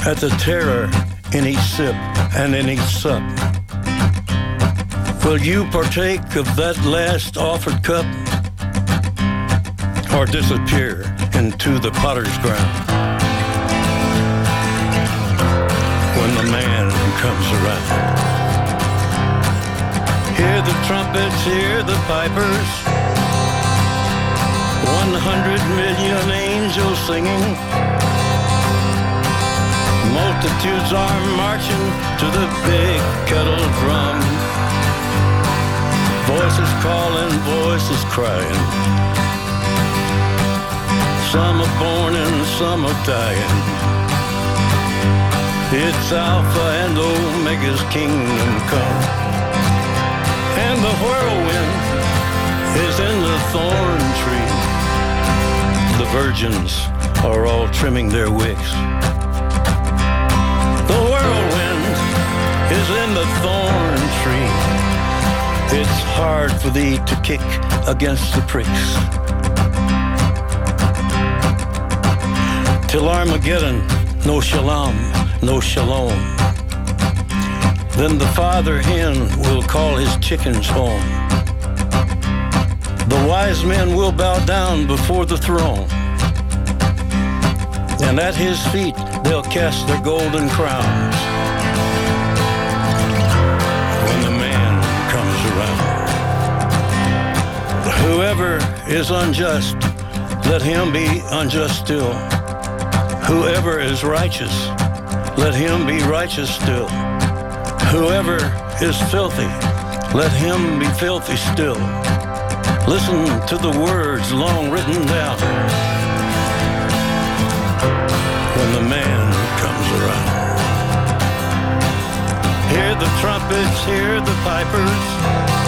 O: at the terror in each sip and in each sup. Will you partake of that last offered cup? Or disappear into the potter's ground? When the man comes around. Hear the trumpets, hear the pipers. One hundred million angels singing. Multitudes are marching to the big kettle drum. Voices calling, voices crying. Some are born and some are dying. It's Alpha and Omega's kingdom come. And the whirlwind is in the thorn tree. The virgins are all trimming their wicks. It's hard for thee to kick against the pricks. Till Armageddon, no shalom, no shalom. Then the father hen will call his chickens home. The wise men will bow down before the throne. And at his feet they'll cast their golden crowns. Whoever is unjust, let him be unjust still. Whoever is righteous, let him be righteous still. Whoever is filthy, let him be filthy still. Listen to the words long written down when the man comes around. Hear the trumpets, hear the pipers.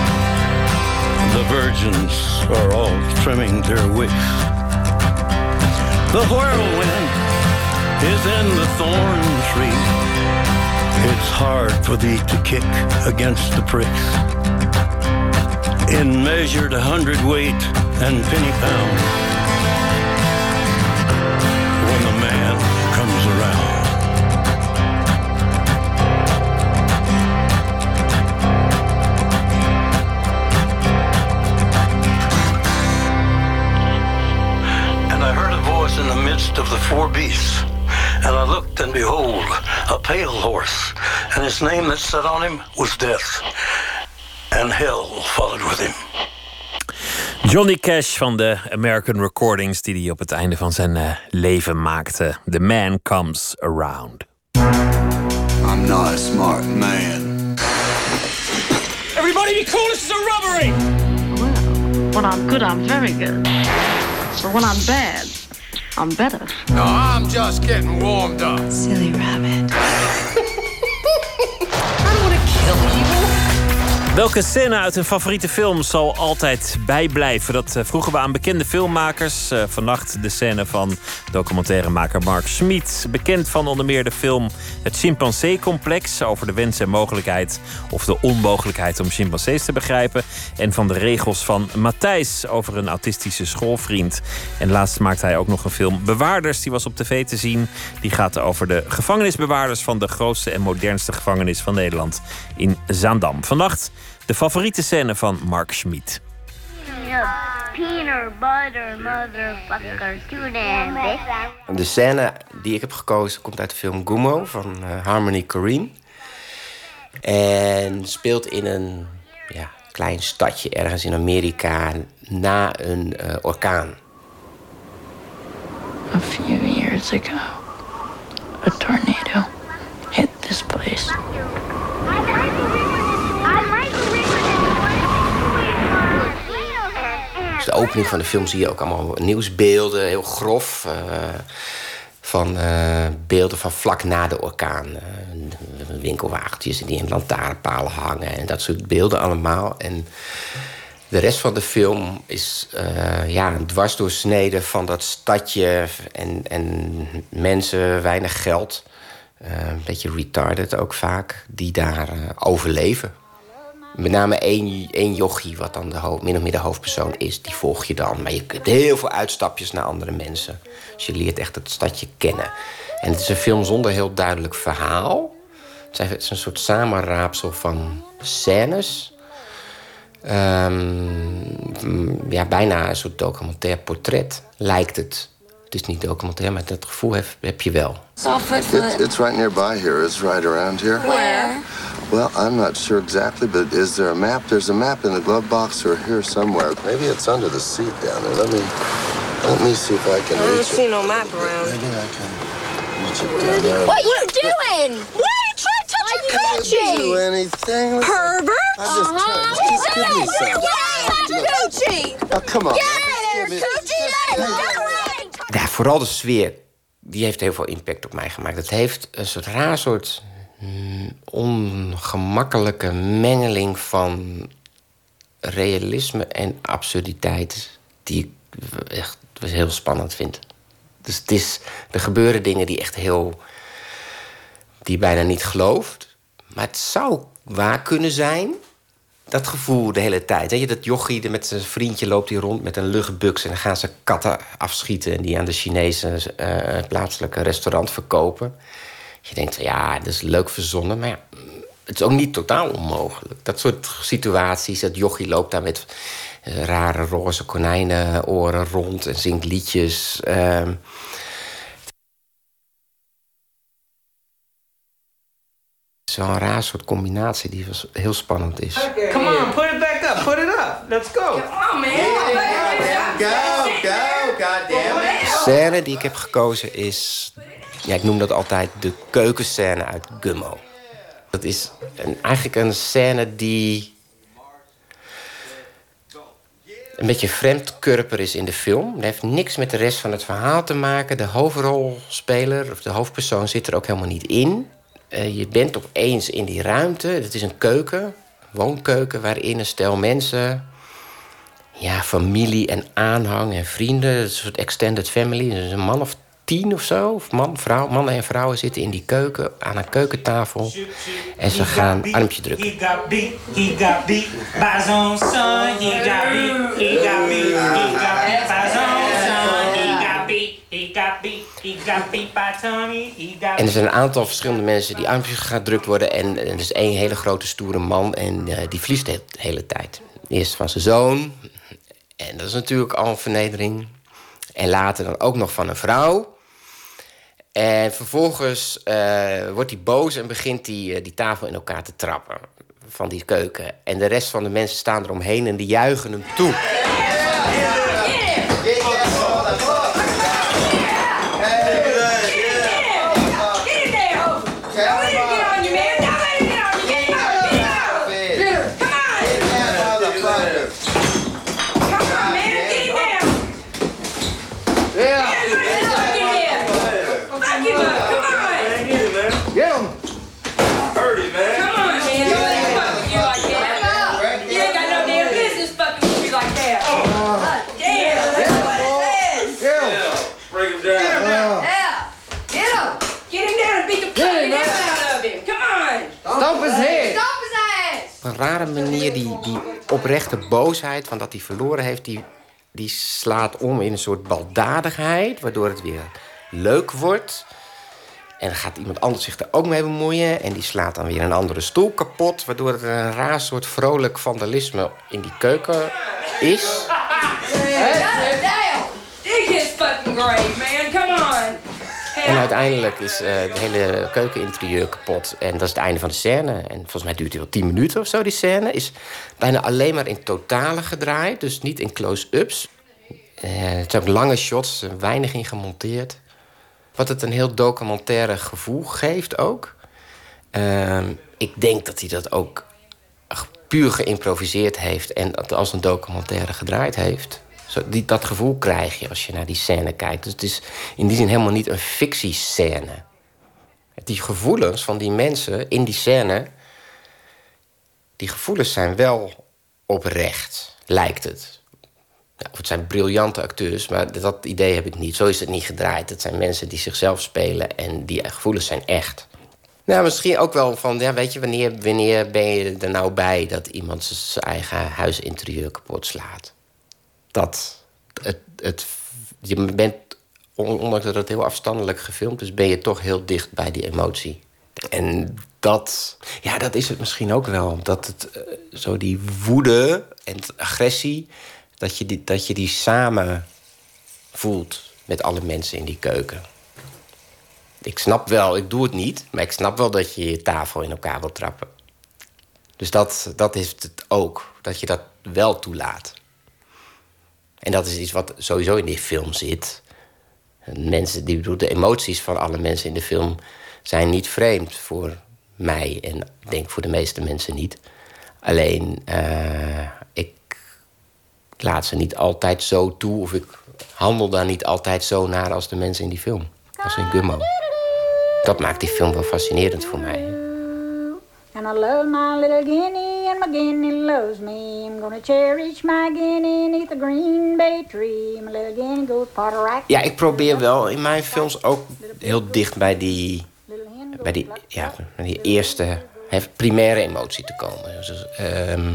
O: Virgins are all trimming their wicks. The whirlwind is in the thorn tree. It's hard for thee to kick against the pricks. In measured hundredweight and penny pound. In the midst of the four beasts. And I looked, and behold, a pale horse. And his name that sat on him was Death. And hell followed with him.
A: Johnny Cash van de American Recordings, die hij op het einde van zijn eh, leven maakte. The Man Comes Around.
P: I'm not a smart man.
Q: Everybody be cool, this is a robbery!
R: Well, when I'm good, I'm very good. But when I'm bad, I'm better.
P: No, I'm just getting warmed up.
R: Silly rabbit. [LAUGHS]
A: Welke scène uit een favoriete film zal altijd bijblijven? Dat eh, vroegen we aan bekende filmmakers. Eh, vannacht de scène van documentairemaker Mark Schmid. Bekend van onder meer de film Het Chimpansee-complex... over de wens en mogelijkheid of de onmogelijkheid om chimpansees te begrijpen. En van de regels van Matthijs over een autistische schoolvriend. En laatst maakte hij ook nog een film Bewaarders. Die was op tv te zien. Die gaat over de gevangenisbewaarders... van de grootste en modernste gevangenis van Nederland in Zaandam. Vannacht de favoriete scène van Mark Schmid.
S: Peanut butter motherfucker to them, bitch.
G: De scène die ik heb gekozen komt uit de film Gummo van eh, Harmony Korine. En speelt in een ja, klein stadje ergens in Amerika na een eh, orkaan.
R: A few years ago, a tornado hit this place.
G: Dus de opening van de film zie je ook allemaal nieuwsbeelden, heel grof. eh, van eh, beelden van vlak na de orkaan. eh, winkelwagentjes die in lantaarnpalen hangen en dat soort beelden allemaal. En de rest van de film is eh, ja, een dwarsdoorsnede van dat stadje en, en mensen, weinig geld. eh, een beetje retarded ook vaak, die daar overleven. Met name één, één jochie, wat dan de min of meer de hoofdpersoon is, die volg je dan. Maar je kunt heel veel uitstapjes naar andere mensen. Dus je leert echt het stadje kennen. En het is een film zonder heel duidelijk verhaal. Het is een soort samenraapsel van scènes. Ehm, ja, bijna een soort documentair portret lijkt het. Het is niet documentair, maar dat gevoel heb, heb je wel.
T: It's, it's right nearby here. It's right around here.
S: Where?
T: Well, I'm not sure exactly, but is there a map? There's a map in the glove box or here somewhere. Maybe it's under the seat down there. Let me let me see if I can
S: I don't see
T: it.
S: no map around.
T: Maybe I can reach it down there.
S: What you doing? Why are you
T: I didn't do
S: coochie?
T: anything.
S: Pervert!
T: I just tried. Just give me some.
S: Get coochie!
T: Oh, come on.
S: Get out of here, coochie! Let
G: Ja, vooral de sfeer. Die heeft heel veel impact op mij gemaakt. Het heeft een soort raar soort mm, ongemakkelijke mengeling van realisme en absurditeit. Die ik echt heel spannend vind. Dus het is, er gebeuren dingen die echt heel. die bijna niet gelooft. Maar het zou waar kunnen zijn. Dat gevoel de hele tijd. Weet je, dat jochie met zijn vriendje loopt hier rond met een luchtbuks... en dan gaan ze katten afschieten... en die aan de Chinese eh, plaatselijke restaurant verkopen. Je denkt, ja, dat is leuk verzonnen, maar ja, het is ook niet totaal onmogelijk. Dat soort situaties, dat jochie loopt daar met eh, rare roze konijnenoren rond... en zingt liedjes... ehm. Zo'n raar soort combinatie die was- heel spannend is.
Q: Come on, put it back up, put it up. Let's go. Come on, man.
T: Go, go, goddammit.
G: De scène die ik heb gekozen is... Ja, ik noem dat altijd de keukenscène uit Gummo. Dat is een, eigenlijk een scène die... een beetje vreemdkurper is in de film. Dat heeft niks met de rest van het verhaal te maken. De hoofdrolspeler, of de hoofdpersoon, zit er ook helemaal niet in. Eh, je bent opeens in die ruimte. Het is een keuken, woonkeuken... waarin een stel mensen ja, familie en aanhang en vrienden. Een soort extended family. Dus een man of tien of zo. Of man, vrouw, mannen en vrouwen zitten in die keuken aan een keukentafel. En ze gaan armpje drukken. En er zijn een aantal verschillende mensen die armpjes gedrukt worden. En er is één hele grote stoere man en eh, die verliest de hele tijd. Eerst van zijn zoon. En dat is natuurlijk al een vernedering. En later dan ook nog van een vrouw. En vervolgens eh, wordt hij boos en begint hij eh, die tafel in elkaar te trappen. Van die keuken. En de rest van de mensen staan eromheen en die juichen hem toe. Rare manier, die, die oprechte boosheid van dat hij verloren heeft... Die, die slaat om in een soort baldadigheid... waardoor het weer leuk wordt. En dan gaat iemand anders zich er ook mee bemoeien... en die slaat dan weer een andere stoel kapot... waardoor er een raar soort vrolijk vandalisme in die keuken is.
L: Dale, dig his fucking grave, man.
G: En uiteindelijk is eh het hele keukeninterieur kapot. En dat is het einde van de scène. En volgens mij duurt die wel tien minuten of zo, die scène. Is bijna alleen maar in totale gedraaid. Dus niet in close-ups. Eh, het zijn ook lange shots, weinig in gemonteerd. Wat het een heel documentaire gevoel geeft ook. Ehm, ik denk dat hij dat ook puur geïmproviseerd heeft... en als een documentaire gedraaid heeft. Zo, dat gevoel krijg je als je naar die scène kijkt. Dus het is in die zin helemaal niet een fictiescène. Die gevoelens van die mensen in die scène... die gevoelens zijn wel oprecht, lijkt het. Ja, of het zijn briljante acteurs, maar dat idee heb ik niet. Zo is het niet gedraaid. Het zijn mensen die zichzelf spelen en die gevoelens zijn echt. Nou, misschien ook wel van, ja, weet je, wanneer, wanneer ben je er nou bij dat iemand zijn eigen huisinterieur kapot slaat? Dat het, het, je bent, ondanks dat het heel afstandelijk gefilmd is, ben je toch heel dicht bij die emotie. En dat, ja, dat is het misschien ook wel. Dat het eh, zo die woede en agressie, dat je die, dat je die samen voelt met alle mensen in die keuken. Ik snap wel, ik doe het niet, maar ik snap wel dat je je tafel in elkaar wil trappen. Dus dat, dat is het ook, dat je dat wel toelaat. En dat is iets wat sowieso in die film zit. Mensen, die, de emoties van alle mensen in de film zijn niet vreemd voor mij en ik denk voor de meeste mensen niet. Alleen, eh, ik laat ze niet altijd zo toe of ik handel daar niet altijd zo naar als de mensen in die film. Als in Gummo. Dat maakt die film wel fascinerend voor mij.
U: And I my little guinea, me. I'm cherish the green bay tree. Little
G: Ja, ik probeer wel in mijn films ook heel dicht bij die, bij die, ja, bij die eerste primaire emotie te komen. Dus, ehm,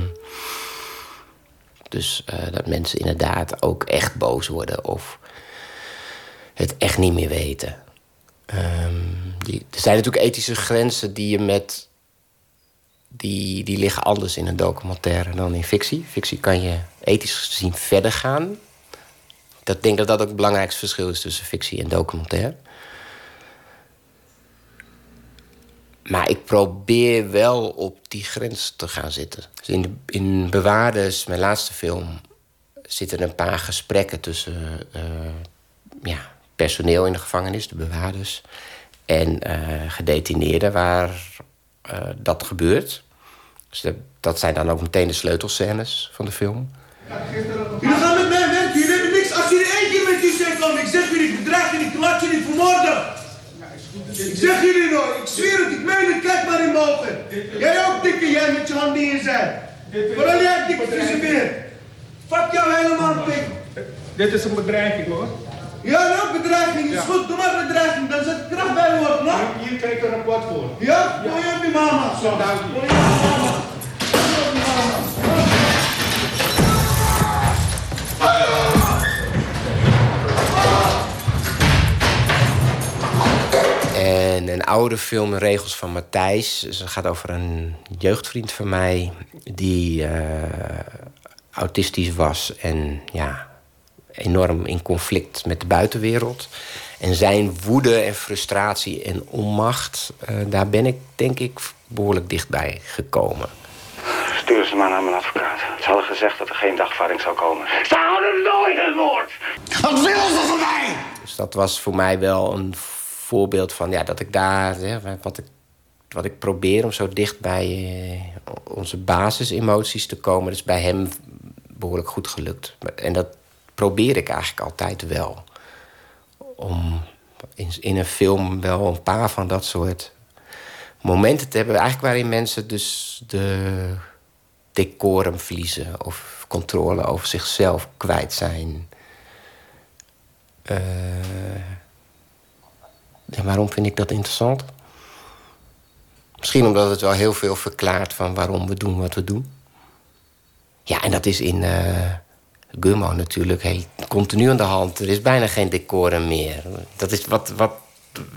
G: dus eh, dat mensen inderdaad ook echt boos worden of het echt niet meer weten. Ehm, die, er zijn natuurlijk ethische grenzen die je met. Die, die liggen anders in een documentaire dan in fictie. Fictie kan je ethisch gezien verder gaan. Dat denk dat dat ook het belangrijkste verschil is tussen fictie en documentaire. Maar ik probeer wel op die grens te gaan zitten. Dus in, in Bewaarders, mijn laatste film, zitten een paar gesprekken tussen uh, ja, personeel in de gevangenis, de bewaarders, en uh, gedetineerden waar uh, dat gebeurt. Dus de, dat zijn dan ook meteen de sleutelscènes van de film.
V: Jullie gaan met mij werken, jullie hebben niks. Als jullie één keer met die zegt van ik zeg jullie, ik bedreig jullie, ik laat jullie vermoorden. Ik zeg jullie nog, ik zweer het, ik meen het, kijk maar in mijn ogen. Jij ook dikke, jij met je handen in zijn. Vooral jij dikke vieze beer. Fuck jou helemaal, pik.
W: Dit is een bedreiging hoor.
V: Ja, nou, bedreiging is goed. Doe maar bedreiging. Dan zet kracht bij woord, nou.
W: Hier krijg ik een rapport voor.
V: Ja? Gooi je op die mama.
W: Zo, dank
V: Gooi je op die mama. Gooi je op mama.
G: En een oude film, Regels van Matthijs. Dus het gaat over een jeugdvriend van mij die eh, autistisch was en ja, enorm in conflict met de buitenwereld. En zijn woede en frustratie en onmacht, eh, daar ben ik denk ik behoorlijk dichtbij gekomen.
X: Stuur ze maar naar mijn advocaat. Ze hadden gezegd dat er geen dagvaarding zou komen. Ze houden nooit het woord! Wat wil ze van mij?
G: Dus dat was voor mij wel een voorbeeld van ja, dat ik daar, hè, wat, ik, wat ik probeer om zo dicht bij eh, onze basisemoties te komen, dat is bij hem behoorlijk goed gelukt. En dat probeer ik eigenlijk altijd wel. Om in, in een film wel een paar van dat soort momenten te hebben, eigenlijk waarin mensen dus de decorum verliezen of controle over zichzelf kwijt zijn. Eh, en waarom vind ik dat interessant? Misschien omdat het wel heel veel verklaart van waarom we doen wat we doen. Ja, en dat is in eh Gummo natuurlijk hey, continu aan de hand. Er is bijna geen decorum meer. Dat is wat, wat,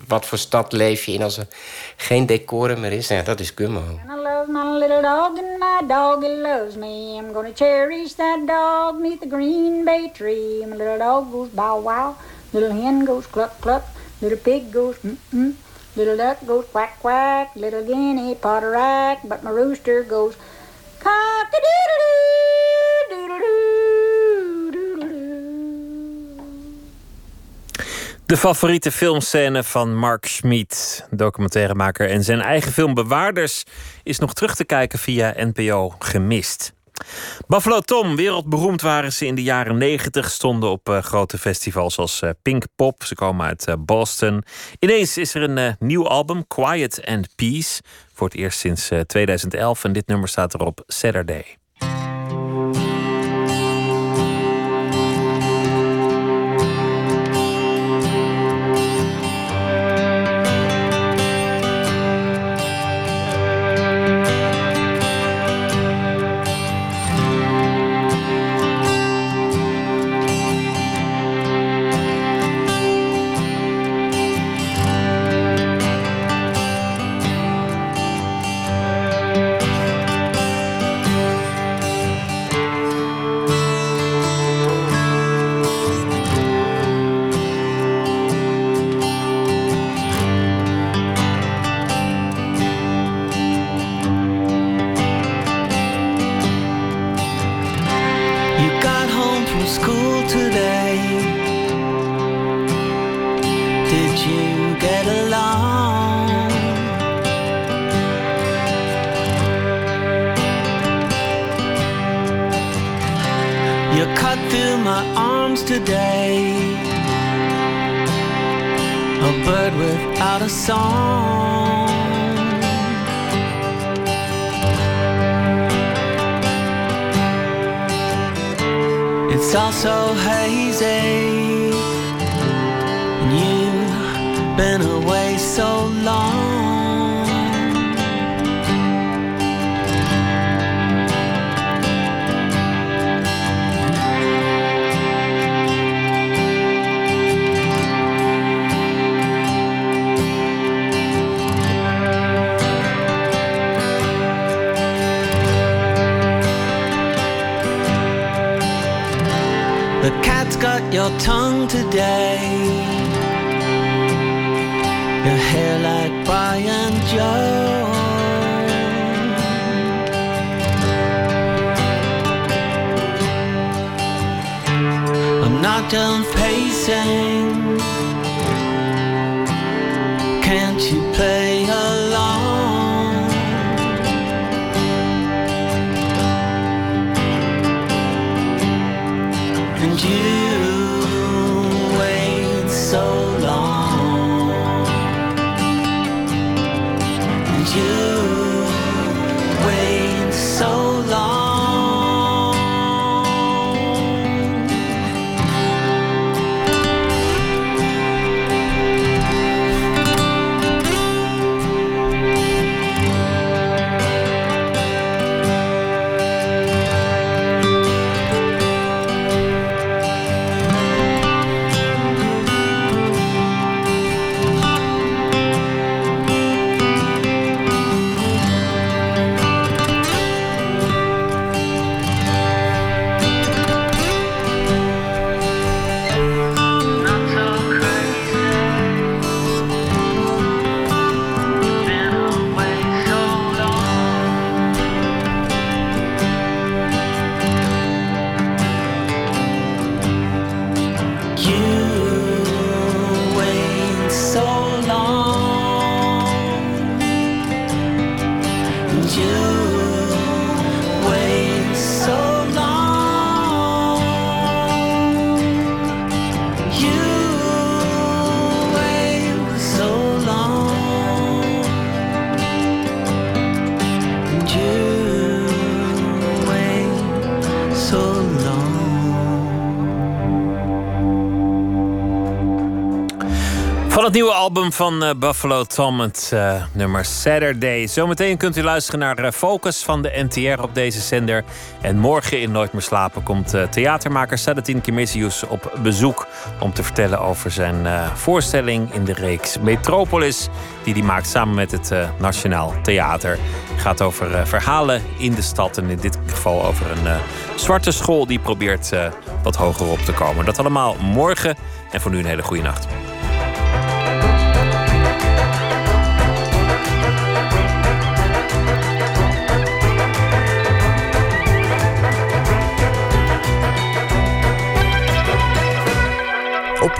G: wat voor stad leef je in als er geen decorum meer is? Nou, ja, dat is Gummo.
U: And I love my little dog and my dog he loves me. I'm gonna cherish that dog neath the green bay tree. My little dog goes bow wow. Little hen goes cluck cluck. Little pig goes mm mm. Little duck goes quack quack. Little guinea potterack. But my rooster goes cock a
A: De favoriete filmscène van Mark Schmid, documentairemaker. En zijn eigen film Bewaarders is nog terug te kijken via NPO Gemist. Buffalo Tom, wereldberoemd waren ze in de jaren 90, stonden op eh, grote festivals als eh, Pink Pop. Ze komen uit eh, Boston. Ineens is er een nieuw album, Quiet and Peace, voor het eerst sinds eh, 2011. En dit nummer staat erop Saturday.
Y: Bird without a song. It's all so hazy. And you've been away your tongue today. Your hair like Brian Joe. I'm not done pacing.
A: Van eh, Buffalo Tom, het eh, nummer Saturday. Zometeen kunt u luisteren naar eh, Focus van de NTR op deze zender. En morgen in Nooit meer slapen komt theatermaker Sadatin Kimisius op bezoek... om te vertellen over zijn voorstelling in de reeks Metropolis... die hij maakt samen met het Nationaal Theater. Het gaat over verhalen in de stad en in dit geval over een zwarte school... die probeert wat hoger op te komen. Dat allemaal morgen en voor nu een hele goede nacht.